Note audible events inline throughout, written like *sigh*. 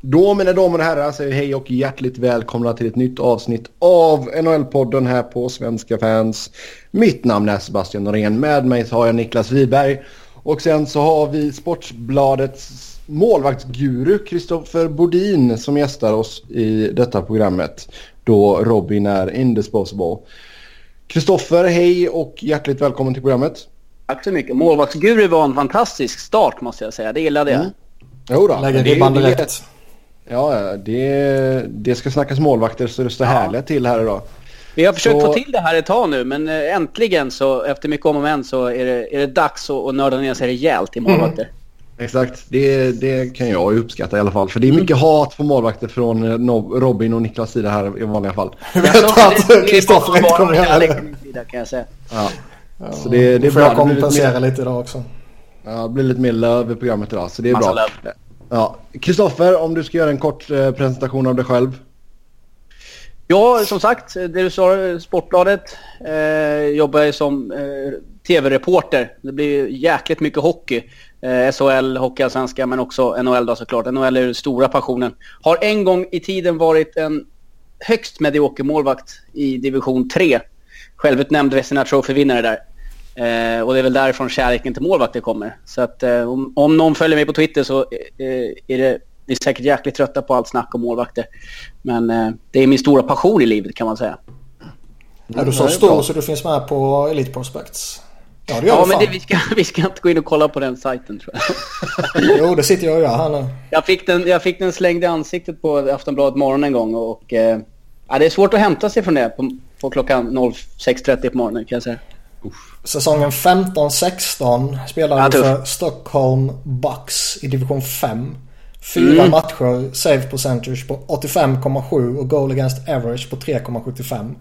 Då mina damer och herrar säger hej och hjärtligt välkomna till ett nytt avsnitt av NHL-podden här på Svenska fans. Mitt namn är Sebastian Norén. Med mig så har jag Niklas Wiberg. Och sen så har vi Sportsbladets målvaktsguru Kristoffer Bodin som gästar oss i detta programmet. Då Robin är indisposable. Kristoffer, hej och hjärtligt välkommen till programmet. Tack så mycket. Målvaktsguru var en fantastisk start måste jag säga. Det gillade jag. Mm. Jo då, Lägger ribban direkt. Ja, det, det ska snackas målvakter så det står ja. härligt till här idag. Vi har försökt så... få till det här ett tag nu men eh, äntligen så efter mycket om och men så är det, är det dags att, att nörda ner sig rejält i målvakter. Mm. Exakt, det, det kan jag uppskatta i alla fall. För det är mycket mm. hat på målvakter från eh, Robin och Niklas sida här i vanliga fall. Jag vet att *laughs* Kristoffer inte kommer det. Kan jag säga. Ja. Ja, så det, det är får bra. jag kompensera lite idag också. Ja, det blir lite mer löv i programmet idag så det är Massa bra. Löv. Ja. Kristoffer, om du ska göra en kort eh, presentation av dig själv. Ja, som sagt, eh, det du sa, eh, Sportbladet. Eh, jobbar jag som eh, tv-reporter. Det blir jäkligt mycket hockey. Eh, SHL, Hockeyallsvenskan, men också NHL då såklart. NHL är den stora passionen. Har en gång i tiden varit en högst medioker målvakt i division 3. Självutnämnd Vesina Trophy-vinnare där. Eh, och det är väl därifrån kärleken till målvakter kommer. Så att eh, om, om, någon följer mig på Twitter så eh, är det vi är säkert jäkligt trötta på allt snack om målvakter. Men eh, det är min stora passion i livet kan man säga. Är du så stor så du finns med på Elite Prospects? Ja, det gör ja men det, vi, ska, vi ska inte gå in och kolla på den sajten tror jag. *laughs* jo, det sitter jag och gör här nu. Jag fick, den, jag fick den slängd i ansiktet på Aftonbladet morgon en gång och eh, ja, det är svårt att hämta sig från det på, på klockan 06.30 på morgonen kan jag säga. Säsongen 15-16 spelade du för Stockholm Bucks i division 5. Fyra mm. matcher, save percentage på 85,7 och goal against average på 3,75.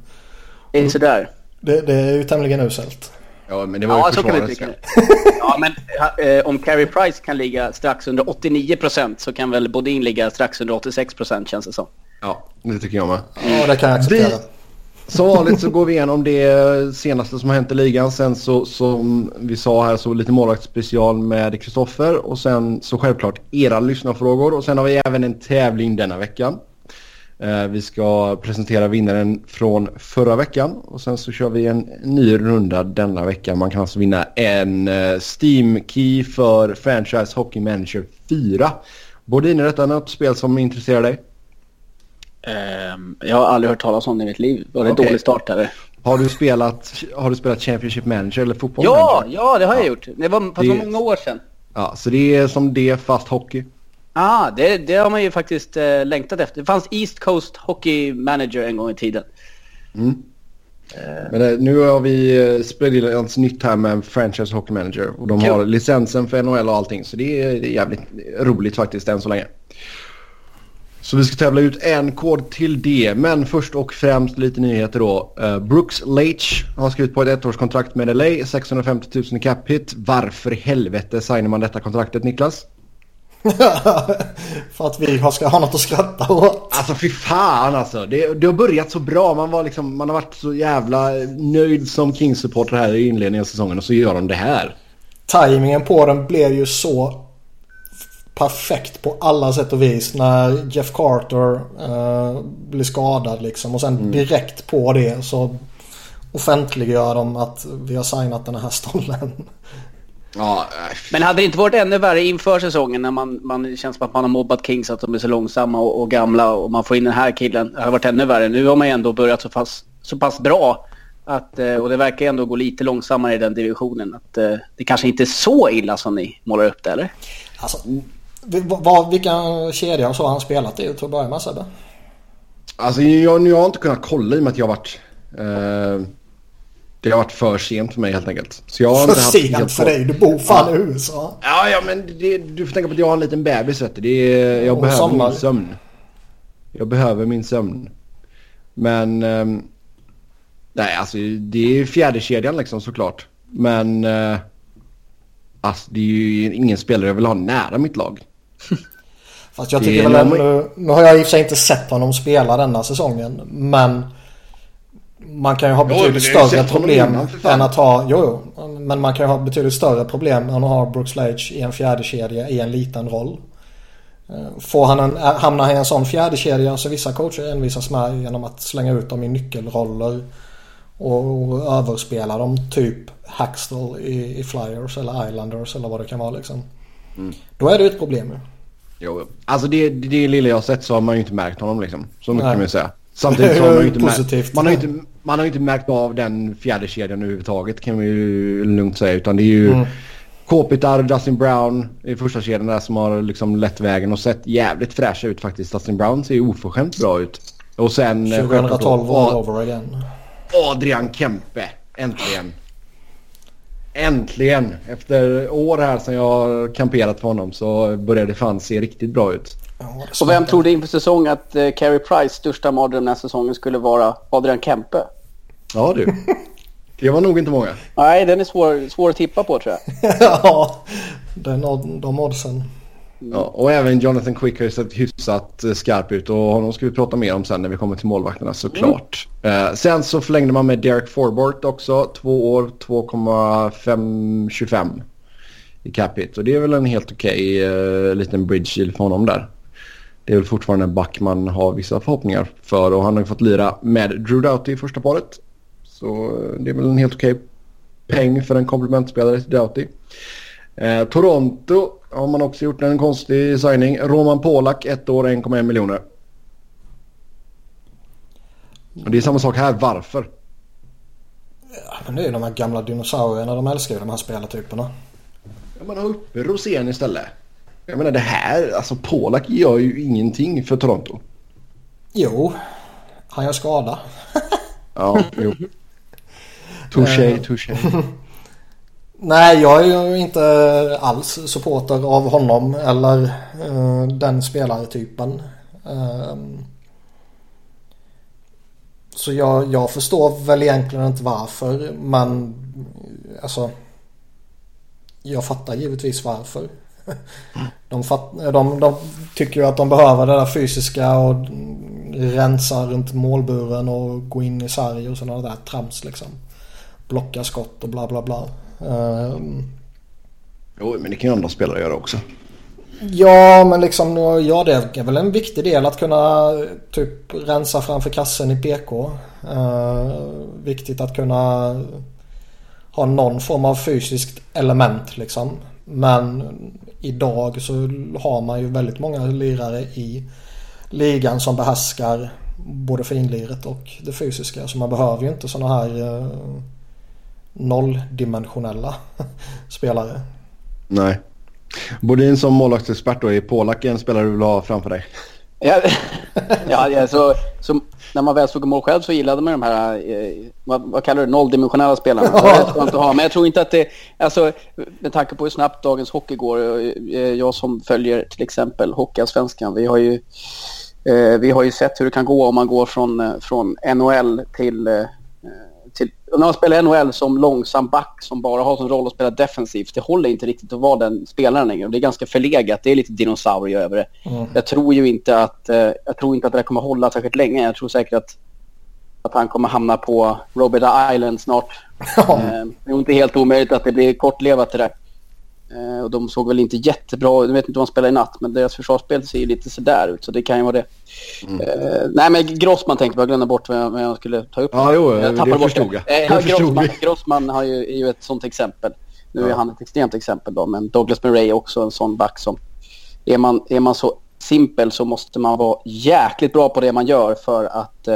Det är sådär. Det, det är ju tämligen uselt. Ja, men det var ju ja, så kan vi *laughs* Ja, men eh, om Carey Price kan ligga strax under 89% så kan väl Bodin ligga strax under 86% känns det som. Ja, det tycker jag med. Ja, det kan jag acceptera. Vi, som vanligt så går vi igenom det eh, senaste som har hänt i ligan. Sen så som vi sa här så lite målvaktsspecial med Kristoffer. Och sen så självklart era lyssnarfrågor. Och sen har vi även en tävling denna veckan. Eh, vi ska presentera vinnaren från förra veckan. Och sen så kör vi en ny runda denna vecka. Man kan alltså vinna en eh, Steam Key för Franchise Hockey Manager 4. Både in i detta något spel som intresserar dig? Um, jag har aldrig hört talas om det i mitt liv. Var det okay. dålig start eller? Har du spelat, har du spelat Championship Manager eller fotboll? Ja, manager? ja det har jag gjort. Det var, fast det var många år sedan. Ja, så det är som det fast hockey? Ja, ah, det, det har man ju faktiskt eh, längtat efter. Det fanns East Coast Hockey Manager en gång i tiden. Mm. Uh, Men eh, nu har vi eh, Spridilans nytt här med Franchise Hockey Manager. Och de cool. har licensen för NHL och allting. Så det är, det är jävligt roligt faktiskt än så länge. Så vi ska tävla ut en kod till det. Men först och främst lite nyheter då. Uh, Brooks Leach har skrivit på ett ettårskontrakt med LA. 650 000 i cap hit. Varför i helvete signar man detta kontraktet Niklas? *laughs* För att vi ska ha något att skratta åt. Alltså fy fan alltså. Det, det har börjat så bra. Man, var liksom, man har varit så jävla nöjd som Kings-supporter här i inledningen av säsongen och så gör de det här. Timingen på den blev ju så perfekt på alla sätt och vis när Jeff Carter uh, blir skadad liksom. Och sen mm. direkt på det så offentliggör de att vi har signat den här stollen. Ja, *laughs* men hade det inte varit ännu värre inför säsongen när man, man känns som att man har mobbat Kings att de är så långsamma och, och, gamla och man får in den här killen. Det hade varit ännu värre. Nu har man ju ändå börjat så pass, så pass bra att, eh, och det verkar ändå gå lite långsammare i den divisionen. Att eh, det kanske inte är så illa som ni målar upp det, eller? Alltså, vad, vilka kedjor så har han spelat i till att börja med Sebbe? Alltså jag, jag har inte kunnat kolla i och med att jag har varit... Eh, det har varit för sent för mig helt enkelt. Så jag har för sent för dig? Du bor fan ja. i USA. Ja, ja men det, du får tänka på att jag har en liten bebis vet du. Det är, jag och behöver sommar. min sömn. Jag behöver min sömn. Men... Eh, nej, alltså det är fjärde kedjan liksom såklart. Men... Eh, alltså det är ju ingen spelare jag vill ha nära mitt lag. Fast jag tycker väl nu, nu har jag i och för sig inte sett honom spela denna säsongen. Men man kan ju ha betydligt jo, större problem än att ha... Jo, jo. Men man kan ju ha betydligt större problem än att ha Brooks Lage i en fjärde kedja i en liten roll. Eh, får han en, hamna i en sån fjärdekedja så vissa coacher envisas med genom att slänga ut dem i nyckelroller och överspela dem typ Hackstall i, i Flyers eller Islanders eller vad det kan vara liksom. Mm. Då är det ett problem ju. Jo, alltså det, det lilla jag har sett så har man ju inte märkt honom liksom. Så mycket kan man ju säga. Samtidigt så har man ju inte, *laughs* märkt, man har inte, man har inte märkt av den fjärde kedjan överhuvudtaget kan vi ju lugnt säga. Utan det är ju mm. Kopitar, Dustin Brown i första kedjan där som har liksom lett vägen och sett jävligt fräscha ut faktiskt. Dustin Brown ser ju oförskämt bra ut. Och sen... 2012 all over again. Adrian Kempe, äntligen. Äntligen! Efter år här som jag har kamperat för honom så börjar det fan se riktigt bra ut. Och vem trodde inför säsong att uh, Carey Price största mardröm den här säsongen skulle vara Adrian Kempe? Ja du. Det var nog inte många. Nej, den är svår, svår att tippa på tror jag. *laughs* ja, den, de oddsen. Ja, och även Jonathan Quick har ju sett hyfsat eh, skarp ut och honom ska vi prata mer om sen när vi kommer till målvakterna såklart. Mm. Eh, sen så förlängde man med Derek Forbort också. Två år, 2,525 i capita. Och det är väl en helt okej okay, eh, liten bridge deal för honom där. Det är väl fortfarande en back man har vissa förhoppningar för och han har ju fått lira med Drew Doughty i första paret. Så eh, det är väl en helt okej okay peng för en komplementspelare till Doughty. Eh, Toronto har man också gjort en konstig signing. Roman Polak, ett år, 1,1 miljoner. Och det är samma sak här. Varför? Ja, men det är ju de här gamla dinosaurierna. De älskar ju de här spelartyperna. Ja, man har uppe Rosén istället. Jag menar det här, alltså Polak gör ju ingenting för Toronto. Jo, han gör skada. ja, jo. *laughs* Touché, touché. *laughs* Nej, jag är ju inte alls supporter av honom eller uh, den spelartypen. Uh, så jag, jag förstår väl egentligen inte varför men alltså jag fattar givetvis varför. *laughs* De, fatt, de, de tycker ju att de behöver det där fysiska och rensa runt målburen och gå in i sarg och sådana där trams liksom. Blocka skott och bla bla bla. Um, jo, men det kan ju andra spelare göra också. Ja, men liksom ja, det är väl en viktig del att kunna typ rensa framför kassen i PK. Uh, ehm, viktigt att kunna ha någon form av fysiskt element liksom. Men idag så har man ju väldigt många lirare i ligan som behärskar både finliret och det fysiska. Så man behöver ju inte sådana här uh, nolldimensionella spelare. Nej. Bodin som målvaktsexpert då, är Polak en spelare du vill ha framför dig? Ja, *laughs* ja, ja så, så, när man väl såg mål själv så gillade man de här, eh, vad, vad, kallar du nolldimensionella spelarna. Ja. *laughs* Det ha. Men jag tror inte att det, alltså med tanke på hur snabbt dagens hockey går, eh, jag som följer till exempel Hockeyallsvenskan, vi har ju eh, vi har ju sett hur det kan gå om man går från, eh, från NHL till eh, till, när man spelar NHL som långsam back som bara har som roll att spela defensivt, det håller inte riktigt att vara den spelaren längre. Det är ganska förlegat, det är lite dinosaurie över det. Mm. Jag tror ju inte att, eh, jag tror inte att det kommer hålla särskilt länge. Jag tror säkert att, att han kommer hamna på Robert Island snart. Eh, det är inte helt omöjligt att det blir kortlevat det där. Eh, och de såg väl inte jättebra ut. Jag vet inte om de spelar i natt, men deras försvarsspel ser ju lite sådär ut. Så det kan ju vara det. Mm. Uh, nej, men Grossman tänkte jag glömde bort vad jag, skulle ta upp. Ja, jo, jag det förstod jag. jag. Uh, Grossman, Grossman har ju, är ju ett sånt exempel. Nu ja. är han ett extremt exempel då, men Douglas Murray är också en sån back som... Är man, är man så simpel så måste man vara jäkligt bra på det man gör för att,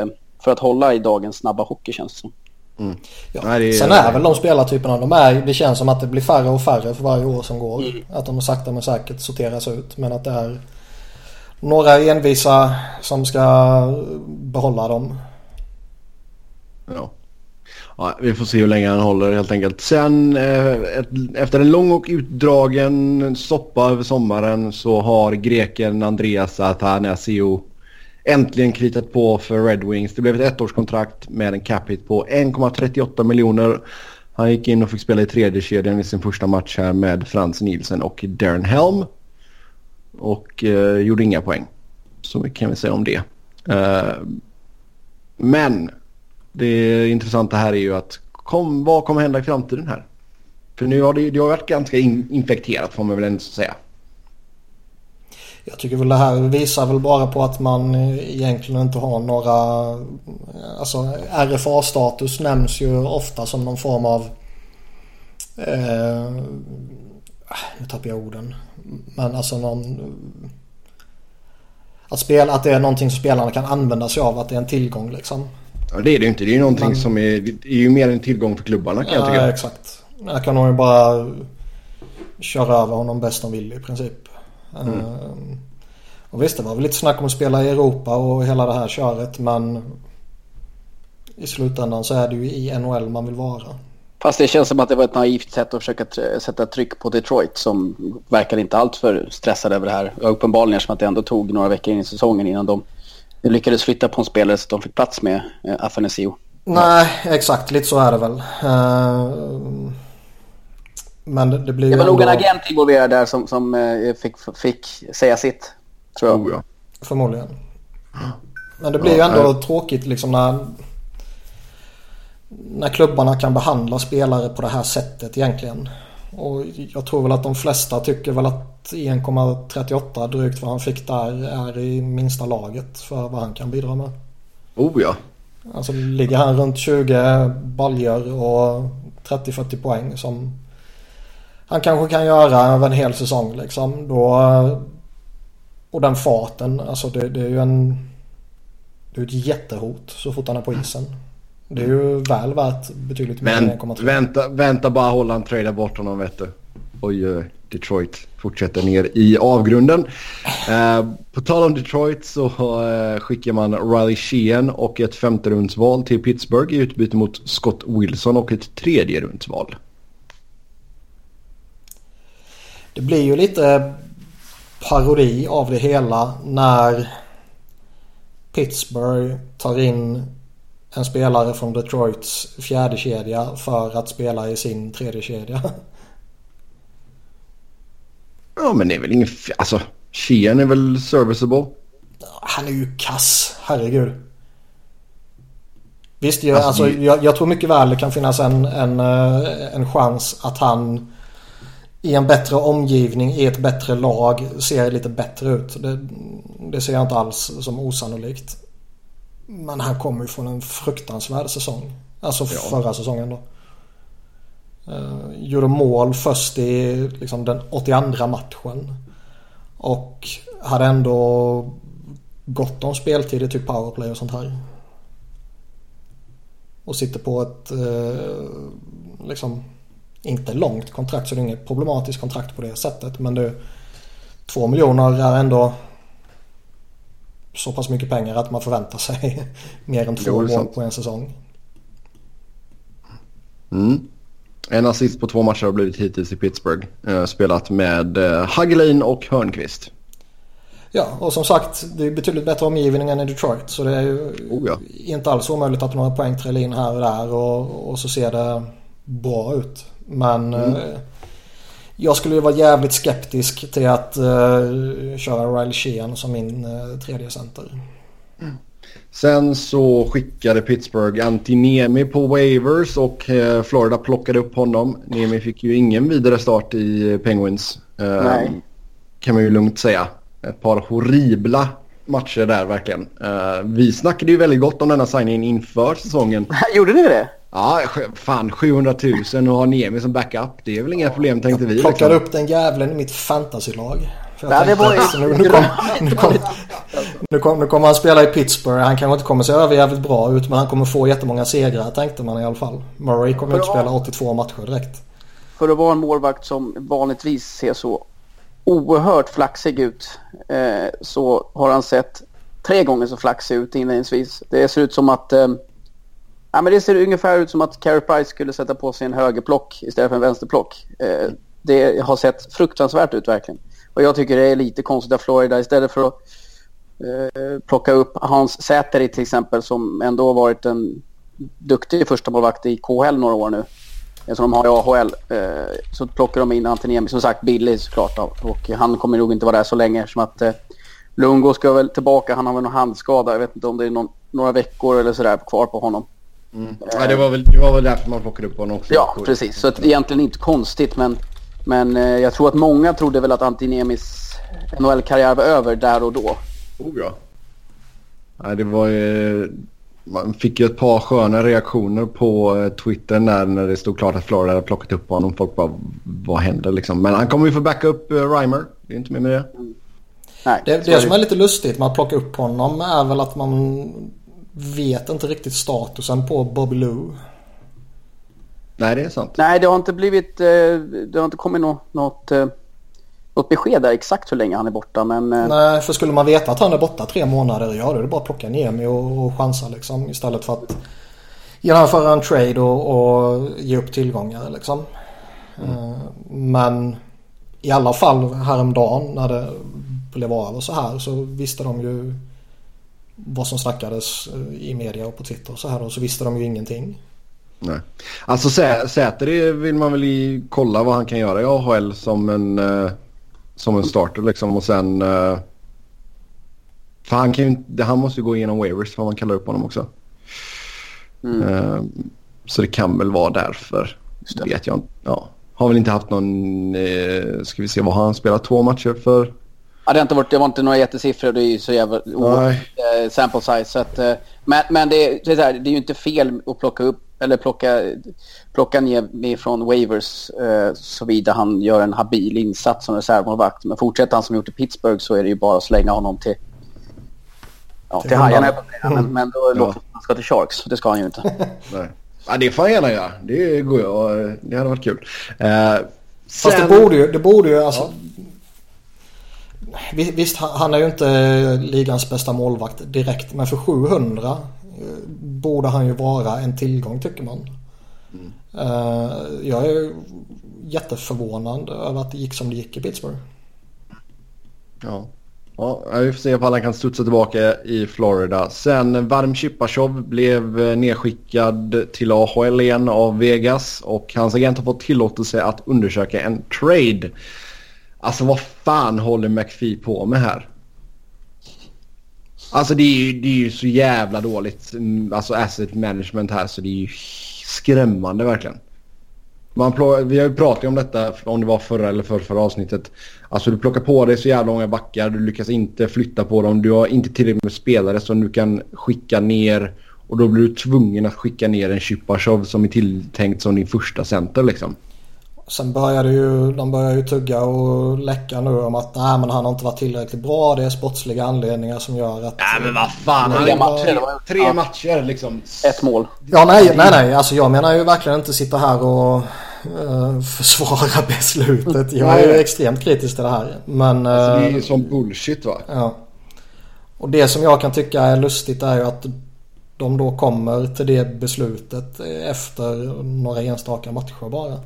för att hålla i dagens snabba hockey känns det som. Mm. Ja. Nej, är, Sen är väl de spelartyperna de är. Det känns som att det blir färre och färre för varje år som går. Mm. Att de sakta men säkert sorteras ut. Men att det är några envisa som ska behålla dem. Ja. ja. vi får se hur länge han håller helt enkelt. Sen eh, ett, efter en lång och utdragen soppa över sommaren så har greken Andreas Athanasiou äntligen kritat på för Red Wings. Det blev ett ettårskontrakt med en cap hit på 1,38 miljoner. Han gick in och fick spela i tredje kedjan i sin första match här med Frans Nielsen och Darren Helm. Och eh, gjorde inga poäng. Så mycket kan vi säga om det. Eh, men det intressanta här är ju att kom, vad kommer hända i framtiden här? För nu har det, det har varit ganska in, infekterat får man väl ändå säga. Jag tycker väl det här visar väl bara på att man egentligen inte har några... Alltså RFA-status nämns ju ofta som någon form av... Eh, nu tappar jag orden. Men alltså någon... Att, spela, att det är någonting som spelarna kan använda sig av. Att det är en tillgång liksom. Ja, det är det ju inte. Det är ju någonting Men, som är, det är ju mer en tillgång för klubbarna kan ja, jag tycka. Ja, exakt. Här kan de ju bara köra över honom bäst de vill i princip. Mm. Uh, och visst, det var väl lite snack om att spela i Europa och hela det här köret. Men i slutändan så är det ju i NHL man vill vara. Fast det känns som att det var ett naivt sätt att försöka sätta tryck på Detroit som verkar inte alltför stressade över det här. Uppenbarligen som att det ändå tog några veckor in i säsongen innan de lyckades flytta på en spelare så att de fick plats med eh, Afanasio. Nej, exakt. Lite så är det väl. Uh, men det, det blir Det var ändå... nog en agent involverad där som, som uh, fick, fick säga sitt. Tror jag. Oh, ja. Förmodligen. Men det blir ju ändå tråkigt liksom när när klubbarna kan behandla spelare på det här sättet egentligen. Och jag tror väl att de flesta tycker väl att 1,38 drygt vad han fick där är i minsta laget för vad han kan bidra med. Oh ja. Alltså ligger han runt 20 baljor och 30-40 poäng som han kanske kan göra över en hel säsong liksom. Då, och den farten, alltså det, det är ju en... Det är ett jättehot så fort han är på isen. Det är ju väl värt betydligt mer än 1,3. Vänta, vänta bara Holland tradar bort honom vet du. Oj, Detroit fortsätter ner i avgrunden. *laughs* Eh, på tal om Detroit så eh, skickar man Riley Sheehan och ett femte rundsval till Pittsburgh i utbyte mot Scott Wilson och ett tredje rundsval. Det blir ju lite parodi av det hela när Pittsburgh tar in en spelare från Detroits fjärde kedja för att spela i sin tredje kedja. Ja men det är väl ingen... Alltså, Sheehan är väl serviceable? Han är ju kass, herregud. Visst, jag, alltså, alltså, jag, jag, tror mycket väl det kan finnas en, en, eh, en chans att han i en bättre omgivning, i ett bättre lag, ser lite bättre ut. Det, det ser jag inte alls som osannolikt. Men han kommer ju från en fruktansvärd säsong. Alltså ja. förra säsongen då. Uh, gjorde mål först i liksom, den 82 matchen. Och hade ändå gott om speltid i typ powerplay och sånt här. Och sitter på ett uh, liksom inte långt kontrakt så det är inget problematiskt kontrakt på det sättet. Men det, två miljoner är ändå så pass mycket pengar att man förväntar sig *laughs* mer än två mål på en säsong. Mm. En assist på två matcher har blivit hittills i Pittsburgh. Eh, spelat med eh, Hagelin och Hörnqvist. Ja, och som sagt det är betydligt bättre omgivning än i Detroit. Så det är ju oh ja. inte alls omöjligt att några poäng trillar in här och där och, och så ser det bra ut. Men mm. eh, jag skulle ju vara jävligt skeptisk till att uh, köra Riley Sheehan som min uh, tredje center. Mm. Sen så skickade Pittsburgh Antinemi på waivers och Florida plockade upp honom. Nemi fick ju ingen vidare start i Penguins. Nej. Kan man ju lugnt säga. Ett par horribla matcher där verkligen. Vi snackade ju väldigt gott om denna signing inför säsongen. *laughs* Gjorde ni det? Ja, fan 700 000 och ha Niemi som backup. Det är väl inga problem tänkte vi. Jag plockade liksom. upp den jävlen i mitt fantasylag. Det var... nu, nu, kom, nu, kom, nu, kom, nu kommer han spela i Pittsburgh. Han kanske inte kommer se över jävligt bra ut men han kommer få jättemånga segrar tänkte man i alla fall. Murray kommer inte spela 82 matcher direkt. För att vara en målvakt som vanligtvis ser så oerhört flaxig ut eh, så har han sett tre gånger så flaxig ut inledningsvis. Det ser ut som att eh, Ja, men det ser ungefär ut som att Carey Price skulle sätta på sig en högerplock istället för en vänsterplock. Eh, det har sett fruktansvärt ut verkligen. Och jag tycker det är lite konstigt av Florida istället för att eh, plocka upp Hans Säteri till exempel som ändå har varit en duktig första målvakt i KHL några år nu. Som de har i AHL. Eh, så plockar de in Antoniemi, som sagt billig såklart. Och han kommer nog inte vara där så länge som att eh, Lungo ska väl tillbaka. Han har väl någon handskada. Jag vet inte om det är någon, några veckor eller sådär kvar på honom. Mm. Ja, det, var väl, det var väl därför man plockade upp honom också. Ja, precis. Så att, egentligen inte konstigt men, men eh, jag tror att många trodde väl att Antinemis NHL-karriär var över där och då. Oh ja. Nej, det var ju... Man fick ju ett par sköna reaktioner på eh, Twitter när, när det stod klart att Florida hade plockat upp honom. Folk bara, vad händer liksom? Men han kommer ju få backa upp Reimer. Det är inte mer med det. Nej, det, det som är lite lustigt med att plocka upp honom är väl att man vet inte riktigt statusen på Bobby Lou. Nej, det är sant. Nej, det har inte blivit... Eh, det har inte kommit något, något, något besked där exakt hur länge han är borta, men... Nej, för skulle man veta att han är borta tre månader, ja då är det bara att plocka Niemi och, och chansa liksom. Istället för att genomföra en trade och, och ge upp tillgångar liksom. Mm. Men i alla fall häromdagen när det blev av och så här så visste de ju vad som snackades i media och på Twitter och så här och så visste de ju ingenting. Nej. Alltså Säter vill man väl kolla vad han kan göra i AHL som en, uh, som en starter liksom och sen... Uh, för han, kan ju, han måste ju gå igenom waivers för man kallar upp honom också. Mm. Uh, så det kan väl vara därför. Det. Vet jag inte. Ja. Har väl inte haft någon... Uh, ska vi se, vad har han spelat? Två matcher för? Ja, det, har inte varit, det var inte några jättesiffror. Det är ju så jävla... Oh, sample size. Så att, men men det, det, är här, det är ju inte fel att plocka upp eller plocka, plocka ner med från waivers eh, såvida han gör en habil insats som reservmålvakt. Men fortsätter han som gjort i Pittsburgh så är det ju bara att slänga honom till Ja, till Hajarna. Men, men då ja. låter han ska till Sharks. Det ska han ju inte. *laughs* Nej. Ja, det får han gärna göra. Det går ju. Det hade varit kul. Eh, sen... Fast det borde ju, det borde ju alltså... Ja. Visst, han är ju inte ligans bästa målvakt direkt. Men för 700 borde han ju vara en tillgång tycker man. Mm. Uh, jag är jätteförvånad över att det gick som det gick i Pittsburgh. Ja. Ja, vi får se om han kan studsa tillbaka i Florida. Sen Varm Chipachov blev eh, nedskickad till AHL igen av Vegas och hans agent har fått tillåtelse att undersöka en trade. Alltså vad fan håller McPhee på med här? Alltså det är, ju, det är ju så jävla dåligt. Mm, alltså asset management här så det är ju skrämmande verkligen. Man vi har ju pratat om detta om det var förra eller för förra avsnittet. Alltså du plockar på dig så jävla många backar. Du lyckas inte flytta på dem. Du har inte tillräckligt med spelare som du kan skicka ner. Och då blir du tvungen att skicka ner en Chipachov som är tilltänkt som din första center liksom. Sen började ju, de börjar ju tugga och läcka nu om att nej men han har inte varit tillräckligt bra. Det är sportsliga anledningar som gör att... Nej men vad fan. Tre matcher. Tre ja. matcher liksom. Ett mål. Ja nej, nej nej. Alltså jag menar ju verkligen inte sitta här och uh, försvara *laughs* beslutet. Jag är ju extremt kritisk till det här. Men... Uh, alltså, det är ju som bullshit va? Ja. Och det som jag kan tycka är lustigt är ju att de då kommer till det beslutet efter några enstaka matcher bara.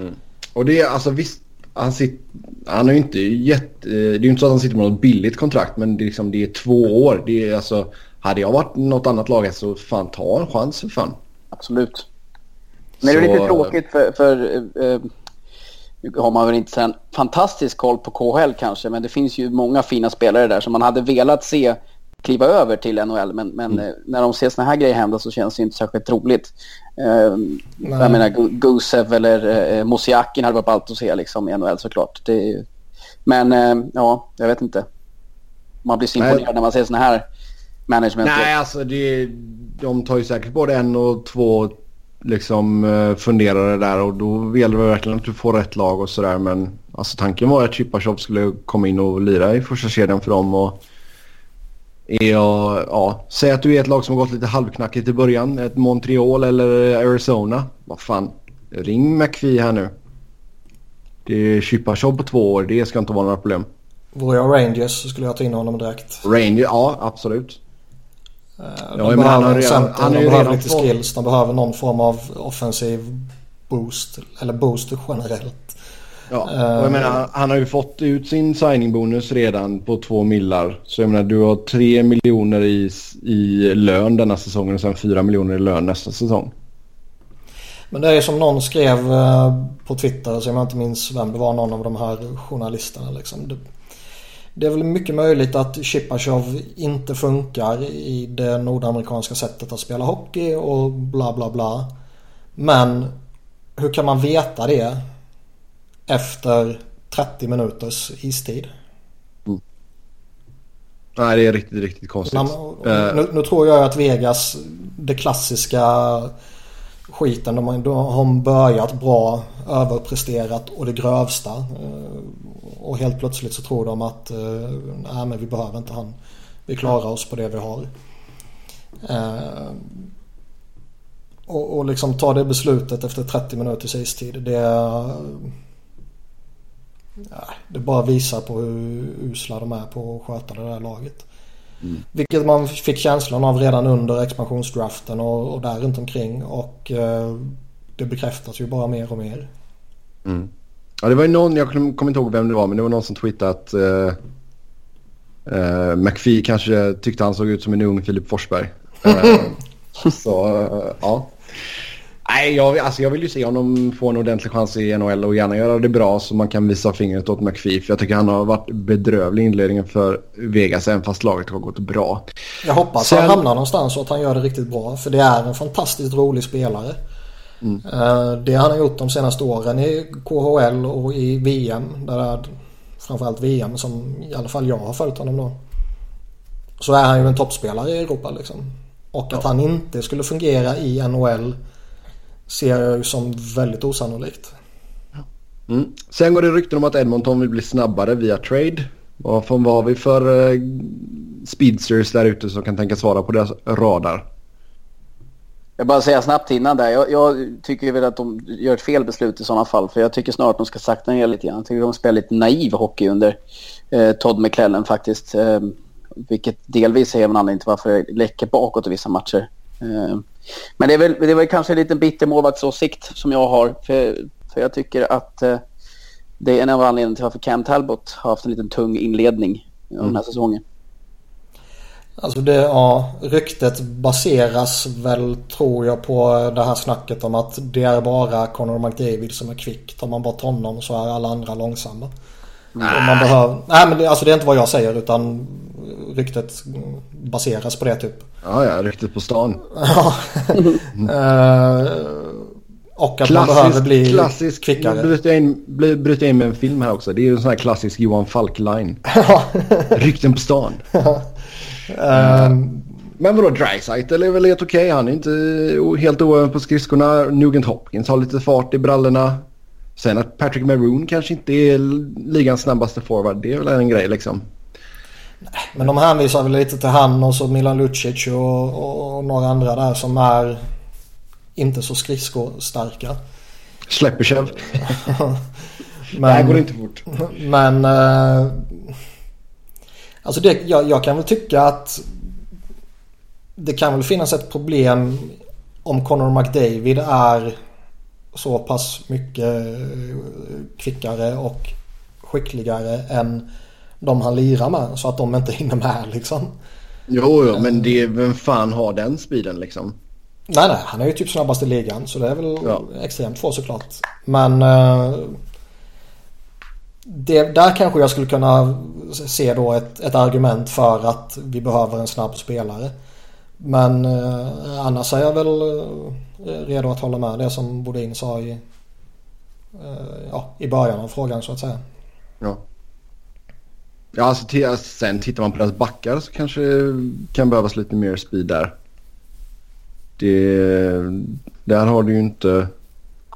Mm. Och det är alltså visst, han, sitter, han ju inte gett, eh, det är ju inte så att han sitter med något billigt kontrakt men det är, liksom, det är två år. Det är alltså, hade jag varit något annat lag så fan ta en chans för fan. Absolut. Men det är lite tråkigt för, för eh, nu har man väl inte en fantastisk koll på KHL kanske, men det finns ju många fina spelare där som man hade velat se kliva över till NHL. Men, men mm. Eh, när de ser såna här grejer hända så känns det inte särskilt roligt. Uh, jag menar Gusev eller uh, Mosiakin hade varit ballt att se liksom, i NHL såklart. Det, men uh, ja, jag vet inte. Man blir så imponerad när man ser såna här management. Nej, alltså det, de tar ju säkert både en och två liksom uh, funderare där och då gäller det verkligen att du får rätt lag och sådär. Men alltså tanken var att Chipachov skulle komma in och lira i första kedjan för dem och är jag, ja, säg att du är ett lag som har gått lite halvknackigt i början. Ett Montreal eller Arizona. Vad fan, ring McPhee här nu. Det är Chipachov på två år. Det ska inte vara några problem. Vore jag Rangers så skulle jag ta in honom direkt. Rangers, ja absolut. Uh, de ja, behöver han center, han de behöver lite skills. De behöver någon form av offensiv boost. Eller boost generellt. Ja, och jag menar, han har ju fått ut sin signingbonus redan på två millar. Så jag menar, du har tre miljoner i, i lön denna säsongen och sen fyra miljoner i lön nästa säsong. Men det är ju som någon skrev eh, på Twitter, så jag inte minns vem det var, någon av de här journalisterna liksom. Det, det är väl mycket möjligt att Chipachov inte funkar i det nordamerikanska sättet att spela hockey och bla bla bla. Men hur kan man veta det efter 30 minuters istid. Nej, det är riktigt, riktigt konstigt. Man, uh, nu, nu, tror jag att Vegas, det klassiska skiten, de har, de har börjat bra, överpresterat och det grövsta. Uh, och helt plötsligt så tror de att uh, nej, men vi behöver inte han. Vi klarar oss på det vi har. Och, och liksom ta det beslutet efter 30 minuters istid. Det, det bara visar på hur usla de är på att sköta det där laget. Mm. Vilket man fick känslan av redan under expansionsdraften och, och där runt omkring. Och eh, det bekräftas ju bara mer och mer. Mm. Ja, det var ju någon, jag kommer inte ihåg vem det var, men det var någon som twittrade att eh, eh, McPhee kanske tyckte han såg ut som en ung Filip Forsberg. *laughs* Eh, så, eh, ja. Nej, jag, alltså jag vill ju se honom få en ordentlig chans i NHL och gärna göra det bra så man kan visa fingret åt McPhee. För jag tycker han har varit bedrövlig i inledningen för Vegas även fast laget har gått bra. Jag hoppas Sen... han hamnar någonstans och att han gör det riktigt bra. För det är en fantastiskt rolig spelare. Mm. Eh, det han har gjort de senaste åren i KHL och i VM. Där det är framförallt VM som i alla fall jag har följt honom då. Så är han ju en toppspelare i Europa liksom. Och att ja. han inte skulle fungera i NHL ser jag ju som väldigt osannolikt. Mm. Sen går det rykten om att Edmonton vill bli snabbare via trade. Vad, vad har vi för uh, speedsters där ute som kan tänka svara på deras radar? Jag bara säga snabbt innan där. Jag, jag, tycker väl att de gör ett fel beslut i sådana fall. För jag tycker snart att de ska sakta ner lite grann. Jag tycker de spelar lite naiv hockey under eh, Todd McClellan faktiskt. Eh, vilket delvis är en anledning till varför det läcker bakåt i vissa matcher. Eh, men det är väl, det är väl kanske en liten bitter målvaktsåsikt som jag har. För, för jag tycker att eh, det är en av anledningarna till varför Cam Talbot har haft en liten tung inledning mm. den här säsongen. Alltså det, ja, ryktet baseras väl tror jag på det här snacket om att det är bara Conor McDavid som är kvick. Tar man bort honom så är alla andra långsamma. Nej. Man behöver, nej men det, alltså det är inte vad jag säger utan ryktet baseras på det typ. Ja, ja, ryktet på stan. ja. uh, och att klassisk, man behöver bli klassisk, kvickare. Bryta in, bryta in med en film här också. Det är ju en sån här klassisk Johan Falk-line. Rykten på stan. *laughs* um, men vadå, Dreisaitl är väl helt okej. Okay. Han är inte helt oövad på skridskorna. Nugent Hopkins har lite fart i brallorna. Sen att Patrick Maroon kanske inte är ligans snabbaste forward. Det är väl en grej liksom. Men de hänvisar väl lite till han och så Milan Lucic och, och några andra där som är inte så skridskostarka. Slepperchev. men, *laughs* det här går inte fort. Men... Eh, alltså det, jag, jag kan väl tycka att det kan väl finnas ett problem om Conor McDavid är så pass mycket kvickare och skickligare än de han lirar med så att de inte hinner med liksom. Jo, jo men det, vem fan har den speeden liksom? Nej, nej, han är ju typ snabbast i ligan så det är väl ja. extremt få såklart. Men uh, det, där kanske jag skulle kunna se då ett, ett argument för att vi behöver en snabb spelare. Men uh, annars är jag väl uh, redo att hålla med det som Bodin sa i, ja, i början av frågan så att säga. Ja. Ja, alltså, sen tittar man på deras backar så kanske kan behövas lite mer speed där. Det, där har du ju inte...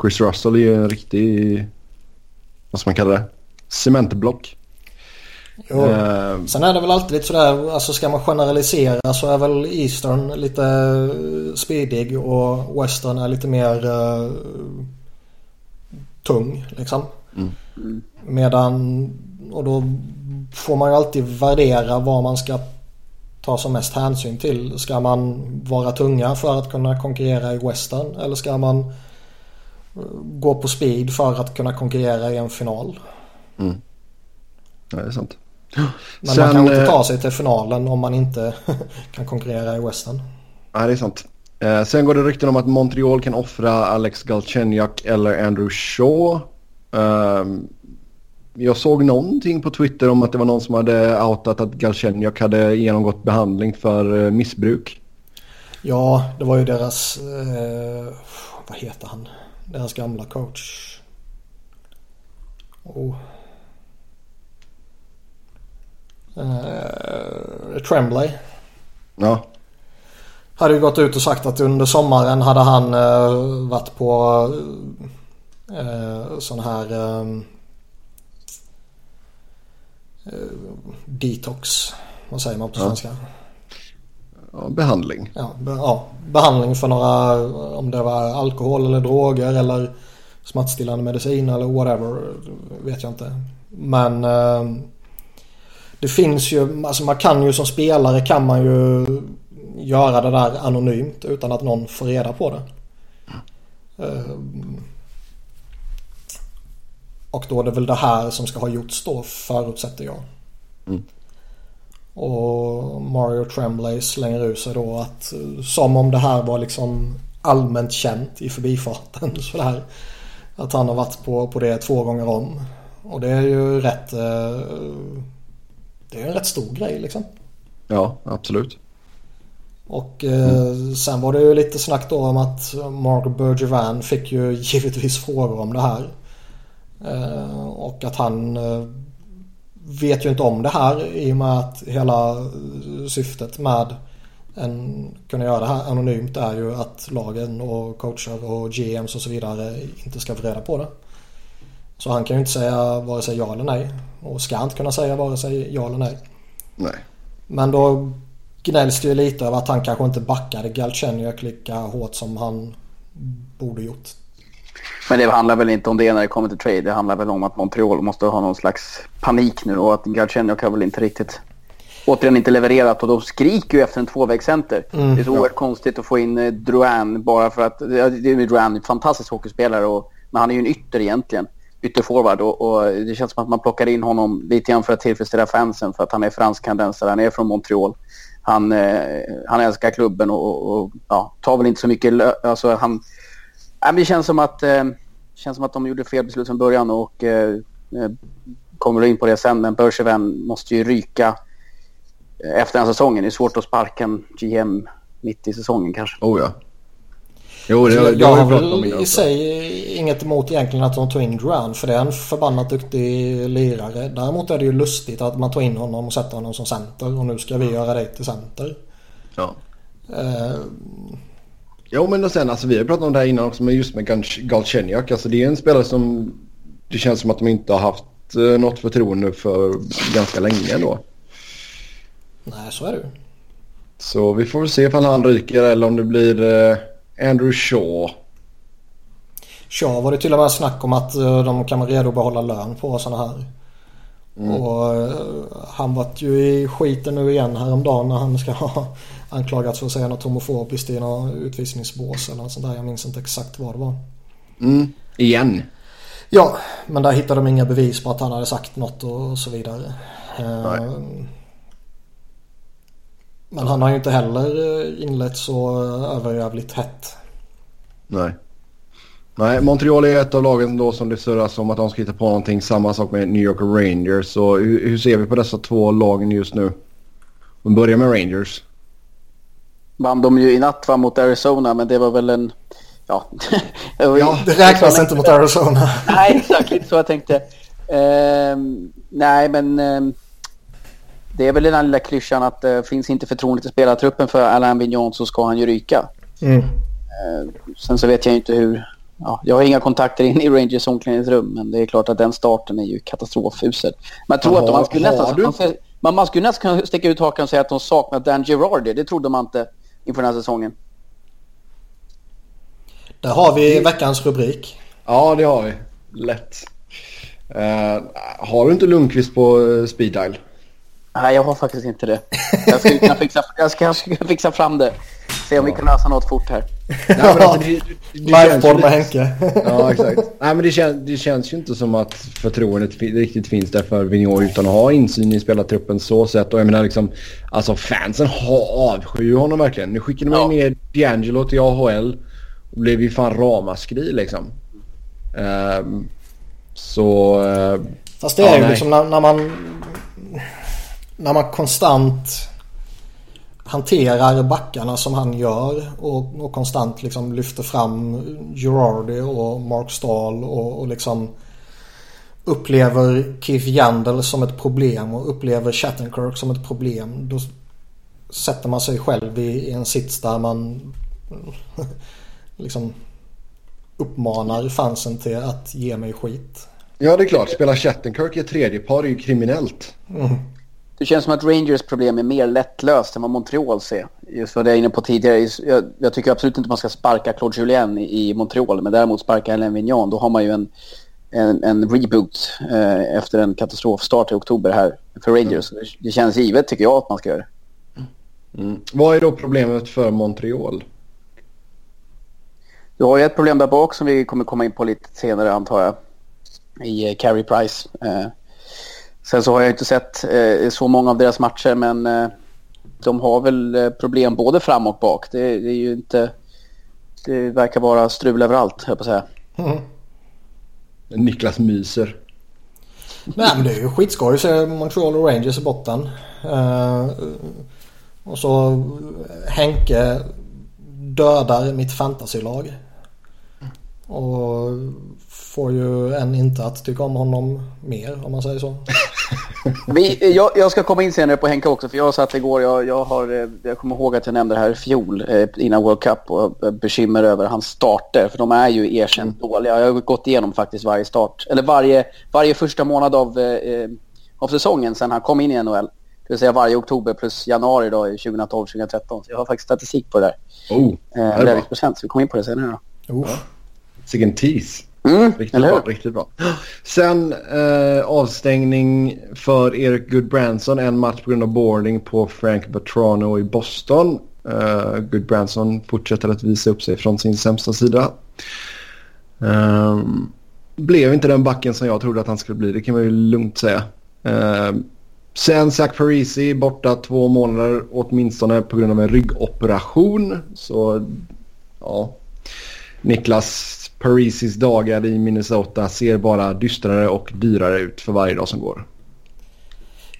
Chris Russell är ju en riktig... Vad ska man kalla det? Cementblock. Jo. Uh, Sen är det väl alltid lite sådär, alltså ska man generalisera så är väl Eastern lite speedig och Western är lite mer uh, tung liksom. Mm. Medan, och då får man ju alltid värdera vad man ska ta som mest hänsyn till. Ska man vara tunga för att kunna konkurrera i western eller ska man eh, gå på speed för att kunna konkurrera i en final? Mm. Ja, det är sant. Men Sen, man kan inte eh, ta sig till finalen om man inte *laughs* kan konkurrera i western. Ja, det är sant. Eh, sen går det rykten om att Montreal kan offra Alex Galchenyuk eller Andrew Shaw. Um, jag såg någonting på Twitter om att det var någon som hade outat att Galchenyuk hade genomgått behandling för eh, missbruk. Ja, det var ju deras... Eh, vad heter han? Deras gamla coach. Oh. Eh, Tremblay. Ja. Hade ju gått ut och sagt att under sommaren hade han eh, varit på eh, sån här eh, detox. Vad säger man på Ja. svenska? ja, behandling. Ja, be, ja, behandling för några, om det var alkohol eller droger eller smärtstillande medicin eller whatever. Vet jag inte. Men eh, det finns ju, alltså man kan ju som spelare kan man ju göra det där anonymt utan att någon får reda på det. Eh, och då är det väl det här som ska ha gjorts då förutsätter jag. Mm. Och Mario Tremblay slänger ur sig då att som om det här var liksom allmänt känt i förbifarten *laughs* sådär. Att han har varit på, på det två gånger om. Och det är ju rätt... eh, Det är en rätt stor grej liksom. Ja, absolut. Och eh, sen var det ju lite snack då om att Mark Bergevin fick ju *laughs* givetvis frågor om det här. Eh, och att han eh, vet ju inte om det här i och med att hela eh, syftet med en, kunna göra det här anonymt är ju att lagen och coacher och GMs och så vidare inte ska få reda på det. Så han kan ju inte säga vare sig ja eller nej. Och ska inte kunna säga vare sig ja eller nej. Nej. Men då gnälls det ju lite över att han kanske inte backade Galchenyuk lika hårt som han borde gjort. Men det handlar väl inte om det när det kommer till trade. Det handlar väl om att Montreal måste ha någon slags panik nu och att Galchenyuk har väl inte riktigt återigen inte levererat och de skriker ju efter en tvåvägscenter. Mm, det är så oerhört konstigt att få in eh, Drouin bara för att, ja, det är Drouin, en fantastisk hockeyspelare och, men han är ju en ytter egentligen. Ytterforward och, och det känns som att man plockar in honom lite grann för att tillfredsställa fansen för att han är fransk-kanadensare, han är från Montreal. Han, eh, han älskar klubben och, och, och ja, tar väl inte så mycket alltså han, men det känns som att eh, känns som att de gjorde fel beslut från början och eh, eh, kommer in på det sen men Bergevin måste ju ryka eh, efter den här säsongen. Det är svårt att sparka en GM mitt i säsongen kanske. Oh ja. Jo, det, det, jag, har väl i sig inget emot egentligen att de tog in Drown för det är en förbannat duktig lirare. Däremot är det ju lustigt att man tar in honom och sätter honom som center och nu ska vi göra det till center. Ja. Eh, Jo, men och sen alltså vi har pratat om det här innan också, men just med Gal- Galchenyuk. Alltså det är en spelare som det känns som att de inte har haft eh, något förtroende för ganska länge då. nej, så är det. Så vi får väl se ifall han ryker eller om det blir eh, Andrew Shaw. Shaw var det till och med snack om att eh, de kan vara redo att behålla lön på sådana här. Och eh, han var ju i skiten nu igen häromdagen när han ska ha anklagats för att säga något homofobiskt i något utvisningsbås eller något sånt där. Jag minns inte exakt vad det var. Mm. Igen. Ja, men där hittade de inga bevis på att han hade sagt något och så vidare. Eh, Men han har ju inte heller eh, inlett så eh, överjävligt hett. Nej. Nej, Montreal är ett av lagen då som det surras om att de ska hitta på någonting. Samma sak med New York Rangers. Så hur, hur ser vi på dessa två lagen just nu? Vi börjar med Rangers. Vann de ju i natt va, mot Arizona men det var väl en... Ja. *laughs* Ja, Det räknas inte mot Arizona. *laughs* Nej, exakt. Lite så jag tänkte. Ehm, nej, men ehm, det är väl den här lilla klyschan att uh, finns inte förtroendet i spelartruppen för Alain Vignon så ska han ju ryka. Mm. Eh, sen så vet jag inte hur... Ja, jag har inga kontakter in i Rangers omklädningsrum men det är klart att den starten är ju katastrofusel. Jag tror Men att har- man skulle nästan... Man, man, man skulle nästan kunna sticka ut hakan och säga att de saknar Dan Girardi. Det trodde man inte inför den här säsongen. Där har vi veckans rubrik. Ja, det har vi. Lätt. Eh, har du inte Lundqvist på uh, speed dial? Nej, jag har faktiskt inte det. Jag ska kunna fixa, jag ska kanske kunna fixa fram det. Se om vi kan lösa något fort här. Nej, men alltså, det, det, det lite- Henke. *laughs* Ja, exakt. Nej, men det, kän, det känns ju inte som att förtroendet riktigt finns där för Vigneault utan att ha insyn i spelartruppen så sett. Och jag menar liksom, alltså fansen har avskyr ju honom verkligen. Nu skickade man Ja. ner D'Angelo till AHL och blev ju fan ramaskri liksom. Ehm, så... eh, Fast det är Ja, ju nej. liksom när, när man... När man konstant hanterar backarna som han gör och, och konstant liksom lyfter fram Girardi och Mark Stahl och, och liksom upplever Keith Yandel som ett problem och upplever Shattenkirk som ett problem. Då sätter man sig själv i, en sits där man *laughs* liksom uppmanar fansen till att ge mig skit. Ja, det är klart. Spela Shattenkirk i ett tredje par är ju kriminellt. Mm. Det känns som att Rangers problem är mer lättlöst än vad Montreals är. Just vad jag är inne på tidigare. Jag, jag tycker absolut inte man ska sparka Claude Julien i, Montreal. Men däremot sparka Helen Vignon. Då har man ju en, en, en reboot eh, efter en katastrofstart i oktober här för Rangers. Mm. Det, känns givet tycker jag att man ska göra det. Mm. Vad är då problemet för Montreal? Du har ju ett problem där bak som vi kommer komma in på lite senare antar jag. I uh, Carey Price. Uh, sen så har jag inte sett uh, så många av deras matcher men uh, de har väl problem både fram och bak. Det, det, är ju inte... Det verkar vara strul överallt, höll jag på att säga. Mm. Niklas myser. Nej men det är ju skitskoj att se Montreal och Rangers i botten. Och så Henke dödar mitt fantasylag. Och får ju en inte att tycka om honom mer om man säger så. Vi, jag, jag, ska komma in senare på Henke också för jag satt igår, jag, jag, har, eh, jag kommer ihåg att jag nämnde det här i fjol eh, innan World Cup och bekymmer över hans starter för de är ju erkänt mm. dåliga. Jag har gått igenom faktiskt varje start, eller varje, varje första månad av, eh, av säsongen sedan han kom in i NHL. Det vill säga varje oktober plus januari då 2012-2013. Så jag har faktiskt statistik på det där. Oh, eh, det procent, så vi kommer in på det senare då. Oh. Vilken tease. Mm, riktigt, bra, riktigt bra. Sen eh, avstängning för Erik Goodbranson. En match på grund av boarding på Frank Bertrano i Boston. Uh, Goodbranson fortsätter att visa upp sig från sin sämsta sida. Um, blev inte den backen som jag trodde att han skulle bli. Det kan man ju lugnt säga. Uh, Sen Zach Parisi borta två månader åtminstone på grund av en ryggoperation. Så ja, Niklas Parisis dagar i Minnesota ser bara dystrare och dyrare ut för varje dag som går.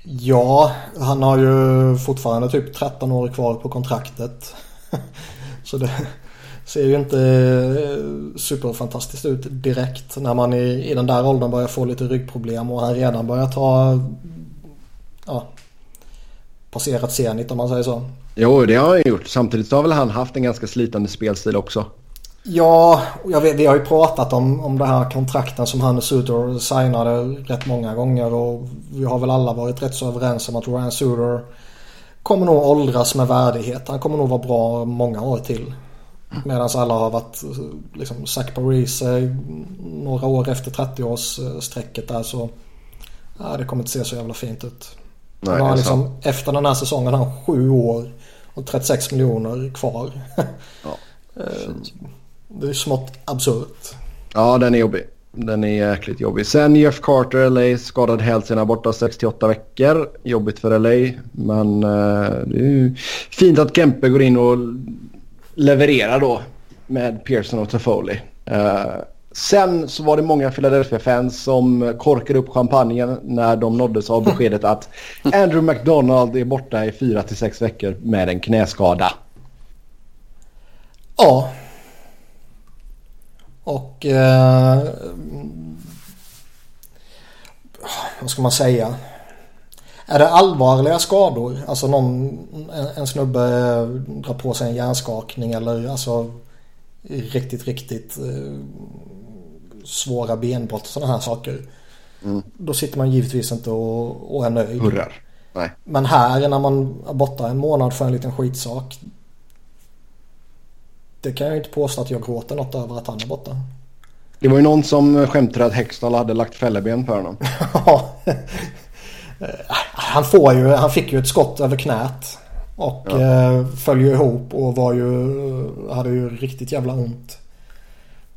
Ja, han har ju fortfarande typ 13 år kvar på kontraktet. *laughs* Så det ser ju inte eh, superfantastiskt ut direkt när man i, i den där åldern börjar få lite ryggproblem och han redan börjar ta ja, passerat Zenit om man säger så. Jo, det har han gjort. Samtidigt har väl han haft en ganska slitande spelstil också. Ja, jag vet, vi har ju pratat om, om det här kontrakten som han och Suter signade rätt många gånger och vi har väl alla varit rätt så överens om att Ryan Suter kommer nog åldras med värdighet. Han kommer nog vara bra många år till. Medan alla har varit liksom Zach Parise några år efter 30-årsstrecket där så ja, det kommer inte se så jävla fint ut. Nej, har liksom, efter den här säsongen har han sju år och 36 miljoner kvar. Ja, *laughs* eh, det är smått absurt. Ja, den är jobbig. Den är jäkligt jobbig. Sen Jeff Carter, LA, skadad hälsena borta 68 veckor. Jobbigt för LA. Men uh, det är ju fint att Kempe går in och levererar då med Pearson och Toffoli. Uh, Sen så var det många Philadelphia-fans som korkade upp champagnen när de nåddes av beskedet att *laughs* Andrew McDonald är borta i fyra till sex veckor med en knäskada. Ja. Och... Eh, vad ska man säga? Är det allvarliga skador? Alltså någon, en, en snubbe drar på sig en hjärnskakning eller alltså riktigt, riktigt eh, svåra benbrott och sådana här saker. Mm. Då sitter man givetvis inte och, och är nöjd. Hurrar. Nej. Men här när man är borta en månad för en liten skitsak. Det kan jag inte påstå att jag gråter något över att han är borta. Det var ju någon som skämtade att Hextall hade lagt fälleben för honom. Ja. *laughs* han, får ju, han fick ju ett skott över knät. Och ja. eh, föll ju ihop och var ju, hade ju riktigt jävla ont.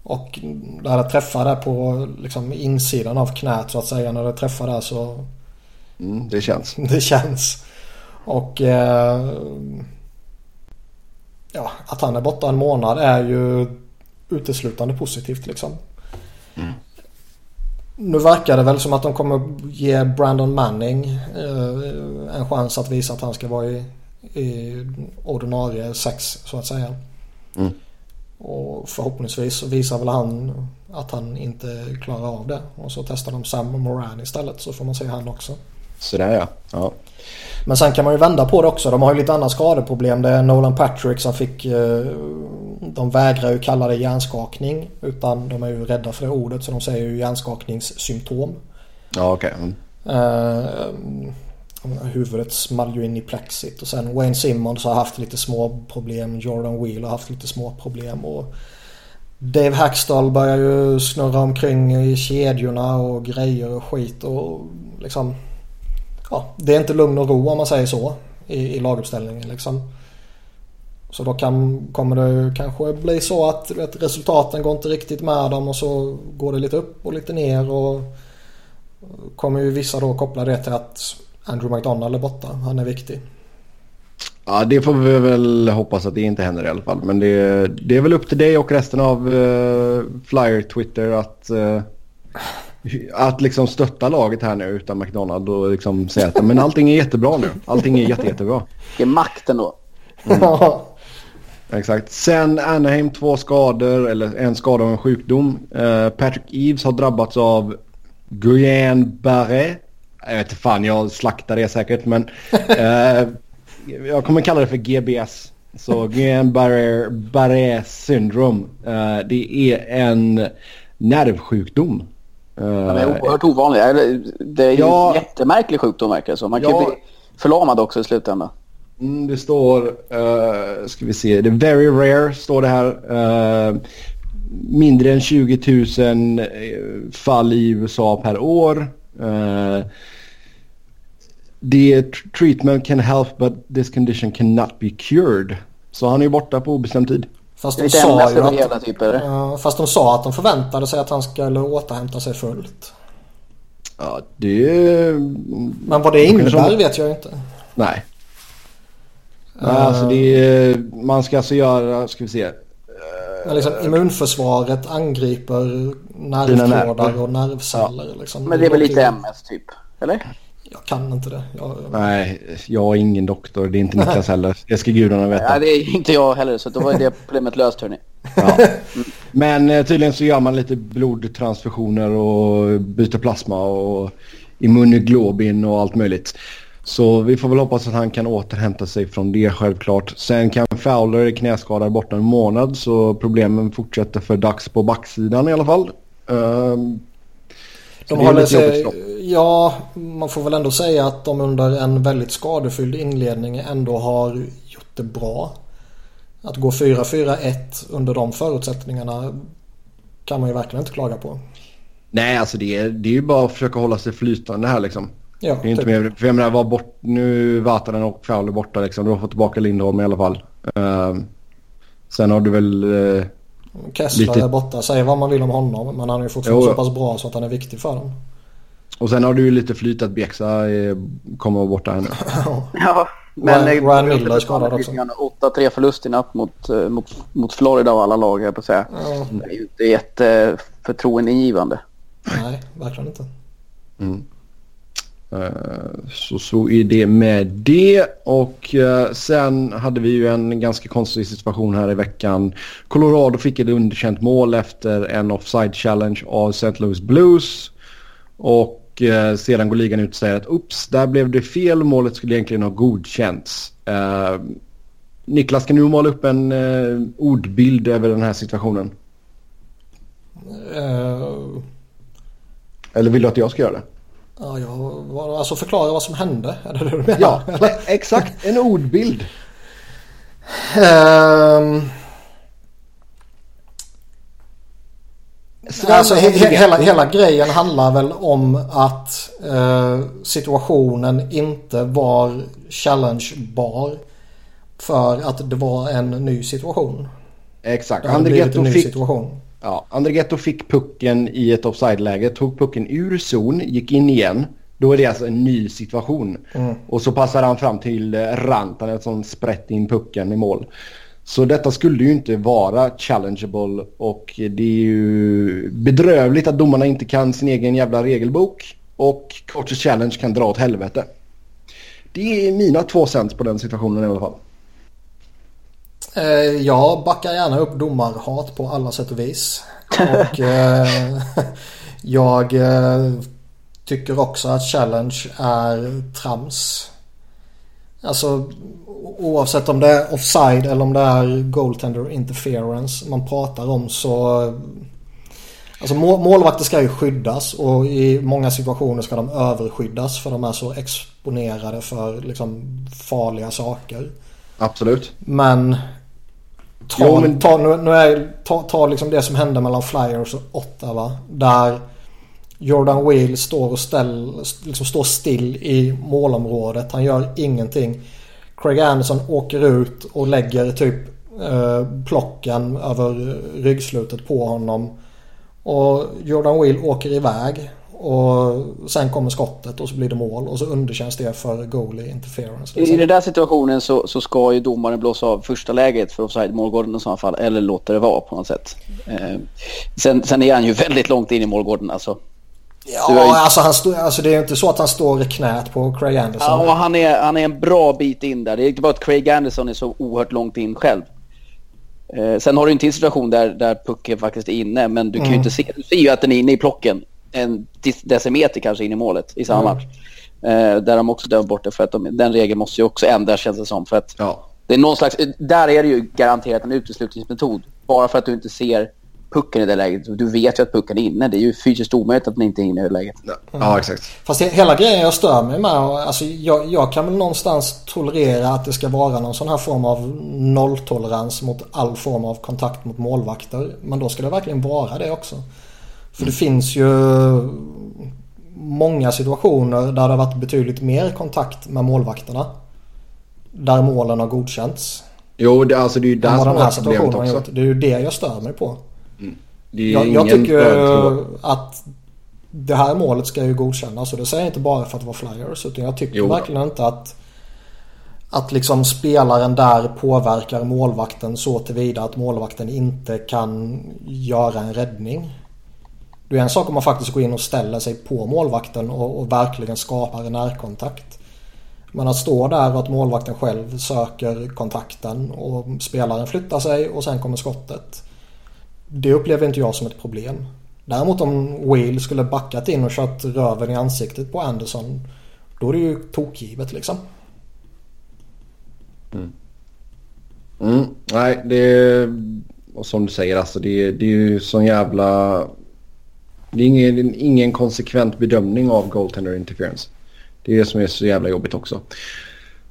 Och när det träffar där på liksom, insidan av knät så att säga. När det träffar där så... Mm, det känns. *laughs* Det känns. Och... Eh, ja, att han är borta en månad är ju uteslutande positivt liksom. Mm. Nu verkar det väl som att de kommer ge Brandon Manning eh, en chans att visa att han ska vara i, i ordinarie sex så att säga. Mm. Och förhoppningsvis visar väl han att han inte klarar av det. Och så testar de Sam Moran istället så får man se han också. Sådär ja. ja. Men sen kan man ju vända på det också. De har ju lite andra skadeproblem. Det är Nolan Patrick som fick... Eh, de vägrar ju kalla det hjärnskakning. Utan de är ju rädda för det ordet så de säger ju hjärnskakningssymptom. Ja okej. Okay. Mm. Uh, huvudet small ju in i plexit och sen Wayne Simmons har haft lite små problem. Jordan Wheel har haft lite små problem. Och Dave Hackstall börjar ju snurra omkring i kedjorna och grejer och skit och liksom ja, det är inte lugn och ro om man säger så i, i laguppställningen liksom. Så då kan, kommer det kanske bli så att vet, resultaten går inte riktigt med dem och så går det lite upp och lite ner och kommer ju vissa då koppla det till att Andrew McDonald är borta. Han är viktig. Ja, det får vi väl hoppas att det inte händer i alla fall. Men det, det är väl upp till dig och resten av uh, Flyer Twitter att uh, att liksom stötta laget här nu utan McDonald och liksom säga att men allting är jättebra nu. Allting är jätte, jättebra. Det är makten då. Mm. Exakt. Sen Anaheim två skador eller en skada av en sjukdom. Uh, Patrick Eves har drabbats av Guillain-Barré. Jag vet inte fan, jag slaktar det säkert men uh, jag kommer kalla det för GBS. Så Guillain-Barré syndrom. Uh, det är en nervsjukdom den är oerhört ovanlig. Det är ja, en jättemärklig sjukdom verkar det som. Man kan ja, bli förlamad också i slutändan. Mm, det står, uh, ska vi se, det är very rare står det här. Uh, mindre än 20 000 eh, fall i USA per år. Uh, the treatment can help but this condition cannot be cured. Så han är borta på obestämd tid. Fast de, sa ju att, typ, uh, fast de sa att de förväntade sig att han skulle återhämta sig fullt. Ja, det... Men vad det innebär som... vet jag inte. Nej. Uh, alltså det är, man ska alltså göra, ska vi se. Uh, liksom immunförsvaret angriper nervtrådar och nervceller. Ja. Liksom. Men det är väl lite MS typ? Eller? Jag kan inte det. Jag... Nej, jag är ingen doktor. Det är inte Niklas heller. Det ska gudarna veta. Nej, det är inte jag heller. Så då var det problemet löst hörni. Ja. Men eh, tydligen så gör man lite blodtransfusioner och byter plasma och immunoglobin och allt möjligt. Så vi får väl hoppas att han kan återhämta sig från det självklart. Sen kan Fowler knäskadad borta en månad så problemen fortsätter för dags på backsidan i alla fall. Um, de håller sig, ja, man får väl ändå säga att de under en väldigt skadefylld inledning ändå har gjort det bra. Att gå 4-4-1 under de förutsättningarna kan man ju verkligen inte klaga på. Nej, alltså det är, det är ju bara att försöka hålla sig flytande här liksom. Ja, det är inte typ. mer, för jag menar, var bort, nu Vatanen och Fowler borta liksom. Du har fått tillbaka Lindholm i alla fall. Uh, sen har du väl uh, Kessler lite... är borta. Säg vad man vill om honom. Men han är ju fortfarande jo. så pass bra så att han är viktig för dem. Och sen har du ju lite flyt att Bjäxa kommer vara borta här nu. ja, men Ryan, Ryan Miller är skadad också. 8-3 förlust i natt mot, eh, mot, mot Florida av alla lag, jag på att säga. Ja. Det är ju inte jätteförtroendeingivande. Nej, verkligen inte. Mm. Eh, så så är det med det och sen hade vi ju en ganska konstig situation här i veckan. Colorado fick ett underkänt mål efter en offside challenge av St. Louis Blues. Och uh, sedan går ligan ut och säger att ups, där blev det fel. Målet skulle egentligen ha godkänts. Niklas, kan du måla upp en ordbild över den här situationen? Eller vill du att jag ska göra det? Ja, jag, alltså förklara vad som hände. *laughs* Är det det du menar? Ja, exakt. En ordbild. Um, *laughs* alltså, he, hela, hela grejen handlar väl om att uh, situationen inte var challengebar. För att det var en ny situation. Exakt. André fick, situation. Ja, Andrighetto fick pucken i ett offside-läge, tog pucken ur zon, gick in igen. Då är det alltså en ny situation. Mm. Och så passar han fram till Rantanen som sprätt in pucken i mål. Så detta skulle ju inte vara challengeable och det är ju bedrövligt att domarna inte kan sin egen jävla regelbok. Och Coaches Challenge kan dra åt helvete. Det är mina två cents på den situationen i alla fall. Eh, jag backar gärna upp domarhat på alla sätt och vis. Och *laughs* eh, jag eh, tycker också att challenge är trams. Alltså oavsett om det är offside eller om det är goaltender interference man pratar om så Alltså målvakter ska ju skyddas och i många situationer ska de överskyddas för de är så exponerade för liksom farliga saker. Absolut. Men ta, jo, men... ta, nu, nu är, ta, ta liksom det som hände mellan Flyers och Ottawa. Där Jordan Wheel står och ställ, liksom står still i målområdet. Han gör ingenting. Craig Anderson åker ut och lägger typ eh, plocken över ryggslutet på honom. Och Jordan Wheel åker iväg. Och sen kommer skottet och så blir det mål och så underkänns det för goalie interference. I, I den där situationen så, så ska ju domaren blåsa av första läget för offside målgården i sådana fall. Eller låta det vara på något sätt. Eh, sen, sen är han ju *laughs* väldigt långt in i målgården alltså. Ja, ju... alltså, han stå, alltså det är inte så att han står i knät på Craig Anderson. Ja, han är, han är en bra bit in där. Det är inte bara att Craig Anderson är så oerhört långt in själv. Eh, sen har du en till situation där, där pucken faktiskt är inne, men du kan mm. ju inte se. Du ser ju att den är inne i plocken. En decimeter kanske in i målet i samma mm. match. Eh, där de också dömer bort det för att de, den regeln måste ju också ändras känns det som. För att ja. det är någon slags, där är det ju garanterat en uteslutningsmetod. Bara för att du inte ser pucken i det läget. Du vet ju att pucken är inne. Det är ju fysiskt omöjligt att den inte är inne i det läget. Ja, ja exakt. Fast det, hela grejen jag stör mig med. Alltså, jag, jag kan väl någonstans tolerera att det ska vara någon sån här form av nolltolerans mot all form av kontakt mot målvakter. Men då ska det verkligen vara det också. För det finns ju många situationer där det har varit betydligt mer kontakt med målvakterna. Där målen har godkänts. Jo, det, alltså det är ju där som är problemet också. Det är ju det jag stör mig på. Mm. Jag, jag, tycker att det här målet ska ju godkännas och det säger jag inte bara för att det var flyers utan jag tycker jo. verkligen inte att att liksom spelaren där påverkar målvakten så tillvida att målvakten inte kan göra en räddning. Det är en sak om man faktiskt går in och ställer sig på målvakten och, och verkligen skapar en närkontakt. Men att stå där och att målvakten själv söker kontakten och spelaren flyttar sig och sen kommer skottet. Det upplever inte jag som ett problem. Däremot om Whale skulle backat in och kört röven i ansiktet på Anderson. Då är det ju tokgivet liksom. Mm. Mm, nej, det är... Och som du säger alltså det, det är ju sån jävla... Det är ingen, ingen konsekvent bedömning av goaltender interference. Det är det som är så jävla jobbigt också.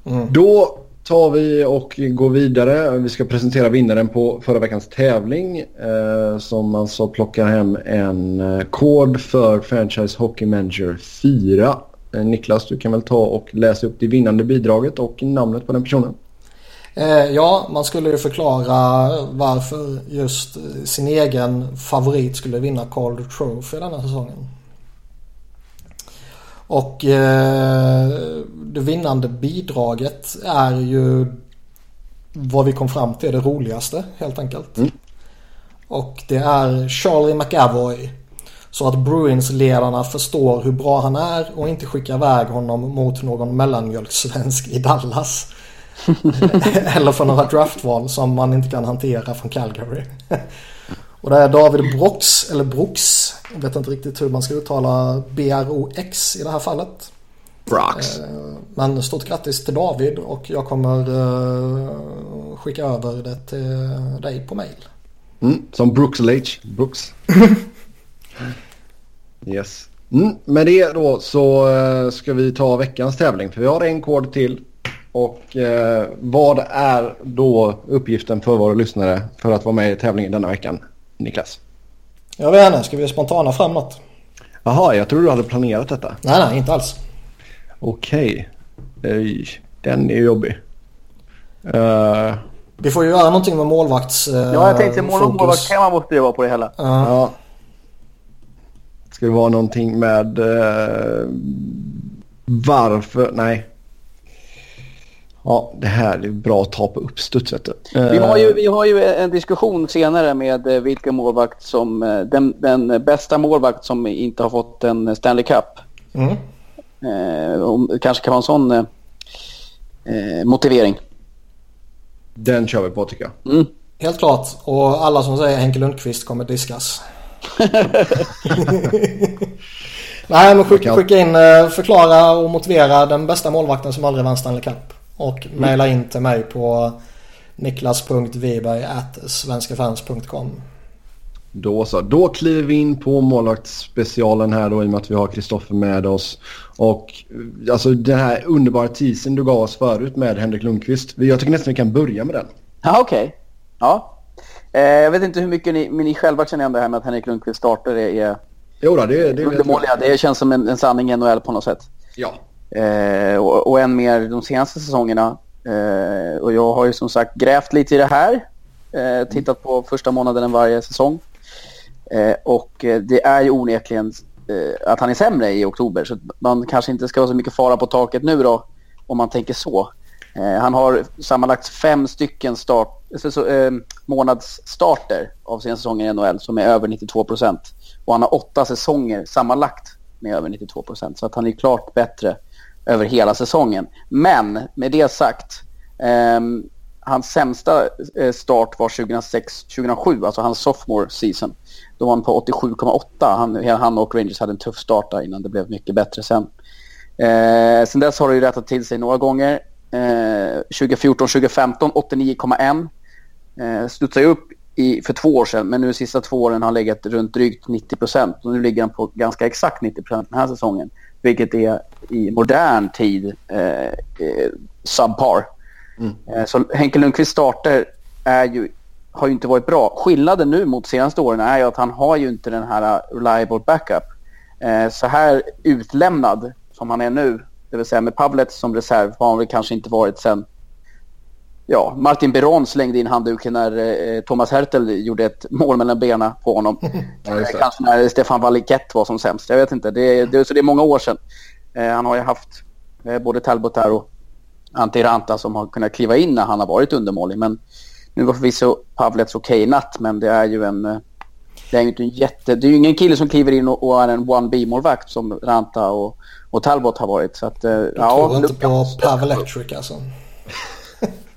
Mm. Då tar vi och går vidare. Vi ska presentera vinnaren på förra veckans tävling eh, som alltså plockar hem en eh, kod för Franchise Hockey Manager 4. Eh, Niklas, du kan väl ta och läsa upp det vinnande bidraget och namnet på den personen. Eh, ja, man skulle ju förklara varför just eh, sin egen favorit skulle vinna Calder Trophy denna säsongen. Och eh, det vinnande bidraget är ju vad vi kom fram till det roligaste helt enkelt. Mm. Och det är Charlie McAvoy. Så att Bruins-ledarna förstår hur bra han är och inte skickar iväg honom mot någon mellanmjölkssvensk i Dallas. *laughs* Eller för några draftval som man inte kan hantera från Calgary. Och det är David Brox, eller Brooks. Jag vet inte riktigt hur man ska uttala B-R-O-X i det här fallet. Brox. Eh, men stort grattis till David och jag kommer uh, skicka över det till dig på mail. Mm, som Brooks Lage. Brooks. *laughs* yes. Mm, med det då så uh, ska vi ta veckans tävling för vi har en kod till. Och uh, vad är då uppgiften för våra lyssnare för att vara med i tävlingen denna veckan? Niklas? Jag vet inte, ska vi spontana fram något? Jaha, jag tror du hade planerat detta. Nej, nej, inte alls. Okej. Okay. Den är jobbig. Uh... Vi får ju göra någonting med målvakts uh, Ja, jag tänkte mål målvaktstema måste det vara på det hela. Uh. Ja. Ska det vara någonting med uh, varför? Nej. Ja, det här är bra att ta på uppstuds. Vi har, ju, vi har ju en diskussion senare med vilken målvakt som den, den bästa målvakt som inte har fått en Stanley Cup. Mm. Eh, kanske kan vara en sån eh, eh, motivering. Den kör vi på tycker jag. Mm. Helt klart. Och alla som säger Henke Lundqvist kommer diskas. *laughs* *laughs* Nej men skicka, skicka in, eh, förklara och motivera den bästa målvakten som aldrig vann Stanley Cup. Och mm. mejla in till mig på niklas.wiberg.svenskafans.com Då så. Då kliver vi in på målvaktsspecialen här då i och med att vi har Kristoffer med oss. Och alltså den här underbara teasern du gav oss förut med Henrik Lundqvist. Jag tycker nästan vi kan börja med den. Ja, okej. Okay. Ja. Eh, jag vet inte hur mycket ni, men ni själva känner igen det här med att Henrik Lundqvist startar är, är Jo då, det, det undermåliga. Det känns som en, en sanning i NHL på något sätt. Ja. Eh, och, och än mer de senaste säsongerna. Eh, och jag har ju som sagt grävt lite i det här. Eh, tittat på första månaden varje säsong. Eh, och eh, det är ju onekligen eh, att han är sämre i oktober. Så man kanske inte ska vara så mycket fara på taket nu då. Om man tänker så. han har sammanlagt fem stycken start, månadsstarter av sina säsonger i NHL som är över 92 procent. Och han har åtta säsonger sammanlagt med över 92 procent. Så att han är klart bättre över hela säsongen. Men med det sagt, eh, hans sämsta eh, start var 2006-2007, alltså hans sophomore season. Då var han på 87,8. Han, han och Rangers hade en tuff start där innan det blev mycket bättre sen. Eh, sen dess har det ju rättat till sig några gånger. Eh, 2014-2015 89,1. Eh, studsade upp i, för två år sedan, men nu de sista två åren har han legat runt drygt 90 procent. Nu ligger han på ganska exakt 90 procent den här säsongen, vilket är i modern tid eh, eh, subpar. Mm. Eh, så Henke Lundqvist starter är ju, har ju inte varit bra. Skillnaden nu mot senaste åren är ju att han har ju inte den här reliable backup. Eh, så här utlämnad som han är nu, det vill säga med Pavlet som reserv, har han väl kanske inte varit sen ja, Martin Beron slängde in handduken när eh, Thomas Hertel gjorde ett mål mellan benen på honom. *laughs* ja, Kanske när Stefan Wallikett var som sämst. Jag vet inte. Det, det, så det är många år sedan. Eh, han har ju haft eh, både Talbot där och Antti Ranta som har kunnat kliva in när han har varit undermålig. Men nu var förvisso Pavlets okej okay natt, men det är ju en... Eh, det är ju inte en jätte... Det är ju ingen kille som kliver in och, och är en one-B-målvakt som Ranta och, och Talbot har varit. Så att, eh, du ja, tror inte på Pavel Electric alltså?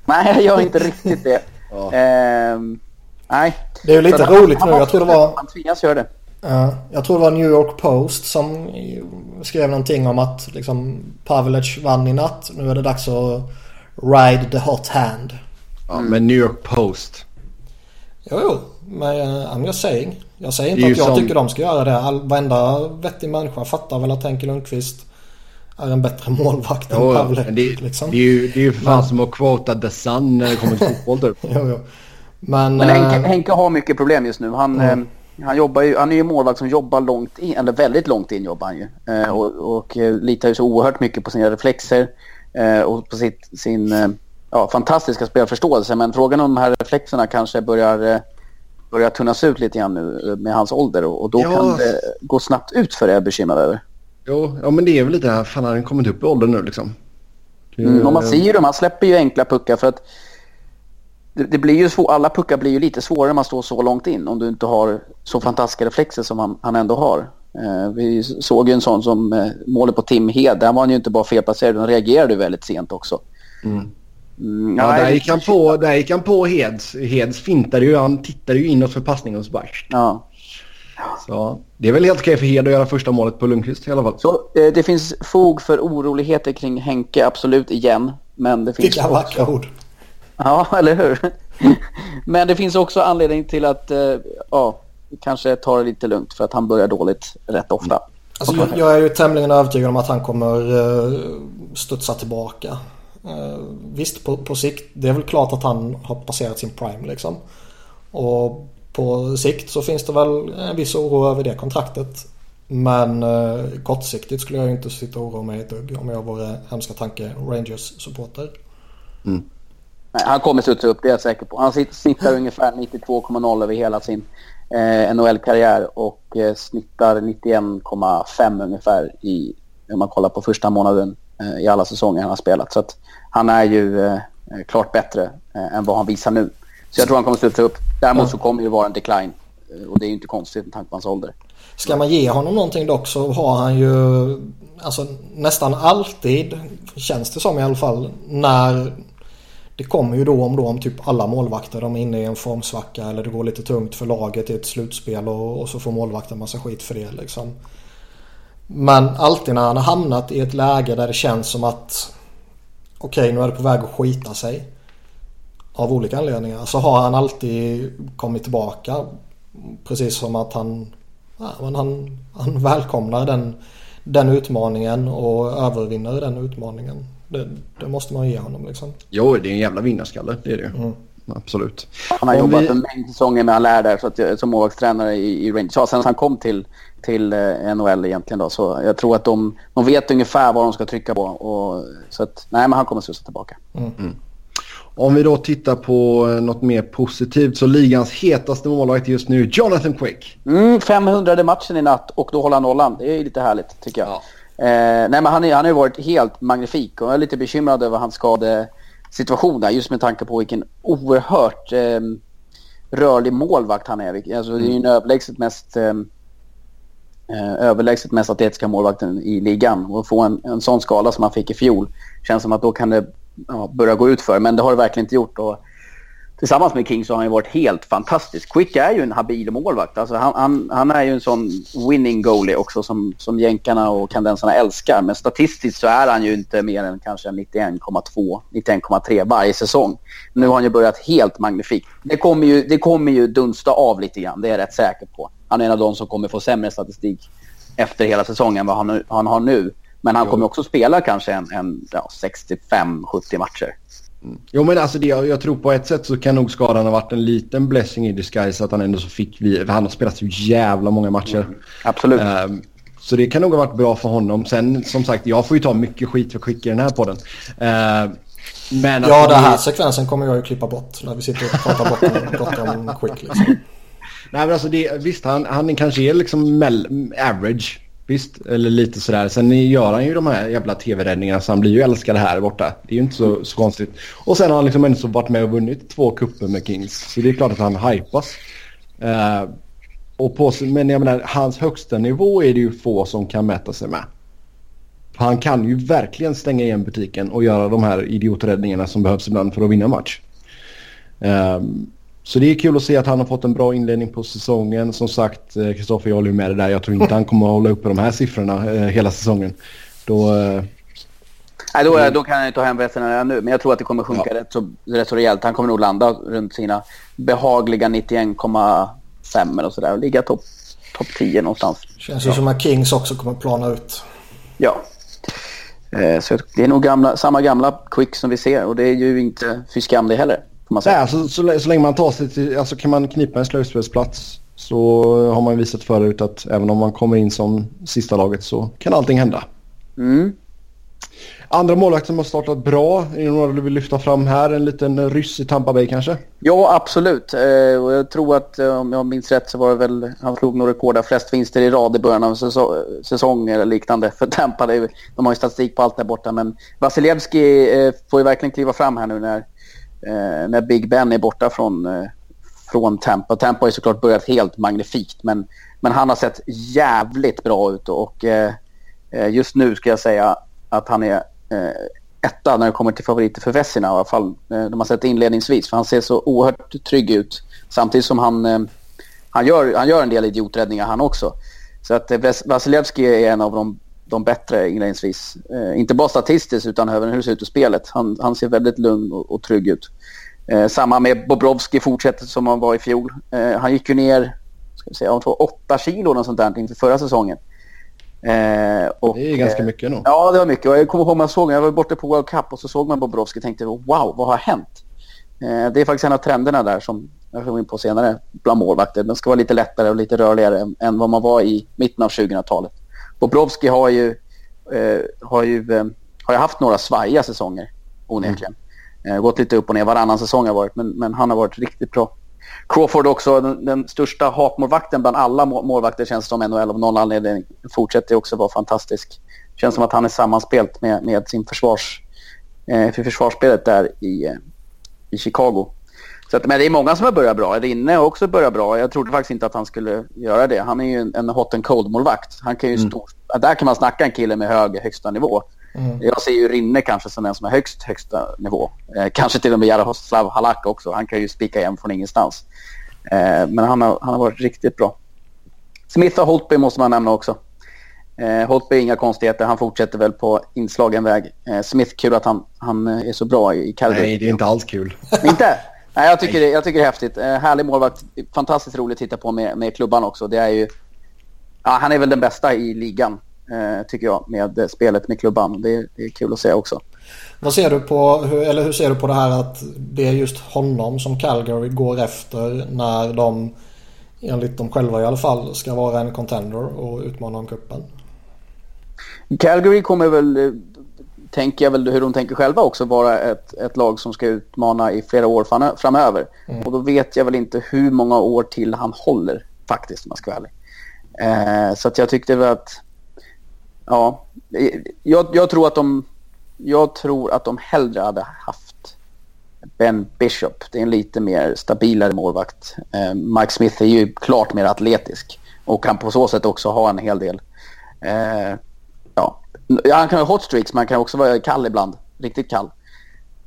Nej, jag gör inte riktigt det. *laughs* Ja. Eh, nej. Det är ju lite roligt nu. Jag tror det var... Man tvingas göra det. Uh, jag tror det var New York Post som skrev någonting om att liksom Pavelic vann i natt. Nu är det dags att ride the hot hand. Ja, mm. men New York Post. Jo, jo. Men uh, I'm just saying. Jag säger inte att jag som... tycker de ska göra det. All, varenda vettig människa fattar väl att Henke Lundqvist är en bättre målvakt än Pavlec. Det, liksom. det, är ju, det är ju fan men... som att quota The Sun när det kommer till *laughs* fotboll typ. jo, jo. Men, men Henke, äh... Henke, har mycket problem just nu. Han, mm. eh, han, jobbar ju, han är ju målvakt som jobbar långt in, eller väldigt långt in jobbar han ju. Eh, och, och eh, litar ju så oerhört mycket på sina reflexer eh, och på sitt, sin eh, ja, fantastiska spelförståelse. Men frågan om de här reflexerna kanske börjar, eh, börjar tunnas ut lite grann nu med hans ålder och, och då ja. kan det gå snabbt ut för det jag är bekymrad över. Jo, ja men det är väl lite här, fan han har kommit upp i åldern nu liksom. Mm, och man ser ju det, man släpper ju enkla puckar för att det, det blir ju svår, alla puckar blir ju lite svårare när man står så långt in om du inte har så fantastiska reflexer som han, han ändå har. Eh, vi såg ju en sån som eh, målet på Tim Hed, där var han ju inte bara felplacerad, utan reagerade väldigt sent också. Mm. Mm, ja, där gick, han på, där gick han på Heds. Heds fintade ju, han tittade ju inåt för passningen och så bara... Ja. Så det är väl helt okej för Hed att göra första målet på Lundqvist i alla fall. Så eh, det finns fog för oroligheter kring Henke, absolut, igen. Men det finns Vilka vackra ord. Ja, *laughs* eller hur? men det finns också anledning till att eh, ja, kanske ta det lite lugnt för att han börjar dåligt rätt ofta. Alltså, jag, jag, är ju tämligen övertygad om att han kommer uh, studsa tillbaka. Uh, visst, på, på sikt, det är väl klart att han har passerat sin prime liksom. Och på sikt så finns det väl en viss oro över det kontraktet. Men eh, kortsiktigt skulle jag inte sitta och oroa mig ett dugg om jag vore hemska tanke Rangers-supporter. Mm. han kommer studsa upp, det är jag säker på. Han snittar ungefär 92,0 över hela sin eh, NHL-karriär och eh, snittar 91,5 ungefär i, om man kollar på första månaden eh, i alla säsonger han har spelat. Så att han är ju eh, klart bättre eh, än vad han visar nu. Så jag tror han kommer studsa upp. Däremot så kommer det vara en decline. Eh, och det är inte konstigt med tanke på hans ålder. Ska man ge honom någonting dock så har han ju alltså nästan alltid, känns det som i alla fall, när Det kommer ju då om då om typ alla målvakter de är inne i en formsvacka eller det går lite tungt för laget i ett slutspel och, och så får målvakten massa skit för det liksom. Men alltid när han har hamnat i ett läge där det känns som att okej okay, nu är det på väg att skita sig. Av olika anledningar så har han alltid kommit tillbaka. Precis som att han, ja, men han, han välkomnar den, den utmaningen och övervinner den utmaningen. Det, det, måste man ge honom liksom. Jo, det är en jävla vinnarskalle. Det är det mm. Absolut. Han har Om jobbat vi... en mängd säsonger med Allaire där så att, som målvaktstränare i, i Rangers. Ja, sen han kom till, till eh, NHL egentligen då. Så jag tror att de, de vet ungefär vad de ska trycka på. Och, så att, nej, men han kommer slussa tillbaka. Mm. Mm. Om vi då tittar på eh, något mer positivt så ligans hetaste målvakt just nu, Jonathan Quick. Mm, 500 matchen i natt och då håller han nollan. Det är lite härligt tycker jag. Ja. Eh, nej men han, är, han har ju varit helt magnifik och jag är lite bekymrad över hans skadesituation där just med tanke på vilken oerhört eh, rörlig målvakt han är. Alltså, Det är ju en överlägset mest, eh, eh, överlägset mest atletiska målvakten i ligan. Och få en, en sån skala som han fick i fjol känns som att då kan det ja, börjar gå ut för. Men det har det verkligen inte gjort. Och tillsammans med King så har han ju varit helt fantastisk. Quick är ju en habil målvakt. Alltså han, han, han är ju en sån winning goalie också som, som jänkarna och kandensarna älskar. Men statistiskt så är han ju inte mer än kanske 91,2, 91,3 varje säsong. Nu har han ju börjat helt magnifikt. Det kommer, ju, det kommer ju dunsta av lite grann, det är jag rätt säker på. Han är en av de som kommer få sämre statistik efter hela säsongen än vad han, han har nu. Men han kommer också spela kanske en, en ja, 65-70 matcher. Mm. Jo men alltså det, jag, tror på ett sätt så kan nog skadan ha varit en liten blessing i disguise att han ändå så fick vi, han har spelat så jävla många matcher. Mm. Absolut. Uh, så det kan nog ha varit bra för honom. Sen som sagt, jag får ju ta mycket skit för skick i den här podden. Uh, men ja, den här vi... sekvensen kommer jag ju klippa bort när vi sitter och pratar bort, *laughs* bort om quick liksom. Nej men alltså det, visst han, han kanske är liksom mell, average. Visst, eller lite sådär. Sen gör han ju de här jävla tv-räddningarna så han blir ju älskad här borta. Det är ju inte så, så konstigt. Och sen har han liksom ändå varit med och vunnit två kupper med Kings. Så det är klart att han hypas. Uh, och på, men jag menar, hans högsta nivå är det ju få som kan mäta sig med. Han kan ju verkligen stänga igen butiken och göra de här idioträddningarna som behövs ibland för att vinna match. Um, så det är kul att se att han har fått en bra inledning på säsongen. Som sagt, Kristoffer jag håller med dig där. Jag tror inte han kommer att hålla uppe de här siffrorna eh, hela säsongen. Då... Eh, Nej, då, då kan han inte ta hem resten redan nu. Men jag tror att det kommer sjunka ja. rätt, så, rätt så rejält. Han kommer nog landa runt sina behagliga 91,5 eller sådär. Och ligga topp top 10 någonstans. Känns ju ja. som att Kings också kommer plana ut. Ja. Eh, så det är nog gamla, samma gamla Quick som vi ser. Och det är ju inte fy skam det heller. Man säga. Nej, alltså, så, så länge man tar sig till, alltså kan man knipa en slutspelsplats så har man visat förut att även om man kommer in som sista laget så kan allting hända. Mm. Andra målvakter som har startat bra, är det några du vill lyfta fram här? En liten ryss i Tampa Bay kanske? Ja, absolut. Eh, och jag tror att eh, om jag minns rätt så var det väl, han slog nog rekord flest vinster i rad i början av säsong, säsong eller liknande för Tampa. De har ju statistik på allt där borta men Vasilevski eh, får ju verkligen kliva fram här nu när eh, när Big Ben är borta från, eh, från Tampa. Tampa har ju såklart börjat helt magnifikt men, men han har sett jävligt bra ut och eh, eh just nu ska jag säga att han är eh, etta när det kommer till favoriter för Vessina i alla fall. Eh, de har sett inledningsvis för han ser så oerhört trygg ut samtidigt som han, eh, han, gör, han gör en del idioträddningar han också. Så att eh, Vasilevski är en av de de bättre inledningsvis. Eh, inte bara statistiskt utan även hur det ser ut i spelet. Han, han ser väldigt lugn och, och trygg ut. Eh, samma med Bobrovski fortsätter som han var i fjol. Eh, han gick ju ner ska vi säga, han tog 8 kilo och sånt där inför förra säsongen. Eh, och, det är ganska mycket nog. Ja, det var mycket. Och jag kommer ihåg man såg, jag var borta på World Cup och så såg man Bobrovski och tänkte wow, vad har hänt? Eh, det är faktiskt en av trenderna där som jag kommer in på senare bland målvakter. Den ska vara lite lättare och lite rörligare än, än vad man var i mitten av 2000-talet. Bobrovski har ju, eh, har, ju, eh, har ju haft några svajiga säsonger onekligen. Mm. Eh, gått lite upp och ner varannan säsong har varit, men, men han har varit riktigt bra. Crawford också, den, den största hatmålvakten bland alla målvakter känns som NHL av någon anledning. Fortsätter också vara fantastisk. Känns som att han är sammanspelt med, med sin försvars, eh, för försvarsspelet där i, eh, i Chicago. Så att, men det är många som har börjat bra. Rinne har också börjat bra. Jag trodde faktiskt inte att han skulle göra det. Han är ju en, en hot and cold-målvakt. Han kan ju mm. stå, där kan man snacka en kille med hög högsta nivå. Mm. Jag ser ju Rinne kanske som den som är högst högsta nivå. Eh, kanske till och med Jaroslav Halak också. Han kan ju spika igen från ingenstans. Eh, men han har, han har varit riktigt bra. Smith och Holtby måste man nämna också. Eh, Holtby är inga konstigheter. Han fortsätter väl på inslagen väg. Eh, Smith, kul att han, han är så bra i Calgary. Nej, det är inte alls kul. inte? *laughs* Nej, jag tycker, det, jag tycker det är häftigt. Eh, härlig målvakt. Fantastiskt roligt att titta på med, med klubban också. Det är ju, ja, han är väl den bästa i ligan, eh, tycker jag, med spelet med klubban. Det, det, är kul att se också. Vad ser du på, hur, eller hur ser du på det här att det är just honom som Calgary går efter när de, enligt dem själva i alla fall, ska vara en contender och utmana om kuppen? Calgary kommer väl, eh, tänker jag väl hur de tänker själva också, vara ett, ett lag som ska utmana i flera år framöver. Mm. Och då vet jag väl inte hur många år till han håller faktiskt om jag ska vara ärlig. Eh, så att jag tyckte väl att, ja, jag, jag, tror att de, jag tror att de hellre hade haft Ben Bishop. Det är en lite mer stabilare målvakt. Eh, Mike Smith är ju klart mer atletisk och kan på så sätt också ha en hel del eh, ja, han kan ha hot streaks, men han kan också vara kall ibland. Riktigt kall.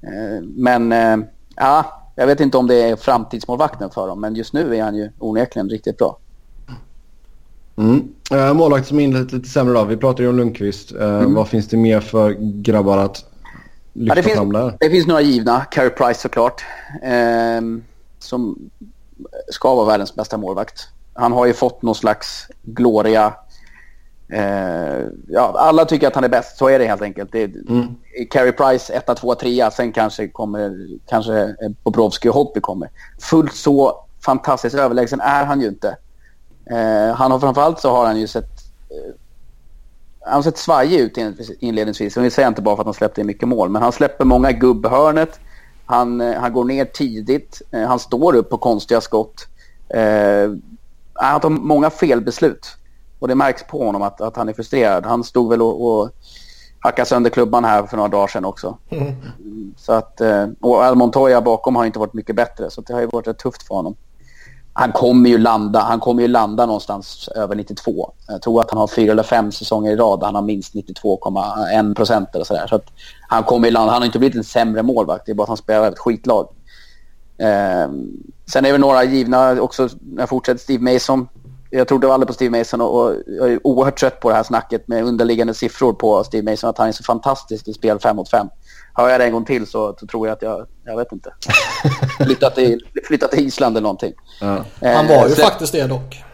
Eh, men eh, ja, jag vet inte om det är framtidsmålvakten för dem, men just nu är han ju onekligen riktigt bra. Mm. Äh, målvakt som inlett lite sämre då. Vi pratade ju om Lundqvist. Mm. Vad finns det mer för grabbar att lyfta ja, det finns, fram där? Det finns några givna. Carey Price såklart. Eh, som ska vara världens bästa målvakt. Han har ju fått någon slags gloria Eh, ja, alla tycker att han är bäst, så är det helt enkelt. Det är, mm. Carey Price 1, 2, 3, sen kanske kommer kanske Bobrovski och Holtby kommer. Fullt så fantastiskt överlägsen är han ju inte. Eh, han har framförallt så har han ju sett eh, han har sett svajig ut inledningsvis. Och det säger jag inte bara för att han släppte in mycket mål. Men han släpper många gubbhörnet. Han, eh, han går ner tidigt. Eh, han står upp på konstiga skott. Eh, han tar många felbeslut. Och det märks på honom att, att han är frustrerad. Han stod väl och, och hackade sönder klubban här för några dagar sedan också. Mm. Så att, eh, och Al Montoya bakom har inte varit mycket bättre så det har ju varit rätt tufft för honom. Han kommer ju landa, han kommer ju landa någonstans över 92. Jag tror att han har fyra eller fem säsonger i rad han har minst 92,1 procent eller sådär. Så att han kommer ju landa, han har inte blivit en sämre målvakt, det är bara att han spelar ett skitlag. Eh, sen är det några givna också, när jag fortsätter Steve Mason jag trodde aldrig på Steve Mason och, jag är oerhört trött på det här snacket med underliggande siffror på Steve Mason. Att han är så fantastisk i spel 5 mot 5. Hör jag det en gång till så, så tror jag att jag, jag vet inte, *laughs* flyttat till, flyttat till Island eller någonting. Ja. Eh, han var ju så, faktiskt det dock.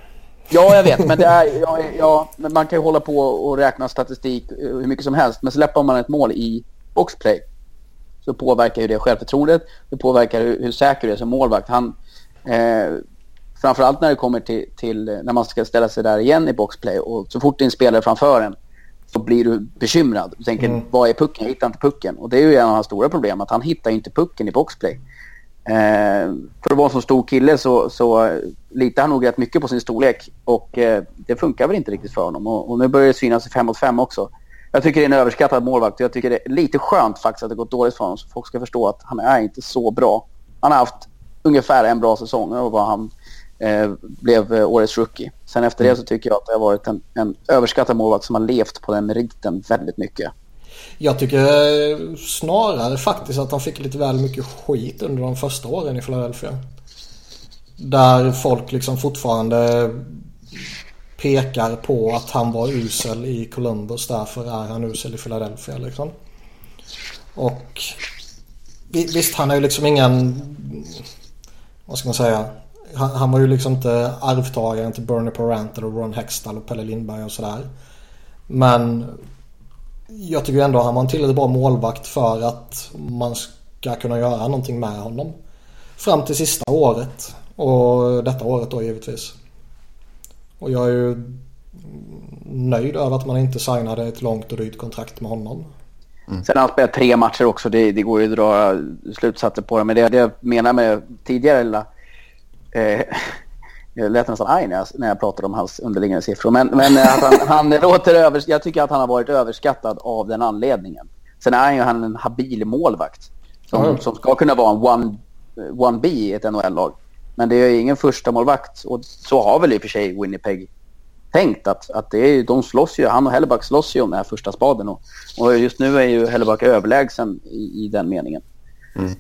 Ja, jag vet, men, det är, ja, ja, men man kan ju hålla på och räkna statistik hur mycket som helst. Men släpper man ett mål i boxplay så påverkar ju det självförtroendet. Det påverkar hur, hur säker du är som målvakt. Han, eh, Framförallt när det kommer till, till, när man ska ställa sig där igen i boxplay och så fort det är en spelare framför en så blir du bekymrad. Du tänker, mm. vad är pucken? Jag hittar inte pucken. Och det är ju en av hans stora problem, att han hittar inte pucken i boxplay. Eh, för att vara en så stor kille så, så litar han nog rätt mycket på sin storlek. Och eh, det funkar väl inte riktigt för honom. Och, och nu börjar det synas i 5 mot 5 också. Jag tycker det är en överskattad målvakt och jag tycker det är lite skönt faktiskt att det gått dåligt för honom. Så folk ska förstå att han är inte så bra. Han har haft ungefär en bra säsong och var han eh, blev eh, årets rookie. Sen efter det mm. så tycker jag att det har varit en, en överskattad målvakt som har levt på den meriten väldigt mycket. Jag tycker eh, snarare faktiskt att han fick lite väl mycket skit under de första åren i Philadelphia. Där folk liksom fortfarande pekar på att han var usel i Columbus. Därför är han usel i Philadelphia liksom. Och visst, han är ju liksom ingen... Vad ska man säga? Han, han, var ju liksom inte arvtagaren till Bernie Parent eller Ron Hextall och Pelle Lindberg och sådär. Men jag tycker ändå att han var en tillräckligt bra målvakt för att man ska kunna göra någonting med honom. Fram till sista året. Och detta året då givetvis. Och jag är ju nöjd över att man inte signade ett långt och dyrt kontrakt med honom. Mm. Sen har han spelat tre matcher också. Det, det går ju att dra slutsatser på det. Men det, det jag menar med tidigare lilla Eh, *laughs* jag lät nästan arg när jag, när jag pratade om hans underliggande siffror. Men, men att han, *laughs* han låter över, jag tycker att han har varit överskattad av den anledningen. Sen är han ju han en habil målvakt. Som, mm. som ska kunna vara en one, one B i ett NHL-lag. Men det är ju ingen första målvakt och så har väl i och för sig Winnipeg tänkt. Att, att det är, de slåss ju, han och Helleback slåss ju om den här första spaden. Och, och just nu är ju Helleback överlägsen i, i den meningen. Mm.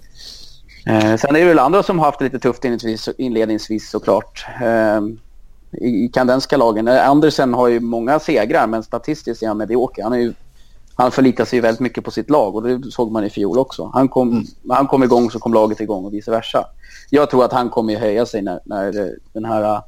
Eh, sen är det väl andra som har haft det lite tufft inledningsvis, inledningsvis såklart. Eh, I kanadensiska lagen. Eh, Andersen har ju många segrar men statistiskt är han medioker. Han, är ju, han förlitar sig väldigt mycket på sitt lag och det såg man i fjol också. Han kom, mm. han kom igång så kom laget igång och vice versa. Jag tror att han kommer att höja sig när, när den här uh,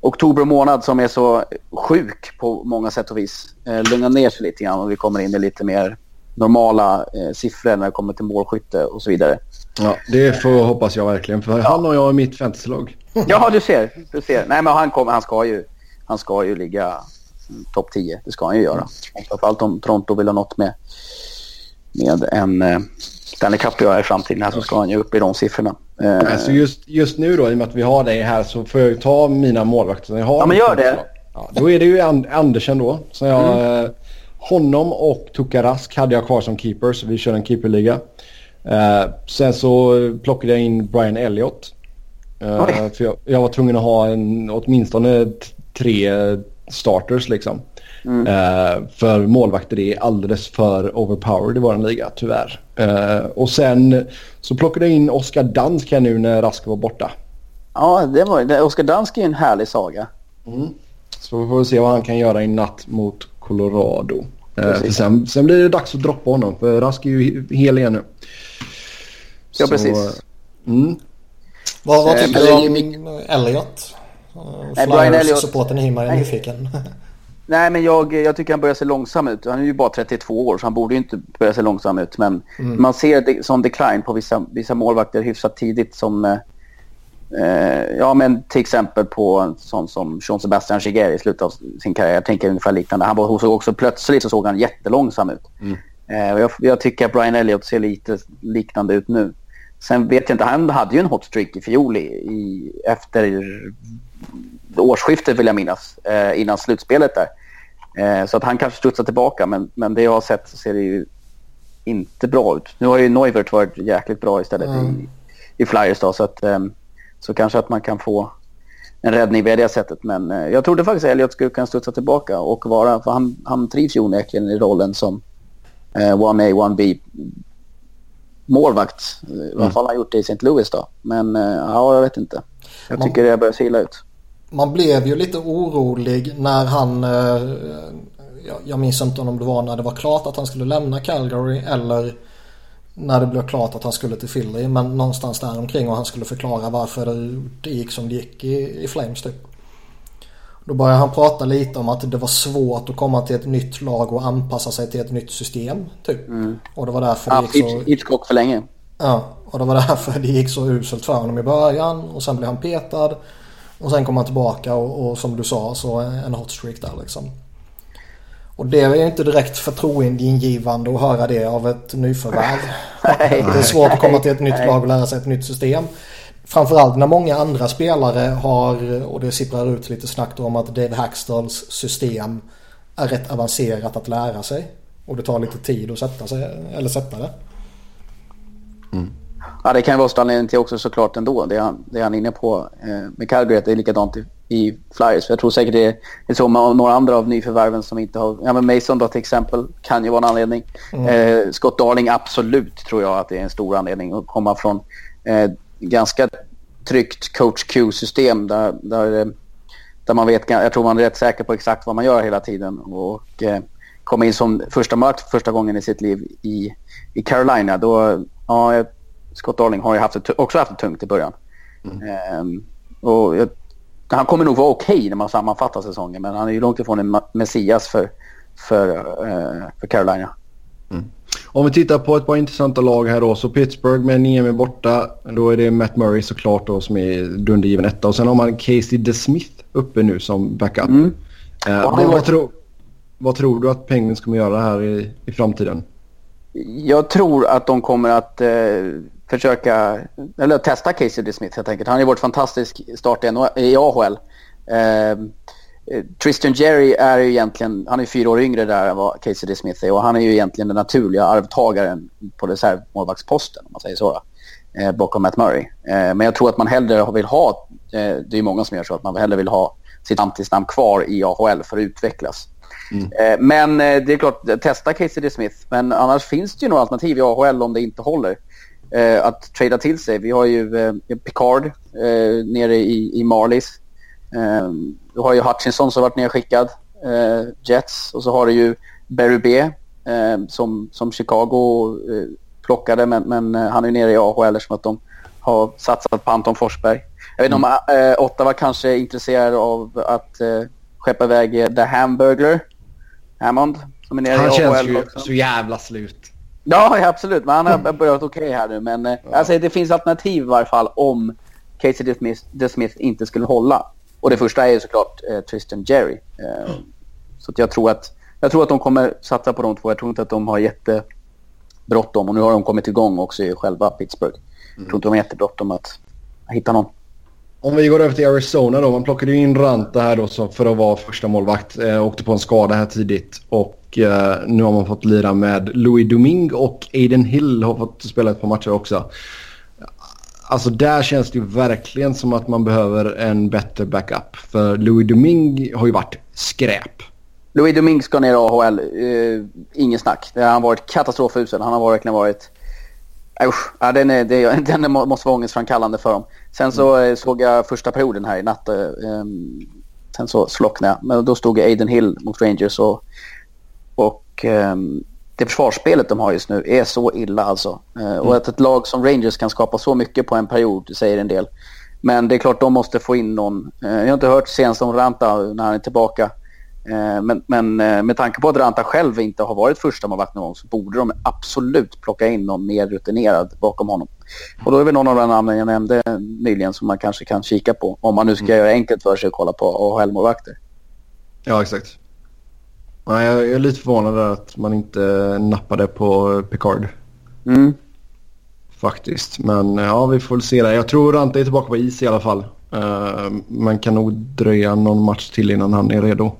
oktober månad som är så sjuk på många sätt och vis uh, lugnar ner sig lite grann och vi kommer in i lite mer normala uh, siffror när det kommer till målskytte och så vidare. Ja, det får hoppas jag verkligen. För ja. han och jag är mitt fantasylag. Ja, du ser. Du ser. Nej, men han, kom, han, ska ju, han ska ju ligga topp 10. Det ska han ju göra. Framförallt om Toronto vill ha något med, med en eh, Stanley Cup att göra i framtiden här så ska han ju upp i de siffrorna. Eh, alltså just, just nu då, i och med att vi har dig här så får jag ju ta mina målvakter. Jag har ja, men gör det. Ja, då är det ju Andersen då. Så jag, mm. Honom och Tukarask hade jag kvar som keepers. Vi kör en keeperliga. Uh, sen så plockade jag in Brian Elliott. Uh, för jag, jag, var tvungen att ha en, åtminstone tre starters liksom. Mm. Uh, för målvakter är alldeles för overpowered i vår liga tyvärr. och sen så plockade jag in Oskar Dansk här nu när Rask var borta. Ja, det var, Oskar Dansk är en härlig saga. Mm. Så vi får se vad han kan göra i natt mot Colorado. för sen, sen blir det dags att droppa honom för Rask är ju hel igen nu. Ja, precis. Mm. Vad, vad tycker du om Elliot? Nej, Brian Elliot. Supporten i är nyfiken. *laughs* Nej, men jag, jag tycker han börjar se långsam ut. Han är ju bara 32 år så han borde ju inte börja se långsam ut. Men mm. man ser det som decline på vissa, vissa målvakter hyfsat tidigt som... Eh, ja, men till exempel på en sån som Jean Sebastian Giger i slutet av sin karriär. Jag tänker ungefär liknande. Han var, såg också plötsligt så såg han jättelångsam ut. Mm. Eh, jag, jag, tycker att Brian Elliott ser lite liknande ut nu. Sen vet jag inte, han hade ju en hot streak i fjol i, i, efter årsskiftet vill jag minnas, eh, innan slutspelet där. Eh, så att han kanske studsar tillbaka, men, men det jag har sett så ser det ju inte bra ut. Nu har ju Neuvert varit jäkligt bra istället mm. i, i Flyers då, så, att, eh, så kanske att man kan få en räddning via det sättet. Men eh, jag trodde faktiskt att Elliot skulle kunna studsa tillbaka och vara, för han, han trivs ju onekligen i rollen som eh, 1A, 1B målvakt. I alla mm. fall han gjort det i St. Louis då. Men eh, ja, jag vet inte. Jag tycker man, det börjar se illa ut. Man blev ju lite orolig när han... Eh, jag minns inte om det var när det var klart att han skulle lämna Calgary eller när det blev klart att han skulle till Philly. Men någonstans där omkring och han skulle förklara varför det, gick som det gick i, i Flames typ. Då började han prata lite om att det var svårt att komma till ett nytt lag och anpassa sig till ett nytt system. Typ. Mm. Och det var därför det gick så... Hitchcock för länge. Ja, och det var därför det gick så uselt för honom i början. Och sen blev han petad. Och sen kom han tillbaka och, och som du sa så en hot streak där liksom. Och det är inte direkt förtroendeingivande att höra det av ett nyförvärv. *laughs* det är svårt att komma till ett nytt lag och lära sig ett nytt system. Framförallt när många andra spelare har, och det sipprar ut lite snabbt om att Dave Hackstalls system är rätt avancerat att lära sig. Och det tar lite tid att sätta, sig, eller sätta det. Mm. Ja, det kan ju vara anledningen till också såklart ändå. Det är han, det är han inne på eh, med Calgary. Det är likadant i, i Flyers. Jag tror säkert det är så med några andra av nyförvärven som inte har... Ja, men Mason då till exempel kan ju vara en anledning. Mm. Eh, Scott Darling absolut tror jag att det är en stor anledning att komma från eh, ganska tryggt coach Q-system där, där, där man vet, jag tror man är rätt säker på exakt vad man gör hela tiden. Och eh, komma in som första mörkt första gången i sitt liv i, i Carolina, då, ja, Scott Darling har ju haft det, också haft det tungt i början. Mm. Eh, och jag, han kommer nog vara okej okay när man sammanfattar säsongen, men han är ju långt ifrån en messias för, för, eh, för Carolina. Om vi tittar på ett par intressanta lag här då. Så Pittsburgh med Niemi borta. Då är det Matt Murray såklart då som är dundergiven etta. Och sen har man Casey DeSmith uppe nu som backup. Mm. Eh, vad, vad, tro, vad, tror du att Penguins kommer göra här i, i framtiden? Jag tror att de kommer att eh, försöka, eller testa Casey DeSmith helt enkelt. Han har ju varit fantastisk start i AHL. Eh, Eh, Tristan Jerry är ju egentligen, han är fyra år yngre där än vad Casey DeSmith är och han är ju egentligen den naturliga arvtagaren på reservmålvaktsposten om man säger så. Eh, bakom Matt Murray. Eh, men jag tror att man hellre vill ha, eh, det är många som gör så, att man hellre vill ha sitt framtidsnamn kvar i AHL för att utvecklas. Mm. Eh, men eh, det är klart, testa Casey D. Smith. Men annars finns det ju några alternativ i AHL om det inte håller. Eh, att trada till sig. Vi har ju Picard nere i, i Marlies. Du har ju Hutchinson som varit nedskickad. Jets. Och så har du ju Barry B. som, som Chicago plockade. Men, men han är nere i AHL som att de har satsat på Anton Forsberg. Jag vet inte mm. om äh, Ottawa kanske är intresserad av att äh, skeppa iväg The Hamburglar. Hammond. Som är nere han i känns ju också. så jävla slut. Ja, ja absolut. Men han har börjat okej okay här nu. Men eh, ja. alltså, det finns alternativ i varje fall om Casey DeSmith, inte skulle hålla. Och det första är ju såklart eh, Tristan Jerry. Eh, mm. Så jag, tror att, jag tror att de kommer satsa på de två. Jag tror inte att de har jättebråttom. Och nu har de kommit igång också i själva Pittsburgh. Mm. Jag tror inte de har jättebråttom att hitta någon. Om vi går över till Arizona då. Man plockade ju in Ranta här då för att vara första målvakt. Eh, åkte på en skada här tidigt. Och eh, nu har man fått lira med Louis Domingue och Aiden Hill har fått spela ett par matcher också. Alltså där känns det ju verkligen som att man behöver en bättre backup. För Louis Domingue har ju varit skräp. Louis Domingue ska ner i AHL. Uh, eh, ingen snack. Det har varit katastrofusel. Han har verkligen varit Usch, ja, den, är, det, den måste vara ångestframkallande för dem. Sen så mm. såg jag första perioden här i natt. Um, sen så slocknade jag. Men då stod Aiden Hill mot Rangers och, och um, det försvarsspelet de har just nu är så illa alltså. Uh, mm. Och att ett lag som Rangers kan skapa så mycket på en period säger en del. Men det är klart de måste få in någon. Uh, jag har inte hört senast om Ranta när han är tillbaka. Eh, men, men eh, med tanke på att Ranta själv inte har varit första målvakt någon gång så borde de absolut plocka in någon mer rutinerad bakom honom. Och då är det någon av de namnen jag nämnde nyligen som man kanske kan kika på om man nu ska mm. göra enkelt för sig och kolla på AHL-målvakter. Ja, exakt. Ja, jag är lite förvånad där att man inte nappade på Picard. Mm. Faktiskt, men ja, vi får väl se där. Jag tror Ranta är tillbaka på is i alla fall. Uh, man kan nog dröja någon match till innan han är redo.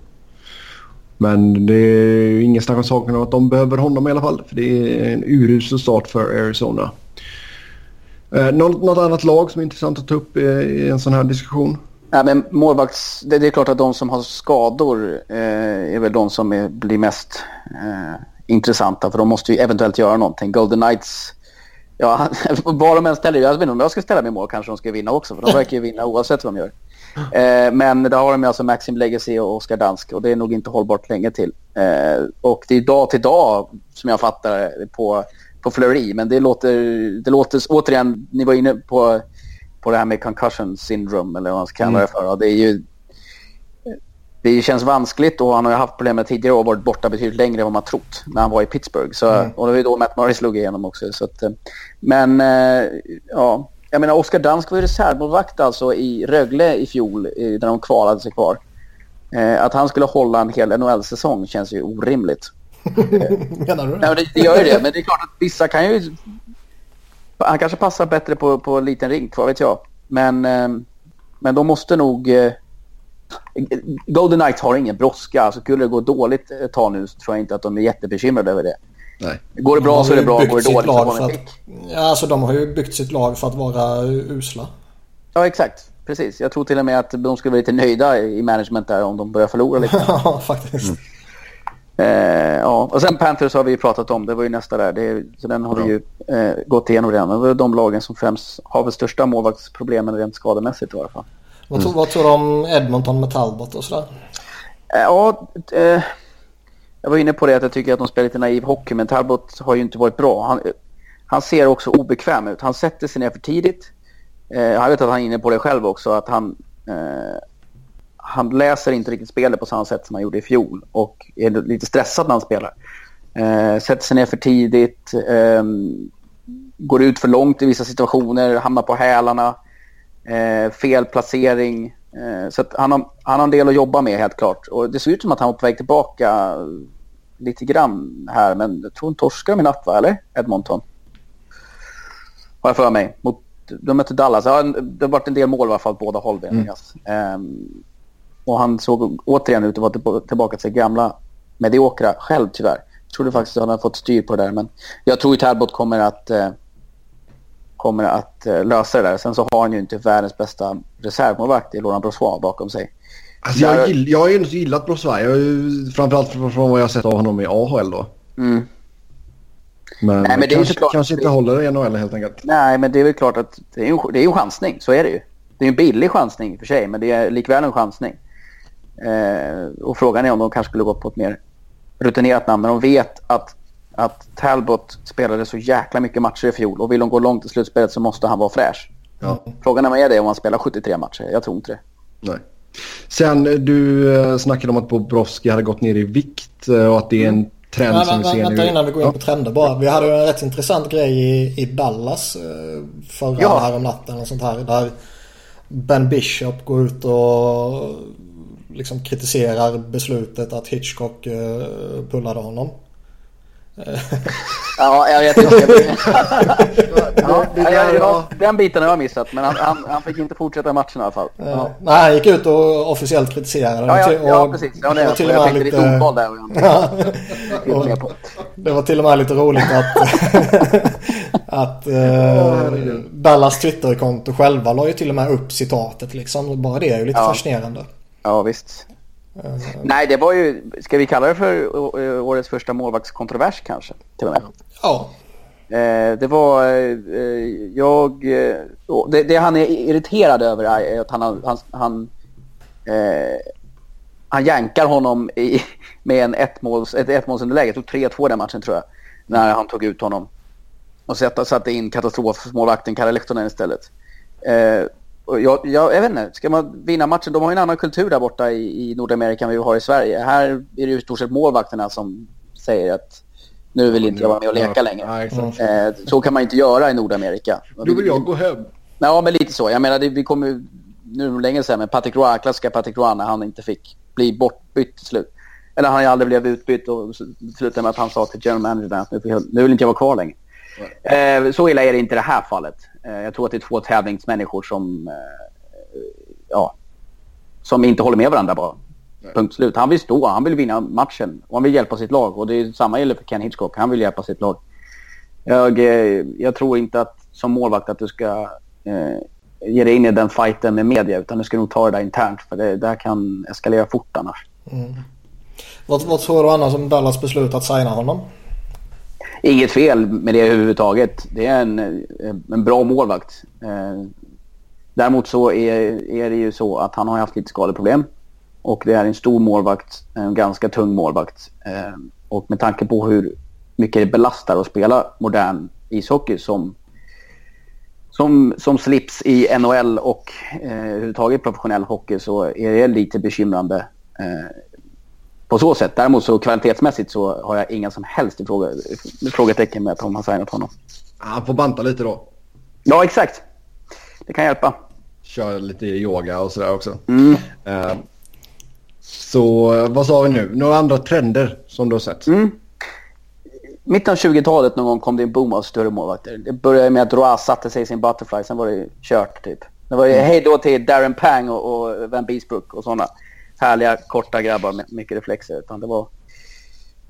Men det är ju ingen snack om saken att de behöver honom i alla fall. För det är en urusel start för Arizona. Eh, något, något, annat lag som är intressant att ta upp i en sån här diskussion? Nej, men målvakts, det, det, är klart att de som har skador eh, är väl de som är, blir mest eh, intressanta. För de måste ju eventuellt göra någonting. Golden Knights, ja, *laughs* vad de än ställer, jag vet inte om jag ska ställa mig mål kanske de ska vinna också. För de verkar ju vinna oavsett vad de gör. Eh, men där har de alltså Maxim Legacy och Oskar Dansk och det är nog inte hållbart länge till. Eh, och det är dag till dag som jag fattar på, på Fleury. Men det låter, det låter återigen, ni var inne på, på det här med concussion syndrome eller vad man ska kalla det för. Det är ju det känns vanskligt och han har ju haft problem med tidigare och varit borta betydligt längre än vad man trott när han var i Pittsburgh. Så, mm. Och det var ju då Matt Murray slog igenom också. Så att, eh, men eh, ja, jag menar Oskar Dansk var ju reservmålvakt alltså i Rögle i fjol när de kvalade sig kvar. Eh, att han skulle hålla en hel NHL-säsong känns ju orimligt. *laughs* Menar du det? Nej, det gör ju det, men det är klart att vissa kan ju... Han kanske passar bättre på, på liten rink, vad vet jag. Men, eh, men de måste nog... Eh, Golden Knights har ingen brådska. Alltså, skulle det gå dåligt ett tag nu så tror jag inte att de är jättebekymrade över det. Nej. Går det bra de så är det bra, går det dåligt så får man. Ja, alltså de har ju byggt sitt lag för att vara usla. Ja, exakt. Precis. Jag tror till och med att de skulle vara lite nöjda i management där om de börjar förlora lite. *laughs* ja, faktiskt. Mm. Eh, ja. Och sen Panthers har vi pratat om. Det var ju nästa där. Det, så den har ja. vi ju eh, gått igenom redan. Det var de lagen som främst har väl största målvaktsproblemen rent skademässigt i alla fall. Vad, mm. vad tror du om Edmonton med Talbot och sådär? Eh, ja, eh, jag var inne på det att jag tycker att de spelar lite naiv hockey men Talbot har ju inte varit bra. Han, han ser också obekväm ut. Han sätter sig ner för tidigt. Eh, jag vet att han är inne på det själv också att han, eh, han läser inte riktigt spelet på samma sätt som han gjorde i fjol och är lite stressad när han spelar. Eh, sätter sig ner för tidigt, eh, går ut för långt i vissa situationer, hamnar på hälarna, eh, fel placering. Eh, så han, har, han har en del att jobba med helt klart. Och det ser ut som att han var på väg tillbaka lite grann här. Men jag tror hon torskade i natt va, eller? Edmonton. Har jag för mig. Mot, de mötte Dallas. Ja, det har varit en del mål i alla fall båda håll. Mm. Um, och han såg återigen ut att vara tillbaka till sig gamla mediokra själv tyvärr. Jag trodde faktiskt att han hade fått styr på det där. Men jag tror att Talbot kommer att, uh, kommer att uh, lösa det där. Sen så har han ju inte världens bästa reservmålvakt i Laurent Brossois bakom sig. Alltså jag, gill, jag har ju inte gillat Brosvaj. Framförallt från vad jag har sett av honom i AHL då. Mm. Men, Nej, men det är kanske, såklart- kanske inte håller i NHL helt enkelt. Nej, men det är väl klart att det är ju en, det är ju en chansning. Så är det ju. Det är en billig chansning i och för sig, men det är likväl en chansning. Eh, och frågan är om de kanske skulle gått på ett mer rutinerat namn. Men de vet att, att Talbot spelade så jäkla mycket matcher i fjol och vill de gå långt i slutspelet så måste han vara fräsch. Ja, Frågan är om är det om han spelar 73 matcher. Jag tror inte det. nej. Sen du eh, snackade om att Bobrovski hade gått ner i vikt eh, och att det är en trend Men, som vi ser vänta nu. innan vi går in på trender bara. Vi hade en rätt intressant grej i, i Dallas eh, förra Ja. här om natten och sånt här. Där Ben Bishop går ut och liksom kritiserar beslutet att Hitchcock eh, pullade honom. Ja, jag vet inte. *laughs* ja, jag. Den biten har jag missat, men han, han, han fick inte fortsätta matchen i alla fall. Eh, Ja, Nej, han gick ut och officiellt kritiserade ja, ja, ja och precis. Ja, det var till och jag med tänkte lite... lite ordval där. Och *laughs* på. Det var till och med lite roligt att, *laughs* att eh, Dallas Twitterkonto själva la ju till och med upp citatet liksom. Bara det är ju lite Ja. fascinerande. Ja, visst. Nej, det var ju, ska vi kalla det för eh, årets första målvaktskontrovers kanske? Till och med. Ja, Eh, det var, eh, jag, eh, det, det han är irriterad över är att han, han, han, eh, han jänkar honom i, med en ettmåls, ett ettmålsunderläge. Jag tog 3-2 den matchen tror jag. När han tog ut honom. Och satte, satte in katastrofmålvakten Kalle Lehtonen istället. Jag, jag, jag vet inte, ska man vinna matchen? De har ju en annan kultur där borta i, i Nordamerika än vi har i Sverige. Här är det ju i stort sett målvakterna som säger att nu vill inte jag vara med och leka längre. Ja. Eh, så kan man inte göra i Nordamerika. Då vill jag gå hem. Ja, men lite så. Jag menar, det, vi kommer nu är det länge sedan, men Patrick Roy, klassiska Patrick Roy när han inte fick bli bortbytt till slut. Eller han aldrig blev utbytt och slutade med att han sa till general managern att nu vill inte jag vara kvar längre. Eh, så illa är det inte i det här fallet. Eh, jag tror att det är två tävlingsmänniskor som, eh, ja, som inte håller med varandra bara. Punkt slut. Han vill stå, han vill vinna matchen och han vill hjälpa sitt lag. Och det är samma gäller för Ken Hitchcock. Han vill hjälpa sitt lag. Jag, jag tror inte att som målvakt att du ska ge dig in i den fighten med media utan du ska nog ta det där internt för det där kan eskalera fort annars. vad, vad tror du annars om Dallas beslut att signa honom? Inget fel med det överhuvudtaget. Det är en, en bra målvakt. Eh, däremot så är, är det ju så att han har haft lite skadeproblem. Och det är en stor målvakt, en ganska tung målvakt. Eh, och med tanke på hur mycket det belastar att spela modern ishockey som, som, som slips i NHL och eh, överhuvudtaget professionell hockey så är det lite bekymrande eh, på så sätt. Däremot så kvalitetsmässigt så har jag inga som helst frågetecken med att de har signat honom. Han får banta lite då. Ja, exakt. Det kan hjälpa. Kör lite yoga och sådär också. Mm. Eh, så vad sa vi nu? Några andra trender som du har sett? Mm. Mitten av 20-talet någon gång kom det en boom av större målvakter. Det började med att Roas satte sig i sin butterfly, sen var det kört typ. Det var ju hej då till Darren Pang och, och Van Beesbrook och sådana härliga korta grabbar med mycket reflexer. Utan det var...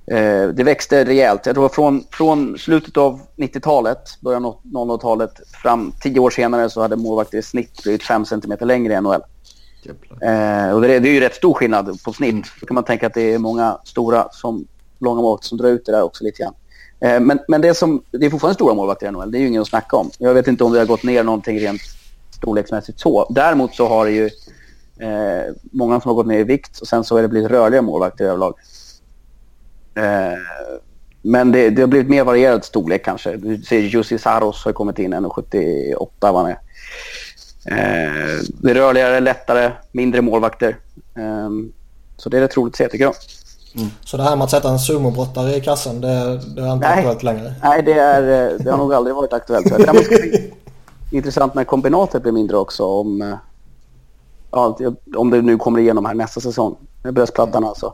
Eh, det växte rejält. Jag tror från, från slutet av 90-talet, början av 00-talet, fram tio år senare så hade målvakter i snitt blivit 5 cm längre i NHL. Eh, och det, är- det är ju rätt stor skillnad på snitt. Då kan man tänka att det är många stora som långa målvakter som drar ut det där också lite grann. Eh, men men det, som, det är fortfarande stora målvakter i NHL. Det är ju ingen att snacka om. Jag vet inte om det har gått ner någonting rent storleksmässigt så. Däremot så har det ju eh, många som har gått ner i vikt och sen så har det blivit rörliga målvakter överlag. Eh, men det, det har blivit mer varierad storlek kanske. Du ser Jussi Saros har kommit in 1,78 var han är. Eh, det är rörligare, lättare, mindre målvakter. Eh, så det är rätt roligt att se tycker jag. Så det här med att sätta en sumobrottare i kassen det, det är inte Nej. aktuellt längre. Nej, det, är, eh, det har nog aldrig varit aktuellt. Det bli *laughs* intressant när kombinatet blir mindre också. Om, det- om det nu kommer igenom här nästa säsong. Bröstplattan alltså.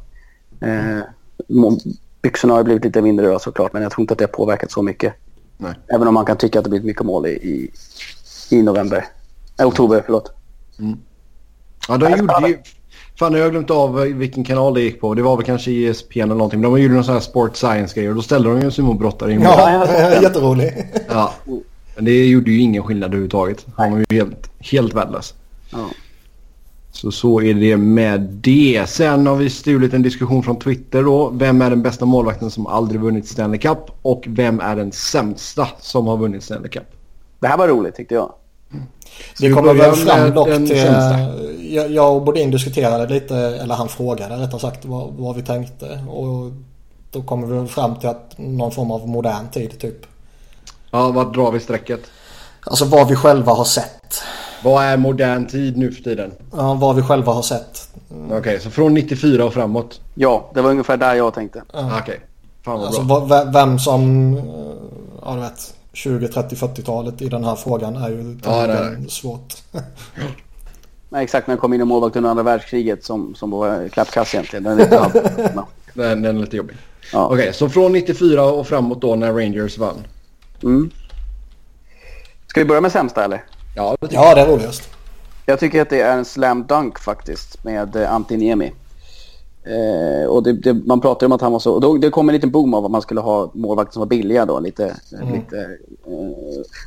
Eh, byxorna har blivit lite mindre då såklart, men jag tror inte att det har påverkat så mycket. Nej. Även om man kan tycka att det blivit mycket mål i, i, i november. Eh, oktober, förlåt. Ja, de gjorde ju... Fan, jag har glömt av eh, vilken kanal det gick på. Det var väl kanske ESPN eller någonting. Men de gjorde någon sån här sport science-grej och då ställde de ju en sumobrottare i mål. Ja, *laughs* jätterolig. Ja. Men det gjorde ju ingen skillnad överhuvudtaget. Han var ju helt, helt värdelös. Ja. Så så är det med det. Sen har vi stulit en diskussion från Twitter då. Vem är den bästa målvakten som aldrig vunnit Stanley Cup? Och vem är den sämsta som har vunnit Stanley Cup? Det här var roligt tyckte jag. Vi kommer väl fram dock till... Jag, jag och Bodin diskuterade lite, eller han frågade rättare sagt vad, vad vi tänkte. Och då kommer vi fram till att någon form av modern tid typ. Ja, vad drar vi strecket? Alltså vad vi själva har sett. Vad är modern tid nu för tiden? Ja, vad vi själva har sett. Mm. Okej, okay, så från 94 och framåt? Ja, det var ungefär där jag tänkte. Ja. Okej. Okay. Fan vad alltså, bra. Vem som... Ja, du vet. 20, 30, 40-talet i den här frågan är ju ja, det är svårt. *laughs* Nej, exakt när jag kom in i målvakt under andra världskriget som, som var klappkass egentligen. Den är lite, *laughs* den, den är lite jobbig. Ja. Okej, okay, så från 94 och framåt då när Rangers vann? Mm. Ska vi börja med sämsta eller? Ja, det, ja, det är roligast. Jag tycker att det är en slam dunk faktiskt med eh, Antiniemi. Eh, och det, det, man pratar om att han var så... Och då, det kom en liten boom av att man skulle ha målvakter som var billiga då. Lite, mm. lite, eh,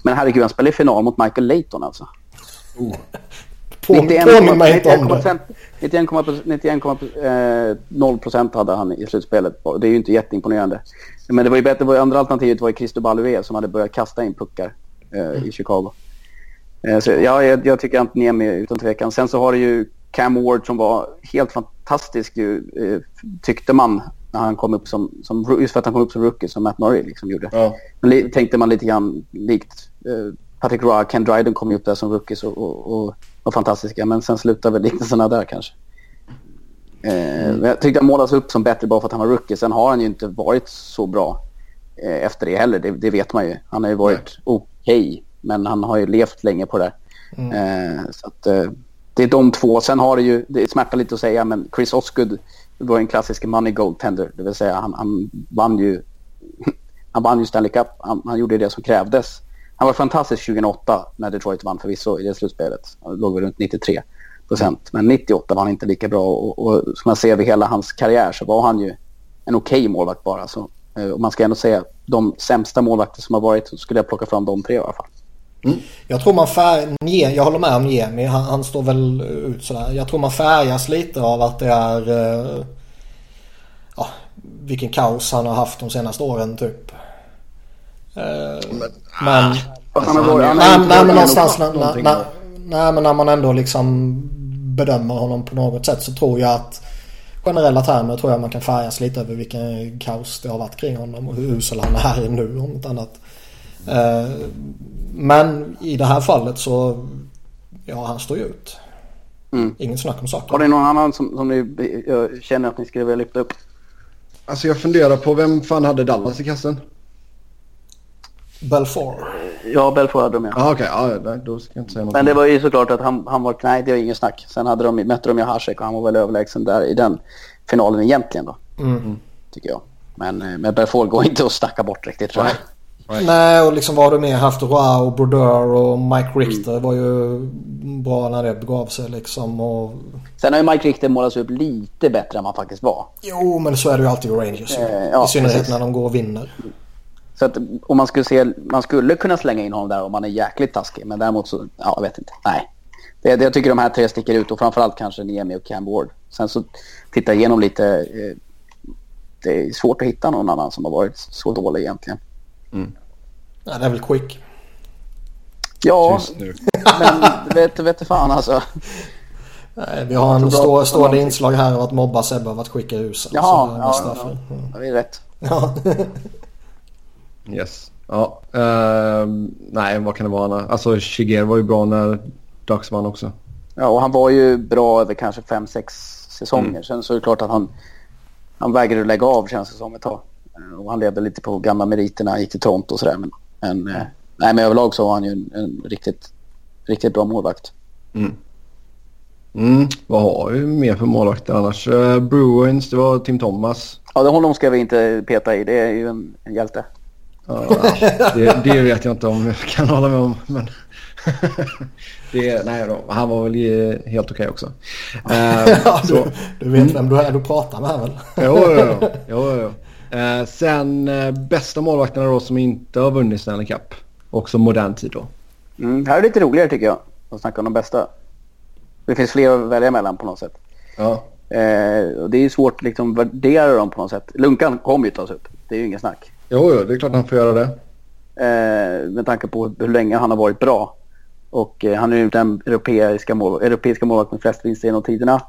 men herregud, han spelade i final mot Michael Layton alltså. Oh. Påminn mig inte om det. 91,0 procent hade han i slutspelet. Det är ju inte jätteimponerande. Men det var ju bättre. Det andra alternativet var ju Cristobal Balue som hade börjat kasta in puckar eh, i Chicago. Eh, så, ja, jag, jag tycker Antoniemi utan tvekan. Sen så har du ju Cam Ward som var helt fantastisk ju, eh, tyckte man när han kom upp som, som, just för att han kom upp som rookie som Matt Murray liksom gjorde. Ja. Men tänkte man lite grann likt eh, Patrick Roy, Ken Dryden kom ju upp där som rookies och, och, och var fantastiska. Men sen slutade väl liknelserna där kanske. Eh, mm. Jag tyckte han målas upp som bättre bara för att han var rookie. Sen har han ju inte varit så bra eh, efter det heller. Det, det, vet man ju. Han har ju varit okej. Okay, men han har ju levt länge på det mm. eh, Så att, eh, det är de två. Sen har det ju, det smärtar lite att säga, men Chris Osgood var en klassisk money goaltender. Det vill säga han, han vann ju *laughs* han vann ju Stanley Cup. Han, han gjorde det som krävdes. Han var fantastisk 2008 när Detroit vann förvisso i det slutspelet. Han låg runt 93 procent. Men 98 var han inte lika bra och, och som man ser över hela hans karriär så var han ju en okej okay målvakt bara. Så, eh, och man ska ändå säga de sämsta målvakter som har varit så skulle jag plocka fram de tre i alla fall. Mm. Jag tror man färg... Jag håller med om Niemi. Han, han, står väl ut sådär. Jag tror man färgas lite av att det är... Uh, ja, vilken kaos han har haft de senaste åren typ. Uh, men... men Alltså, han nej, nej, nej men någonstans när, när, när, nej, men när man ändå liksom bedömer honom på något sätt så tror jag att generella termer tror jag man kan färgas lite över vilken kaos det har varit kring honom och hur usel han är nu om inte annat. Eh, men i det här fallet så ja han står ju ut. Mm. Inget snack om saken. Har ni någon annan som, som ni känner att ni skulle vilja lyfta upp? Alltså jag funderar på vem fan hade Dallas i kassen? Belfort. Ja, Belfort hade de ja. Ah, okay. ja. Då ska jag inte säga något. Men det var ju såklart att han, han var... Nej, det var ingen snack. Sen hade de, mötte de ju Hasek och han var väl överlägsen där i den finalen egentligen då. Mm. Tycker jag. Men eh, med Belfort går inte att snacka bort riktigt tror jag. Right. Nej, och liksom vad du mer haft? Roy och Brodeur och Mike Richter mm. var ju bra när det begav sig liksom. Och... Sen har ju Mike Richter målats upp lite bättre än man faktiskt var. Jo, men så är det ju alltid i Rangers. Eh, ja, I synnerhet precis. när de går och vinner. Så att om man skulle se, man skulle kunna slänga in honom där om man är jäkligt taskig. Men däremot så, ja jag vet inte. Nej. Det, det, jag tycker de här tre sticker ut och framförallt kanske Niemi och Cam Ward. Sen så tittar jag igenom lite. Eh, det är svårt att hitta någon annan som har varit så dålig egentligen. Mm. Ja, det är väl Quick. Ja, *laughs* men vet, vet fan alltså. Nej, vi har en stå, stående inslag här av att mobba Sebbe av att skicka husen. Jaha, ja, ja, ja, det är rätt. Ja. Yes. Ja, uh, nej vad kan det vara? Alltså Shiger var ju bra när Ducks vann också. Ja, och han var ju bra över kanske fem sex säsonger. Mm. Sen så är det klart att han, han vägrade lägga av känns det som ett tag. Eh, och han levde lite på gamla meriterna, gick till Toronto och sådär. Men, men, mm. nej, men överlag så var han ju en, en riktigt, riktigt bra målvakt. Mm. Mm, vad har vi mer för målvakter annars? Uh, Bruins, det var Tim Thomas. Ja, det honom ska vi inte peta i. Det är ju en, en hjälte. Ja, det, det, vet jag inte om jag kan hålla med om. Men *laughs* det, nej då, han var väl helt okej okay också. Uh, ja, *laughs* du, du, vet vem du är du pratar med väl? jo, jo, jo. jo, Uh, sen uh, bästa målvakterna då som inte har vunnit Stanley Cup. Också modern tid då. Mm, här är lite roligare tycker jag. Att snacka om de bästa. Det finns fler att välja mellan på något sätt. Ja. Eh, och det är svårt att liksom värdera dem på något sätt. Lunkan kommer ju tas upp. Det är ju ingen snack. Jo, jo, det är klart han får göra det. Eh, med tanke på hur länge han har varit bra. Och eh, han är ju den europeiska, mål, europeiska målvakt med flest vinster genom tiderna.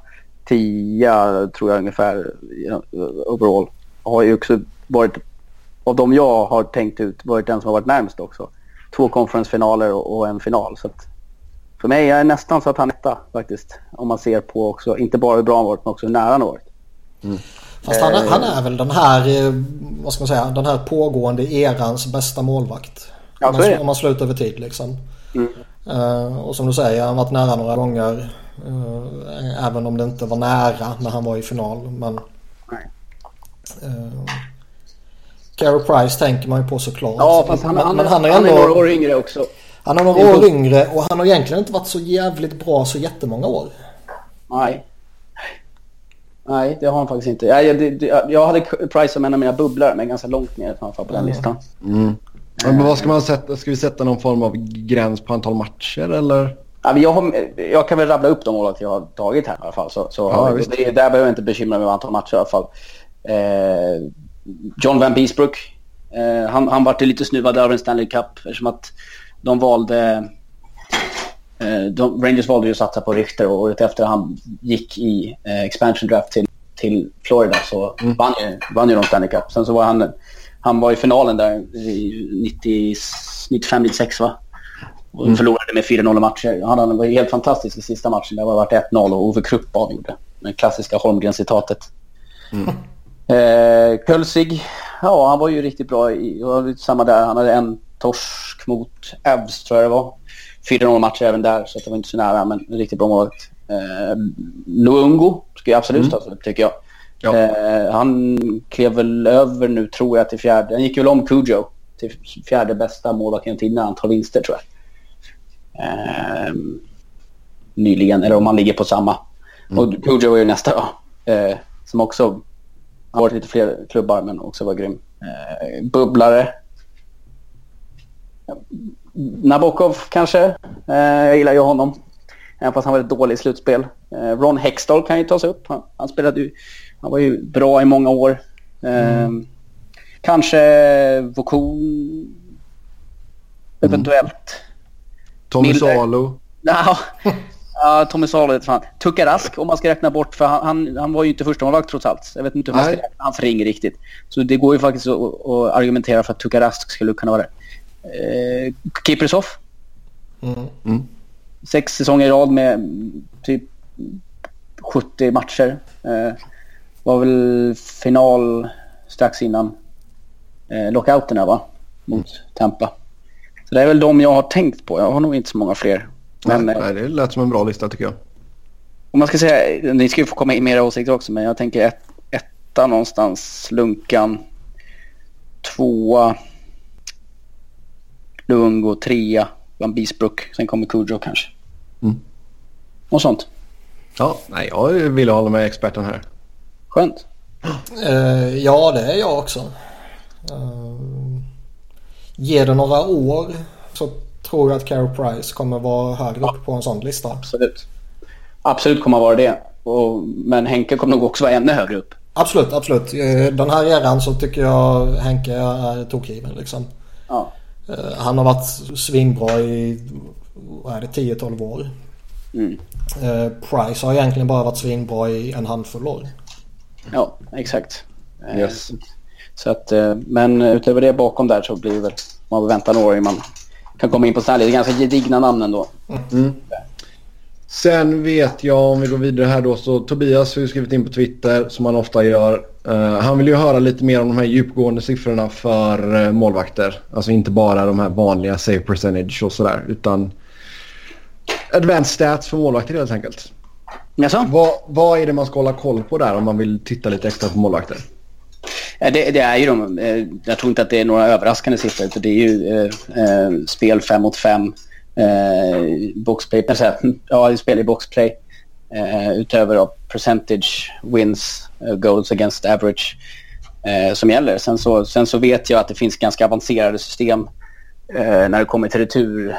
Tia tror jag ungefär overall. Har ju också varit, av de jag har tänkt ut, varit den som har varit närmst också. Två konferensfinaler och, och en final. Så att för mig är det nästan så att han är etta faktiskt. Om man ser på också, inte bara hur bra han varit men också hur nära han har varit. Mm. Fast han, är, han är väl den här, eh, vad ska man säga, den här pågående erans bästa målvakt. Ja, om, man, om man slutar över tid liksom. Mm. Uh, och som du säger, han har varit nära några gånger. Uh, även om det inte var nära när han var i final. Men... Nej. Uh, Carey Price tänker man ju på såklart. Ja, fast han, men, han, men han, är han ändå, är några år yngre också. Han är några år yngre och han har egentligen inte varit så jävligt bra så jättemånga år. Nej. Nej, det har han faktiskt inte. Jag, det, det, jag hade Price som en av mina bubblor, men ganska långt ner fall på den Mm. listan. Mm. Men vad ska man sätta? Ska vi sätta någon form av gräns på antal matcher eller? Ja, men jag, har, jag kan väl rabbla upp de mål jag har tagit här i alla fall. Så, så Ja, det, där behöver jag inte bekymra mig om antal matcher i alla fall. Eh, John Van Beesbrook. Eh, han, han vart lite snuvad över en Stanley Cup eftersom att de valde... Eh, de, Rangers valde ju att satsa på Richter och året efter han gick i eh, expansion draft till, till Florida så vann, ju, vann ju de Stanley Cup. Sen så var han, han var i finalen där i 95-96 va? Och förlorade med 4-0 matcher. Han var helt fantastisk i sista matchen. Det var varit 1-0 och Ove Krupp avgjorde. Det klassiska Holmgren-citatet. Eh, Kölsig, ja han var ju riktigt bra. I, var lite samma där. Han hade en torsk mot Evs tror jag det var. 4-0 matcher även där så det var inte så nära men en riktigt bra målvakt. Eh, Luungo ska jag absolut tas upp tycker jag. Ja. Eh, han klev väl över nu tror jag till fjärde. Han gick väl om Cujo till fjärde bästa målvakt genom tiderna antal vinster tror jag. Eh, nyligen, eller om han ligger på samma. Och Cujo är ju nästa då. Eh, som också har varit lite fler klubbar men också var grym. Eh, bubblare. Nabokov kanske. Eh, jag gillar ju honom. Även fast han var lite dålig i slutspel. Eh, Ron Hextall kan ju tas upp. Han, han spelade ju, han var ju bra i många år. Eh, Kanske Vokun. Eventuellt. Tommy Miller. Salo? Ja, *laughs* ja Tommy Salo heter fan. Tucka Rask om man ska räkna bort, för han, han, han var ju inte första målvakt trots allt. Jag vet inte hur man ska räkna hans ring riktigt. Så det går ju faktiskt att, att argumentera för att Tucka Rask skulle kunna vara det. Eh, Kiprisov, Mm. sex säsonger i rad med mm, typ 70 matcher. Eh, var väl final strax innan eh, lockouterna va? Mot Tampa. Så det är väl de jag har tänkt på. Jag har nog inte så många fler. Men, nej, eh, nej, det lät som en bra lista tycker jag. Om man ska säga, ni ska ju få komma in med era åsikter också, men jag tänker ett, etta någonstans, Lunkan, tvåa, Lungo, trea, Van Beesbrook, sen kommer Cujo kanske. Mm. Och sånt. Ja, nej, jag vill hålla med experten här. Skönt. Eh, ja, det är jag också. Uh, ge det några år så tror att Carey Price kommer vara högre upp på en sån lista. Absolut. Absolut kommer vara det. Och, men Henke kommer nog också vara ännu högre upp. Absolut, absolut. Eh, Den här eran så tycker jag Henke är tokgiven liksom. Ja. Eh, Han har varit svinbra i vad är det, 10-12 år. Mm. Eh, Price har egentligen bara varit svinbra i en handfull år. Ja, exakt. Yes. Så att, men utöver det bakom där så blir det väl, man får vänta några år innan man kan komma in på sådana här lite ganska gedigna namn ändå. Sen vet jag, om vi går vidare här då, så Tobias har ju skrivit in på Twitter som han ofta gör. Eh, han vill ju höra lite mer om de här djupgående siffrorna för uh, målvakter. Alltså inte bara de här vanliga save percentage och sådär utan advanced stats för målvakter helt enkelt. Jaså? Vad, vad är det man ska hålla koll på där om man vill titta lite extra på målvakter? Det, det är ju de. Eh, jag tror inte att det är några överraskande siffror. Utan det är ju eh, eh spel 5 mot 5. Eh, boxplay, alltså, ja, spel i boxplay. Eh, utöver då, percentage wins, goals against average eh, som gäller. Sen så, sen så vet jag att det finns ganska avancerade system eh, när det kommer till retur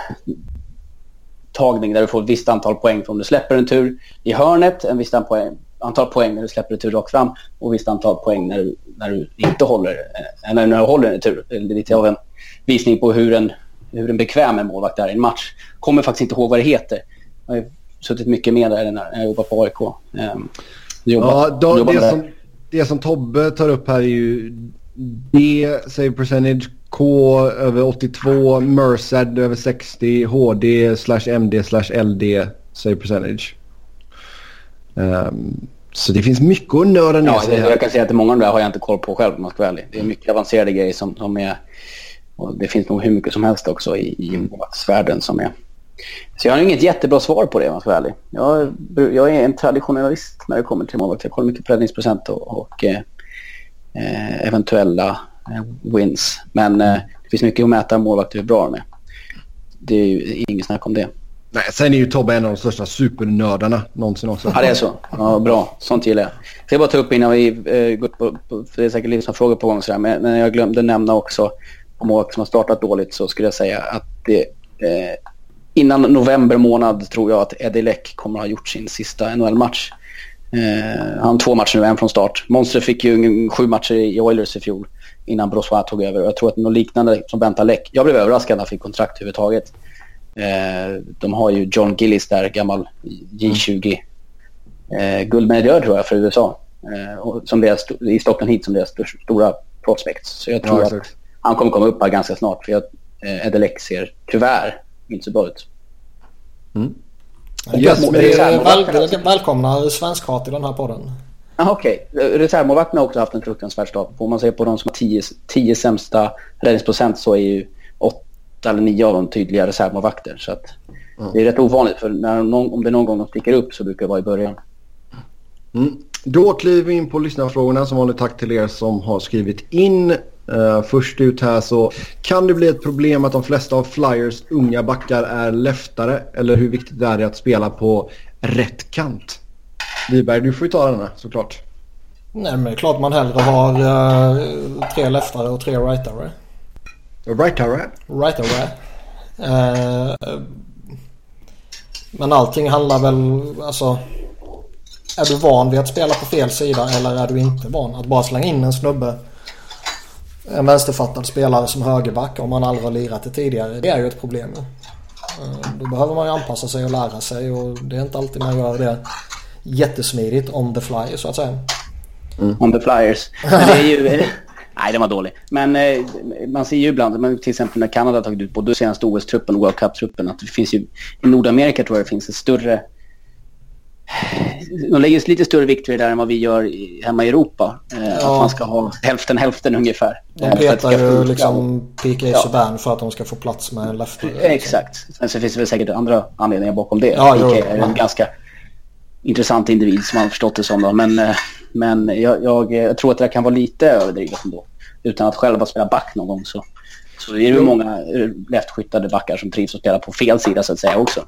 tagning där du får ett visst antal poäng om du släpper en tur i hörnet, en visst antal poäng, antal poäng när du släpper en tur rakt fram och visst antal poäng när du, när du inte håller, eh, eller när du håller en tur. Det är lite av en visning på hur en, hur en bekväm målvakt är i en match. Kommer faktiskt inte ihåg vad det heter. Jag har suttit mycket med där när jag jobbar på AIK. Um, jobbat, ja, då, det, som, det som Tobbe tar upp här är ju D, save percentage, K över 82, Merced över 60, HD slash MD slash LD save percentage. Um, så det finns mycket att nörda ner ja, sig Jag kan säga att många av de där har jag inte koll på själv om man ska vara ärlig. Det är mycket avancerade grejer som, som är... Och det finns nog hur mycket som helst också i, i målvaktsvärlden som är... Så jag har inget jättebra svar på det om man ska vara ärlig. Jag, jag är en traditionalist när det kommer till målvakt. Jag kollar mycket på räddningsprocent och, och eh, eh eventuella eh, wins. Men eh, det finns mycket att mäta målvakter hur bra de är. Det är ju inget snack om det. Nej, sen är ju Tobbe en av de största supernördarna någonsin också. Ja, det är så. Ja, bra. Sånt gillar jag. Jag ska bara ta upp innan vi eh, går på, på, för det är säkert lite frågor på gång sådär, men, men jag glömde nämna också om åk som har startat dåligt så skulle jag säga att det eh, innan november månad tror jag att Eddie Leck kommer att ha gjort sin sista NHL-match. Eh, han har två matcher nu, en från start. Monster fick ju sju matcher i Oilers i fjol innan Brossois tog över. Jag tror att något liknande som väntar Leck. Jag blev överraskad när han fick kontrakt överhuvudtaget. Eh, de har ju John Gillis där, gammal J20 eh, tror jag för USA. Eh, som deras, I Stockholm Heat som deras stora prospect. Så jag tror ja, att han kommer komma upp här ganska snart. För jag, eh, Edelec ser tyvärr inte så bra ut. Mm. Yes, väl, välkomna svenskhat i den här podden. Ah, Okej, okay. reservmålvakterna har också haft en fruktansvärd start. Om man ser på de som har tio, tio sämsta räddningsprocent så är ju åtta eller nio av dem tydliga reservmålvakter. Så att mm. det är rätt ovanligt för när någon, om det är någon gång de sticker upp så brukar det vara i början. Mm. Då kliver vi in på lyssnarfrågorna. Som vanligt tack till er som har skrivit in. Uh, först ut här så kan det bli ett problem att de flesta av Flyers unga backar är leftare eller hur viktigt det är att spela på rätt kant? Wiberg, du får ju ta den här såklart. Nej men det är klart man hellre har uh, tre leftare och tre rightare. Rightare? Rightare. Uh, men allting handlar väl alltså. Är du van vid att spela på fel sida eller är du inte van? Att bara slänga in en snubbe en vänsterfattad spelare som högerback om man aldrig har lirat det tidigare. Det är ju ett problem. Eh, då behöver man ju anpassa sig och lära sig och det är inte alltid man gör det jättesmidigt on the fly så att säga. Mm. On the flyers. *laughs* det är ju... Nej, den var dålig. Men eh, man ser ju ibland, till exempel när Kanada har tagit ut både senaste OS-truppen och World Cup-truppen, att det finns ju i Nordamerika tror jag det finns en större de lägger lite större vikt vid det där än vad vi gör i, hemma i Europa. Eh, ja. Att man ska ha hälften hälften ungefär. De petar ju liksom PK ja. Subban för att de ska få plats med en. Liksom. Exakt. Sen så finns det väl säkert andra anledningar bakom det. Ja, PK är en ganska intressant individ som man har förstått det som. Då. Men, eh, men jag, jag, jag, tror att det kan vara lite överdrivet ändå. Utan att själv ha spelat back någon gång så, så är det ju många lättskyttade backar som trivs att spela på fel sida så att säga också.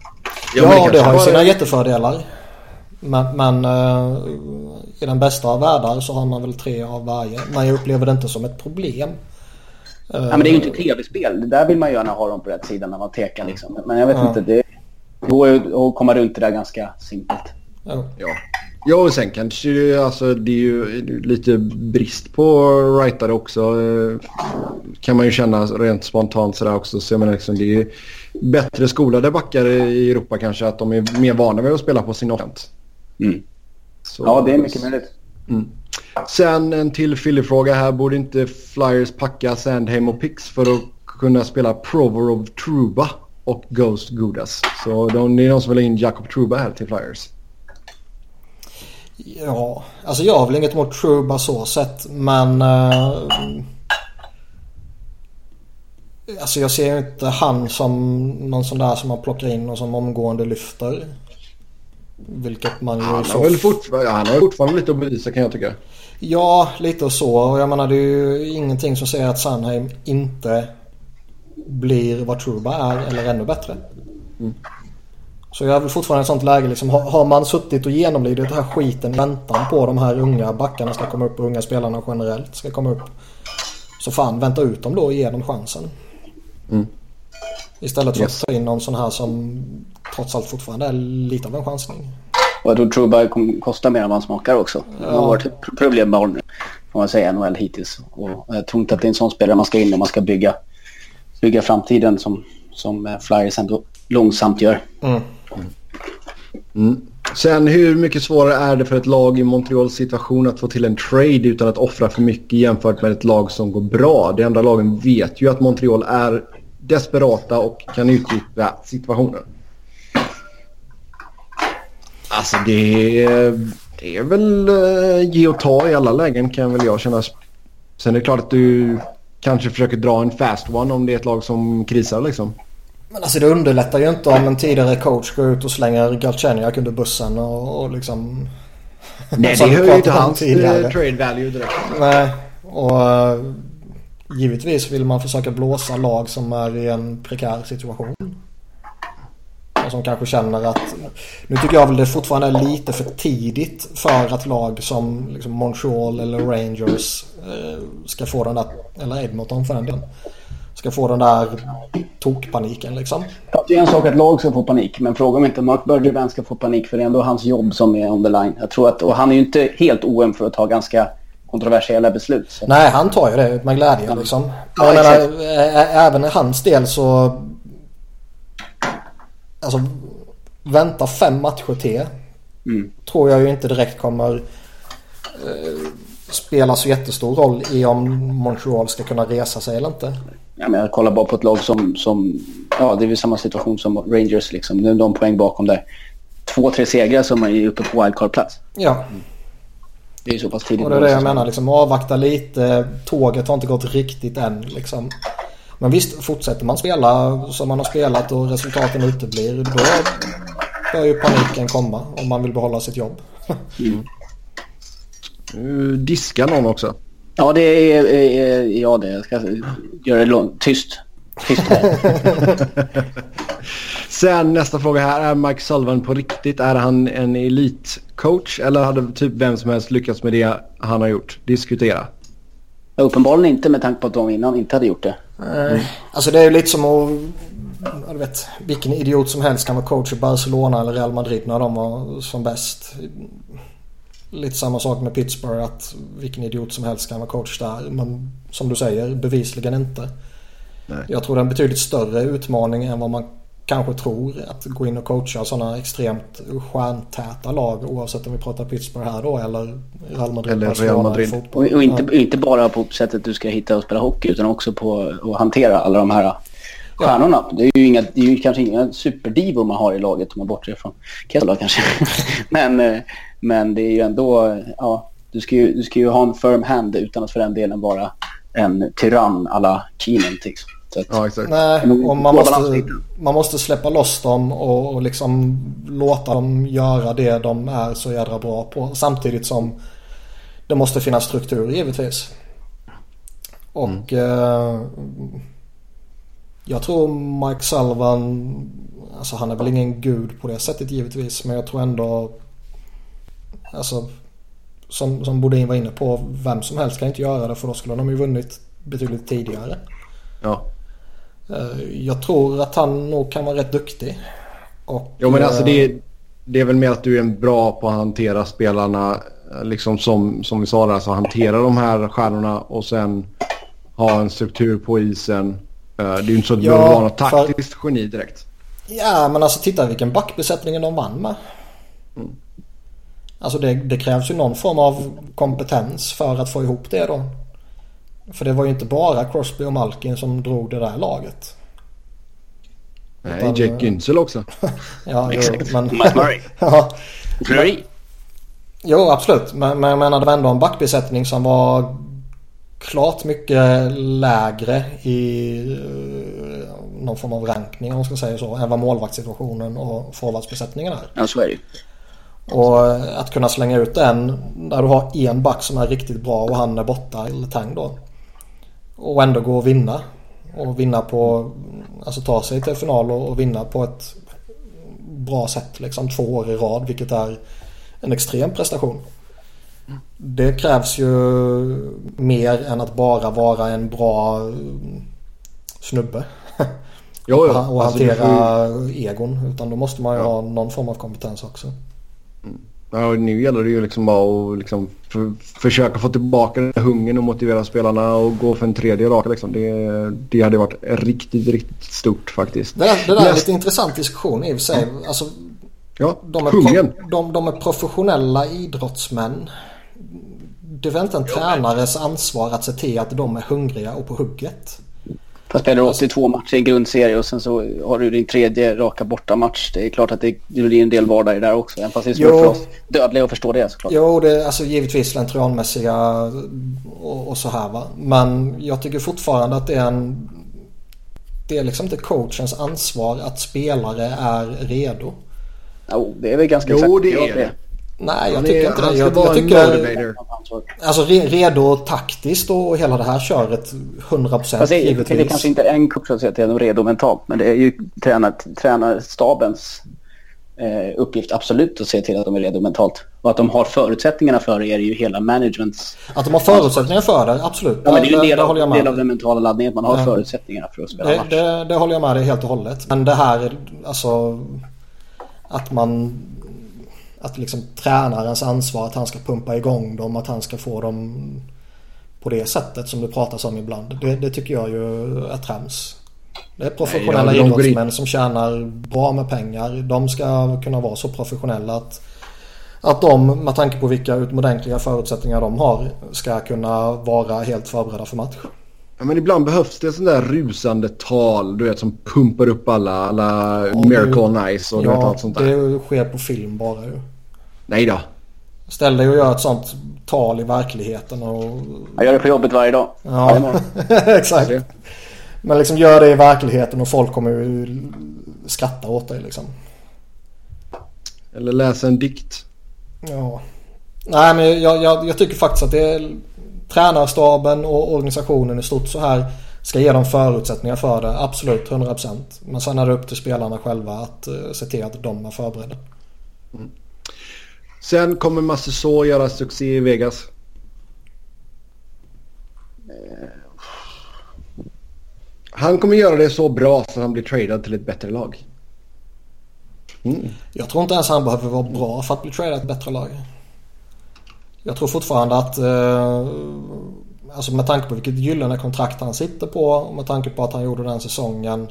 Ja, ja det, det har ju sina jättefördelar. Men, men uh, i den bästa av världar så har man väl tre av varje. Men jag upplever det inte som ett problem. Ja, men det är ju inte tv-spel. Det där vill man gärna ha dem på rätt sida när man tekar liksom. Men jag vet ja. inte. Det går ju att komma runt det där ganska simpelt. Ja. ja. Och sen kanske alltså, det är ju lite brist på writare också. Kan man ju känna rent spontant sådär också. Så jag menar liksom, det är ju bättre skolade backar i Europa kanske. Att de är mer vana vid att spela på sin offent. Mm. ja, det är mycket möjligt. Mm. Sen en till Philly-fråga här. Borde inte Flyers packa Sandheim och Pix för att kunna spela Provorov Truba och Ghost Gudas? Så de, det är någon som vill ha in Jacob Truba här till Flyers. Ja, alltså jag har väl inget emot Truba så sett men... Uh, alltså jag ser inte han som någon sån där som man plockar in och som omgående lyfter. Vilket man ju... Han har, väl fortfarande, han har fortfarande lite att bevisa kan jag tycka. Ja, lite och så. Och jag menar det är ju ingenting som säger att Sandheim inte blir vad Truba är eller ännu bättre. Mm. Så jag är väl fortfarande i ett sånt läge liksom. Har, man suttit och genomlidit den här skiten i väntan på de här unga backarna ska komma upp och unga spelarna generellt ska komma upp. Så fan vänta ut dem då och ge dem chansen. Mm. Istället för yes. att ta in någon sån här som trots allt fortfarande är lite av en chansning. Och jag tror Truba kommer kosta mer än vad han smakar också. Ja. Det har varit ett problembarn får man säga NHL hittills. Och jag tror inte att det är en sån spelare man ska in om man ska bygga, bygga framtiden som, som eh, Flyers ändå långsamt gör. Mm. Mm. Sen hur mycket svårare är det för ett lag i Montreals situation att få till en trade utan att offra för mycket jämfört med ett lag som går bra? De andra lagen vet ju att Montreal är desperata och kan utnyttja situationen. Alltså det är, det är väl eh, ge och ta i alla lägen kan väl jag känna. Sen är det klart att du kanske försöker dra en fast one om det är ett lag som krisar liksom. Men alltså det underlättar ju inte om en tidigare coach går ut och slänger Galchenyuk under bussen och, och liksom... Nej det *laughs* höjer ju inte hans eh, trade value direkt. Nej och uh, givetvis vill man försöka blåsa lag som är i en prekär situation. Och som kanske känner att... Nu tycker jag väl det fortfarande är lite för tidigt för att lag som liksom Montreal eller Rangers uh, ska få den där... Eller Edmonton för den delen ska få den där tokpaniken liksom. Ja, det är en sak att lag ska få panik, men fråga om inte Mark Bergevin ska få panik för det är ändå hans jobb som är on the line. Jag tror att, och han är ju inte helt oöm för att ta ganska kontroversiella beslut. Så. Nej, han tar ju det med glädje ja. liksom. Ja, jag menar, även i hans del så... Alltså, vänta fem matcher till. Mm. Tror jag ju inte direkt kommer eh, spela så jättestor roll i om Montreal ska kunna resa sig eller inte ja, men jag kollar bara på ett lag som, som ja det är väl samma situation som Rangers liksom. Nu är de poäng bakom där. Två, tre segrar som är uppe på wildcard-plats. Ja. Det är ju så pass tidigt. Och det är det jag menar liksom avvakta lite. Tåget har inte gått riktigt än liksom. Men visst, fortsätter man spela som man har spelat och resultaten uteblir då bör ju paniken komma om man vill behålla sitt jobb. Mm. Nu diskar någon också. Ja, det är, är jag det. Jag ska göra det långt. Tyst. Tyst *laughs* Sen nästa fråga här. Är Mike Sullivan på riktigt? Är han en elitcoach? Eller hade typ vem som helst lyckats med det han har gjort? Diskutera. Uppenbarligen inte med tanke på att de innan inte hade gjort det. Mm. Alltså det är ju lite som att... Du vet, vilken idiot som helst kan vara coach i Barcelona eller Real Madrid när de var som bäst. Lite samma sak med Pittsburgh att vilken idiot som helst kan vara coach där. Men som du säger, bevisligen inte. Nej. Jag tror det är en betydligt större utmaning än vad man kanske tror. Att gå in och coacha sådana extremt stjärntäta lag oavsett om vi pratar Pittsburgh här då eller Real Madrid. Eller Real Madrid. Och, och, inte, ja. inte bara på sättet du ska hitta och spela hockey utan också på att hantera alla de här stjärnorna. Ja. Det är ju, inga, det är ju kanske inga superdivor man har i laget om man bortser från Kessler kanske. *laughs* men, eh, men det är ju ändå, ja, du ska ju, du ska ju ha en firm hand utan att för den delen vara en tyrann alla Keenan. Liksom. Ja, exakt. Nej, och man, måste, man måste släppa loss dem och, och liksom låta dem göra det de är så jädra bra på. Samtidigt som det måste finnas struktur givetvis. Och mm. eh, jag tror Mike Sullivan, alltså han är väl ingen gud på det sättet givetvis. Men jag tror ändå, alltså som, som Bodin var inne på, vem som helst kan inte göra det för då skulle de ju vunnit betydligt tidigare. Ja. Eh, jag tror att han nog kan vara rätt duktig. Och, jo men alltså det är, det är väl mer att du är bra på att hantera spelarna. Liksom som, som vi sa där, alltså hantera de här stjärnorna och sen ha en struktur på isen Eh, det är ju inte så att du ja, behöver vara något taktiskt för... geni direkt. Ja, men alltså titta vilken backbesättning de vann med. Mm. Alltså det, det, krävs ju någon form av kompetens för att få ihop det då. För det var ju inte bara Crosby och Malkin som drog det där laget. Nej, Utan, Jake Günsel också. *laughs* ja, Exakt. Jo, men... Matt Murray. *laughs* ja. Murray. Jo, absolut. Men, men jag menar det var ändå en backbesättning som var klart mycket lägre i eh, någon form av rankning om man ska säga så. Än vad målvaktssituationen och forwardsbesättningen är. Ja så är det Och eh, att kunna slänga ut en där du har en back som är riktigt bra och han är borta, eller Tang då. Och ändå gå och vinna. Och vinna på, alltså ta sig till final och, och vinna på ett bra sätt liksom två år i rad vilket är en extrem prestation. Det krävs ju mer än att bara vara en bra snubbe. Jo, jo. och Alltså, hantera du får egon. Utan då måste man ju ha någon form av kompetens också. Ja, och nu gäller det ju liksom bara att liksom för, försöka få tillbaka den här hungern och motivera spelarna och gå för en tredje raka. Liksom. Det, det hade varit riktigt, riktigt stort faktiskt. Det, där- det där är Näst- lite intressant diskussion i och för sig. Alltså, Ja, de, är pro, de, de är professionella idrottsmän. Det är väl inte en tränares ansvar att se till att de är hungriga och på hugget. Fast spelar du 82 matcher i grundserie och sen så har du din tredje raka bortamatch. Det är klart att det, det blir en del vardag i det där också. Även fast det är svårt Jo. för oss dödliga att förstå det såklart. Jo, det är alltså givetvis slentrianmässiga och, och så här va. Men jag tycker fortfarande att det är en... Det är liksom inte coachens ansvar att spelare är redo. Jo, det är väl ganska Jo, exakt. det Ja, är det. Nej, jag Han tycker är- inte han det. ska Jag, vara jag tycker... Alltså re, redo taktiskt och hela det här köret 100% Fast det, är- givetvis. det kanske inte är en coach som säger att de är redo mentalt. Men det är ju tränar, tränarstabens eh, uppgift absolut att se till att de är redo mentalt. Och att de har förutsättningarna för det är ju hela managements... Att de har förutsättningar för det, absolut. Ja, men det är ju en del, det av, del av den mentala laddningen. att Man har Ja. förutsättningarna för att spela Det, match. det, det håller jag med dig helt och hållet. Men det här, alltså att man... Att liksom tränarens ansvar att han ska pumpa igång dem, att han ska få dem på det sättet som det pratas om ibland. Det, det tycker jag ju är trams. Det är professionella Nej, idrottsmän som tjänar bra med pengar. De ska kunna vara så professionella att att de, med tanke på vilka utomordentliga förutsättningar de har, ska kunna vara helt förberedda för match. Ja, men ibland behövs det sån där rusande tal, du vet, som pumpar upp alla, alla det- Miracle on Ice och du vet Ja, allt sånt där. det sker på film bara ju. Nej då. Ställ dig och gör ett sånt tal i verkligheten och... Jag gör det på jobbet varje dag. Ja, *laughs* exakt. Men liksom gör det i verkligheten och folk kommer ju skratta åt dig liksom. Eller läsa en dikt. Ja. Nej men jag, jag, jag tycker faktiskt att det är tränarstaben och organisationen i stort så här ska ge dem förutsättningar för det. Absolut 100%. Men sen är det upp till spelarna själva att uh, se till att de är förberedda. Sen kommer Masseså göra succé i Vegas. Han kommer göra det så bra så att han blir tradad till ett bättre lag. Mm. Jag tror inte ens han behöver vara bra för att bli tradad till ett bättre lag. Jag tror fortfarande att eh, alltså med tanke på vilket gyllene kontrakt han sitter på och med tanke på att han gjorde den säsongen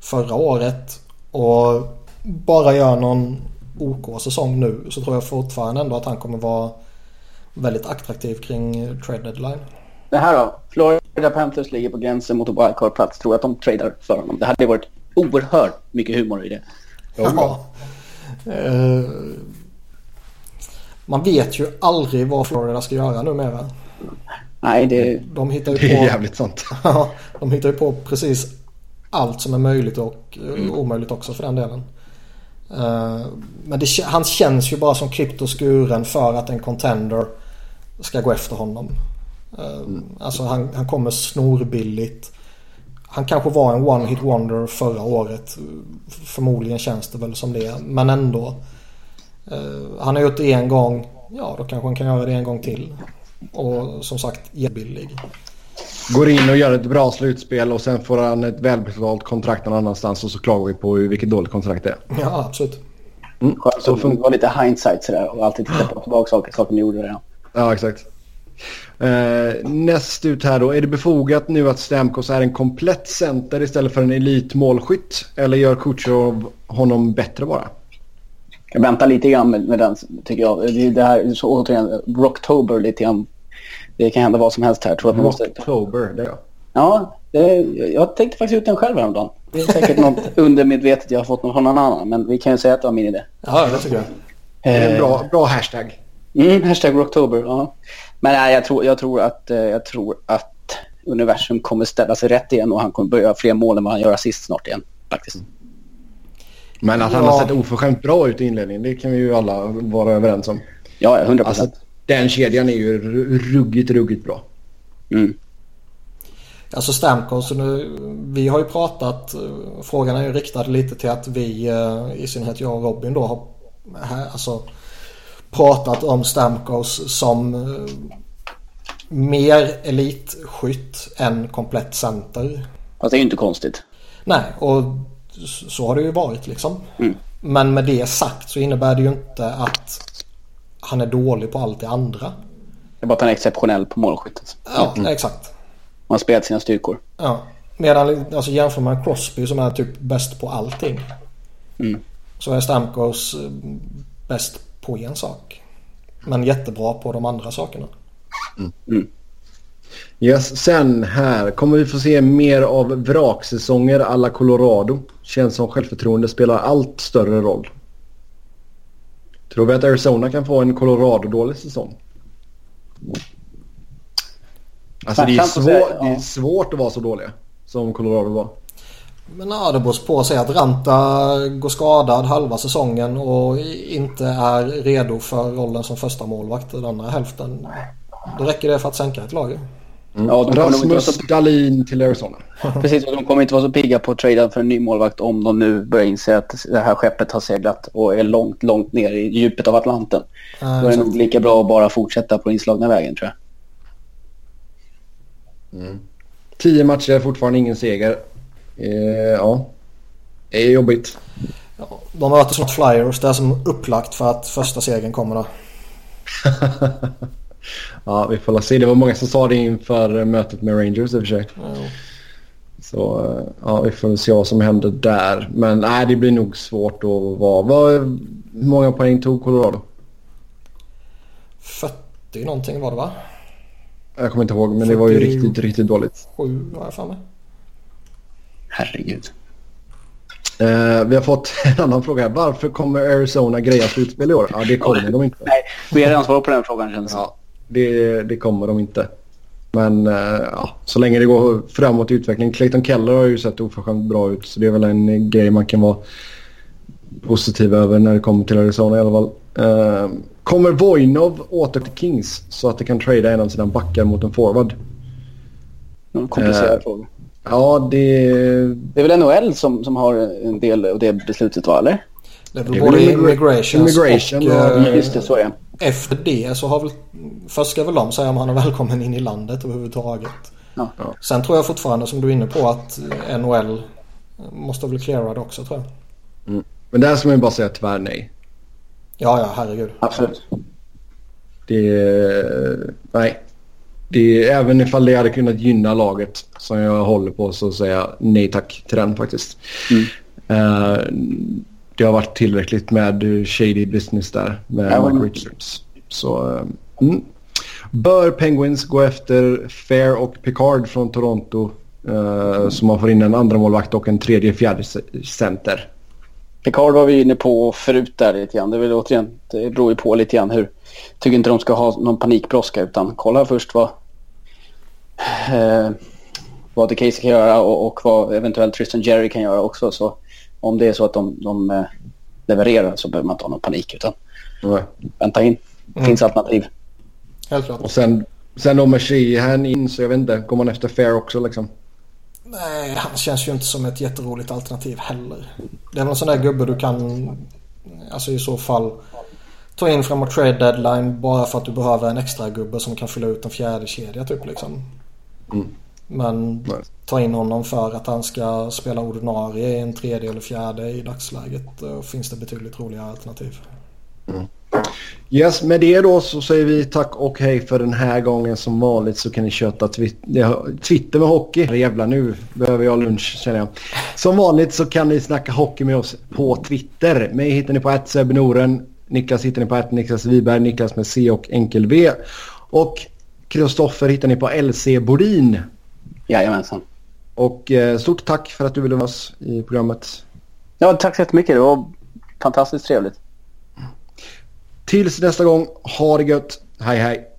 förra året och bara gör någon OK-säsong nu så tror jag fortfarande ändå att han kommer vara väldigt attraktiv kring trade deadline. Det här då? Florida Panthers ligger på gränsen mot en wildcard-plats. Tror att de tradar för honom. Det hade varit oerhört mycket humor i det. Ja. Eh, man vet ju aldrig vad Florida ska göra numera. Nej, det... De hittar ju Det är på, jävligt sant. *laughs* Ja, de hittar ju på precis allt som är möjligt och eh, omöjligt också för den delen. Eh, men det, han känns ju bara som klippt och skuren för att en contender ska gå efter honom. Eh, Alltså han, han kommer snorbilligt. Han kanske var en one hit wonder förra året. Förmodligen känns det väl som det. Men ändå. Eh, Han har gjort det en gång. Ja, då kanske han kan göra det en gång till. Och som sagt, jättebillig. Går in och gör ett bra slutspel och sen får han ett välbetalt kontrakt någon annanstans och så klagar vi på hur- vilket dåligt kontrakt det är. Ja, absolut. Mm. Så att fun- det var lite hindsight sådär och alltid titta på tillbaka saker, saker ni gjorde redan. Ja, exakt. Eh, näst ut här då. Är det befogat nu att Stamkos är en komplett center istället för en elitmålskytt? Eller gör Kutjerov honom bättre bara? Jag väntar lite grann med, med den tycker jag. Det, det här är så återigen Rocktober lite grann. Det kan hända vad som helst här. Tror att man måste... Rocktober, det jag. Ja, det, jag tänkte faktiskt ut den själv häromdagen. Det är säkert något *laughs* undermedvetet jag har fått från någon annan. Men vi kan ju säga att det var min idé. Ja, det tycker jag. Det är en bra, bra hashtag. Mm, hashtag Rocktober, ja. Men nej, jag tror, jag, tror att, eh, jag tror att universum kommer ställa sig rätt igen och han kommer börja göra fler mål än vad han gör assist snart igen. Faktiskt. Men att han Ja. har sett oförskämt bra ut i inledningen, det kan vi ju alla vara överens om. Ja, 100 Alltså, procent. den kedjan är ju ru- ruggigt, ruggigt bra. Mm. Alltså Stamkos, nu, vi har ju pratat, eh, frågan är ju riktad lite till att vi, eh, i synnerhet jag och Robin då, har här, alltså, pratat om Stamkos som eh, mer elitskytt än komplett center. Fast det är ju inte konstigt. Nej, och så har det ju varit liksom. Mm. Men med det sagt så innebär det ju inte att han är dålig på allt det andra. Det är bara att han är exceptionell på målskyttet. Ja, exakt. Han har spelat sina styrkor. Ja. Medan alltså, jämför man Crosby som är typ bäst på allting. Mm. Så är Stamkos eh, bäst på en sak. Men jättebra på de andra sakerna. Yes, sen här kommer vi få se mer av vraksäsonger alla Colorado. Känns som självförtroende spelar allt större roll. Tror vi att Arizona kan få en Colorado-dålig säsong? Alltså det är, svår, det är svårt att vara så dåliga som Colorado var. Men ja, det beror på att säga att Ranta går skadad halva säsongen och inte är redo för rollen som första målvakt den andra hälften. Då räcker det för att sänka ett lag. Ju. Ja, de Rasmus så, Dahlin till Arizona. *laughs* precis, och de kommer inte vara så pigga på att trada för en ny målvakt om de nu börjar inse att det här skeppet har seglat och är långt, långt ner i djupet av Atlanten. Eh, Då är det nog lika bra att bara fortsätta på inslagna vägen tror jag. Tio matcher, fortfarande ingen seger. Eh, ja, det är jobbigt. ja, de möter snart Flyers. Det är som upplagt för att första segern kommer då. *laughs* Ja, vi får se. Det var många som sa det inför mötet med Rangers i och för sig. Ja. Så eh, ja, vi får se vad som händer där. Men nej, det blir nog svårt att vara. Hur många poäng tog Colorado? 40 någonting var det va? Jag kommer inte ihåg, men det var ju 40. riktigt, riktigt dåligt. 7 har jag för mig. Herregud. Eh, vi har fått *laughs* en annan fråga här. Varför kommer Arizona greja slutspel i år? Ja, det kommer de inte. Nej, vi har redan svarat på den frågan känns det. Ja, det, det kommer de inte. Men eh, ja, så länge det går framåt i utvecklingen. Clayton Keller har ju sett oförskämt bra ut. Så det är väl en grej man kan vara positiv över när det kommer till Arizona i alla fall. Eh, kommer Voinov åter till Kings så att de kan trada en av sina backar mot en forward? Någon komplicerad Eh, fråga. Ja, det... Det är väl NHL som, som har en del av det beslutet va, eller? Det är väl Det är både immigrations immigration och... och- eh, Just det, så är det. Efter det så har väl... Först ska väl de säga om han är välkommen in i landet överhuvudtaget. Ja. Sen tror jag fortfarande som du är inne på att NHL måste väl cleara det också tror jag. Men där ska man ju bara säga tyvärr nej. Ja, ja, herregud. Absolut. Det... Nej. Det, även ifall det hade kunnat gynna laget som jag håller på så säger jag nej tack till den faktiskt. Mm. Eh, det har varit tillräckligt med shady business där med Ja, Mike Richards. Så, eh, mm. Bör Penguins gå efter Fair och Picard från Toronto eh, så man får in en andra målvakt och en tredje fjärde ce- center? Picard var vi inne på förut där lite grann. Det, väl återigen, det beror ju på lite grann hur... Tycker inte de ska ha någon panikbrådska utan kolla först vad... Eh, vad The Casey kan göra och, och vad eventuellt Tristan Jerry kan göra också. Så om det är så att de, de eh, levererar så behöver man inte ha någon panik utan Nej. vänta in. Det finns alternativ. Helt klart. Och sen, sen då med Sheehan in så jag vet inte, går man efter Fair också liksom? Nej, han känns ju inte som ett jätteroligt alternativ heller. Det är väl en sån där gubbe du kan, alltså i så fall, ta in framåt trade deadline bara för att du behöver en extra gubbe som kan fylla ut en fjärde kedja typ liksom. Mm. Men Nej. ta in honom för att han ska spela ordinarie i en tredje eller fjärde i dagsläget. Då finns det betydligt roligare alternativ. Yes, med det då så säger vi tack och hej för den här gången. Som vanligt så kan ni köta twi- Twitter med hockey. Jävlar, nu behöver jag lunch känner jag. Som vanligt så kan ni snacka hockey med oss på Twitter. Mig hittar ni på @sebnoren. Niklas hittar ni på Niklas Wiberg, Niklas med C och enkel V. Och Kristoffer hittar ni på LC Bodin. Jajamensan. Och eh, stort tack för att du ville vara med oss i programmet. Ja, tack så jättemycket. Det var fantastiskt trevligt. Tills nästa gång, ha det gött. Hej hej.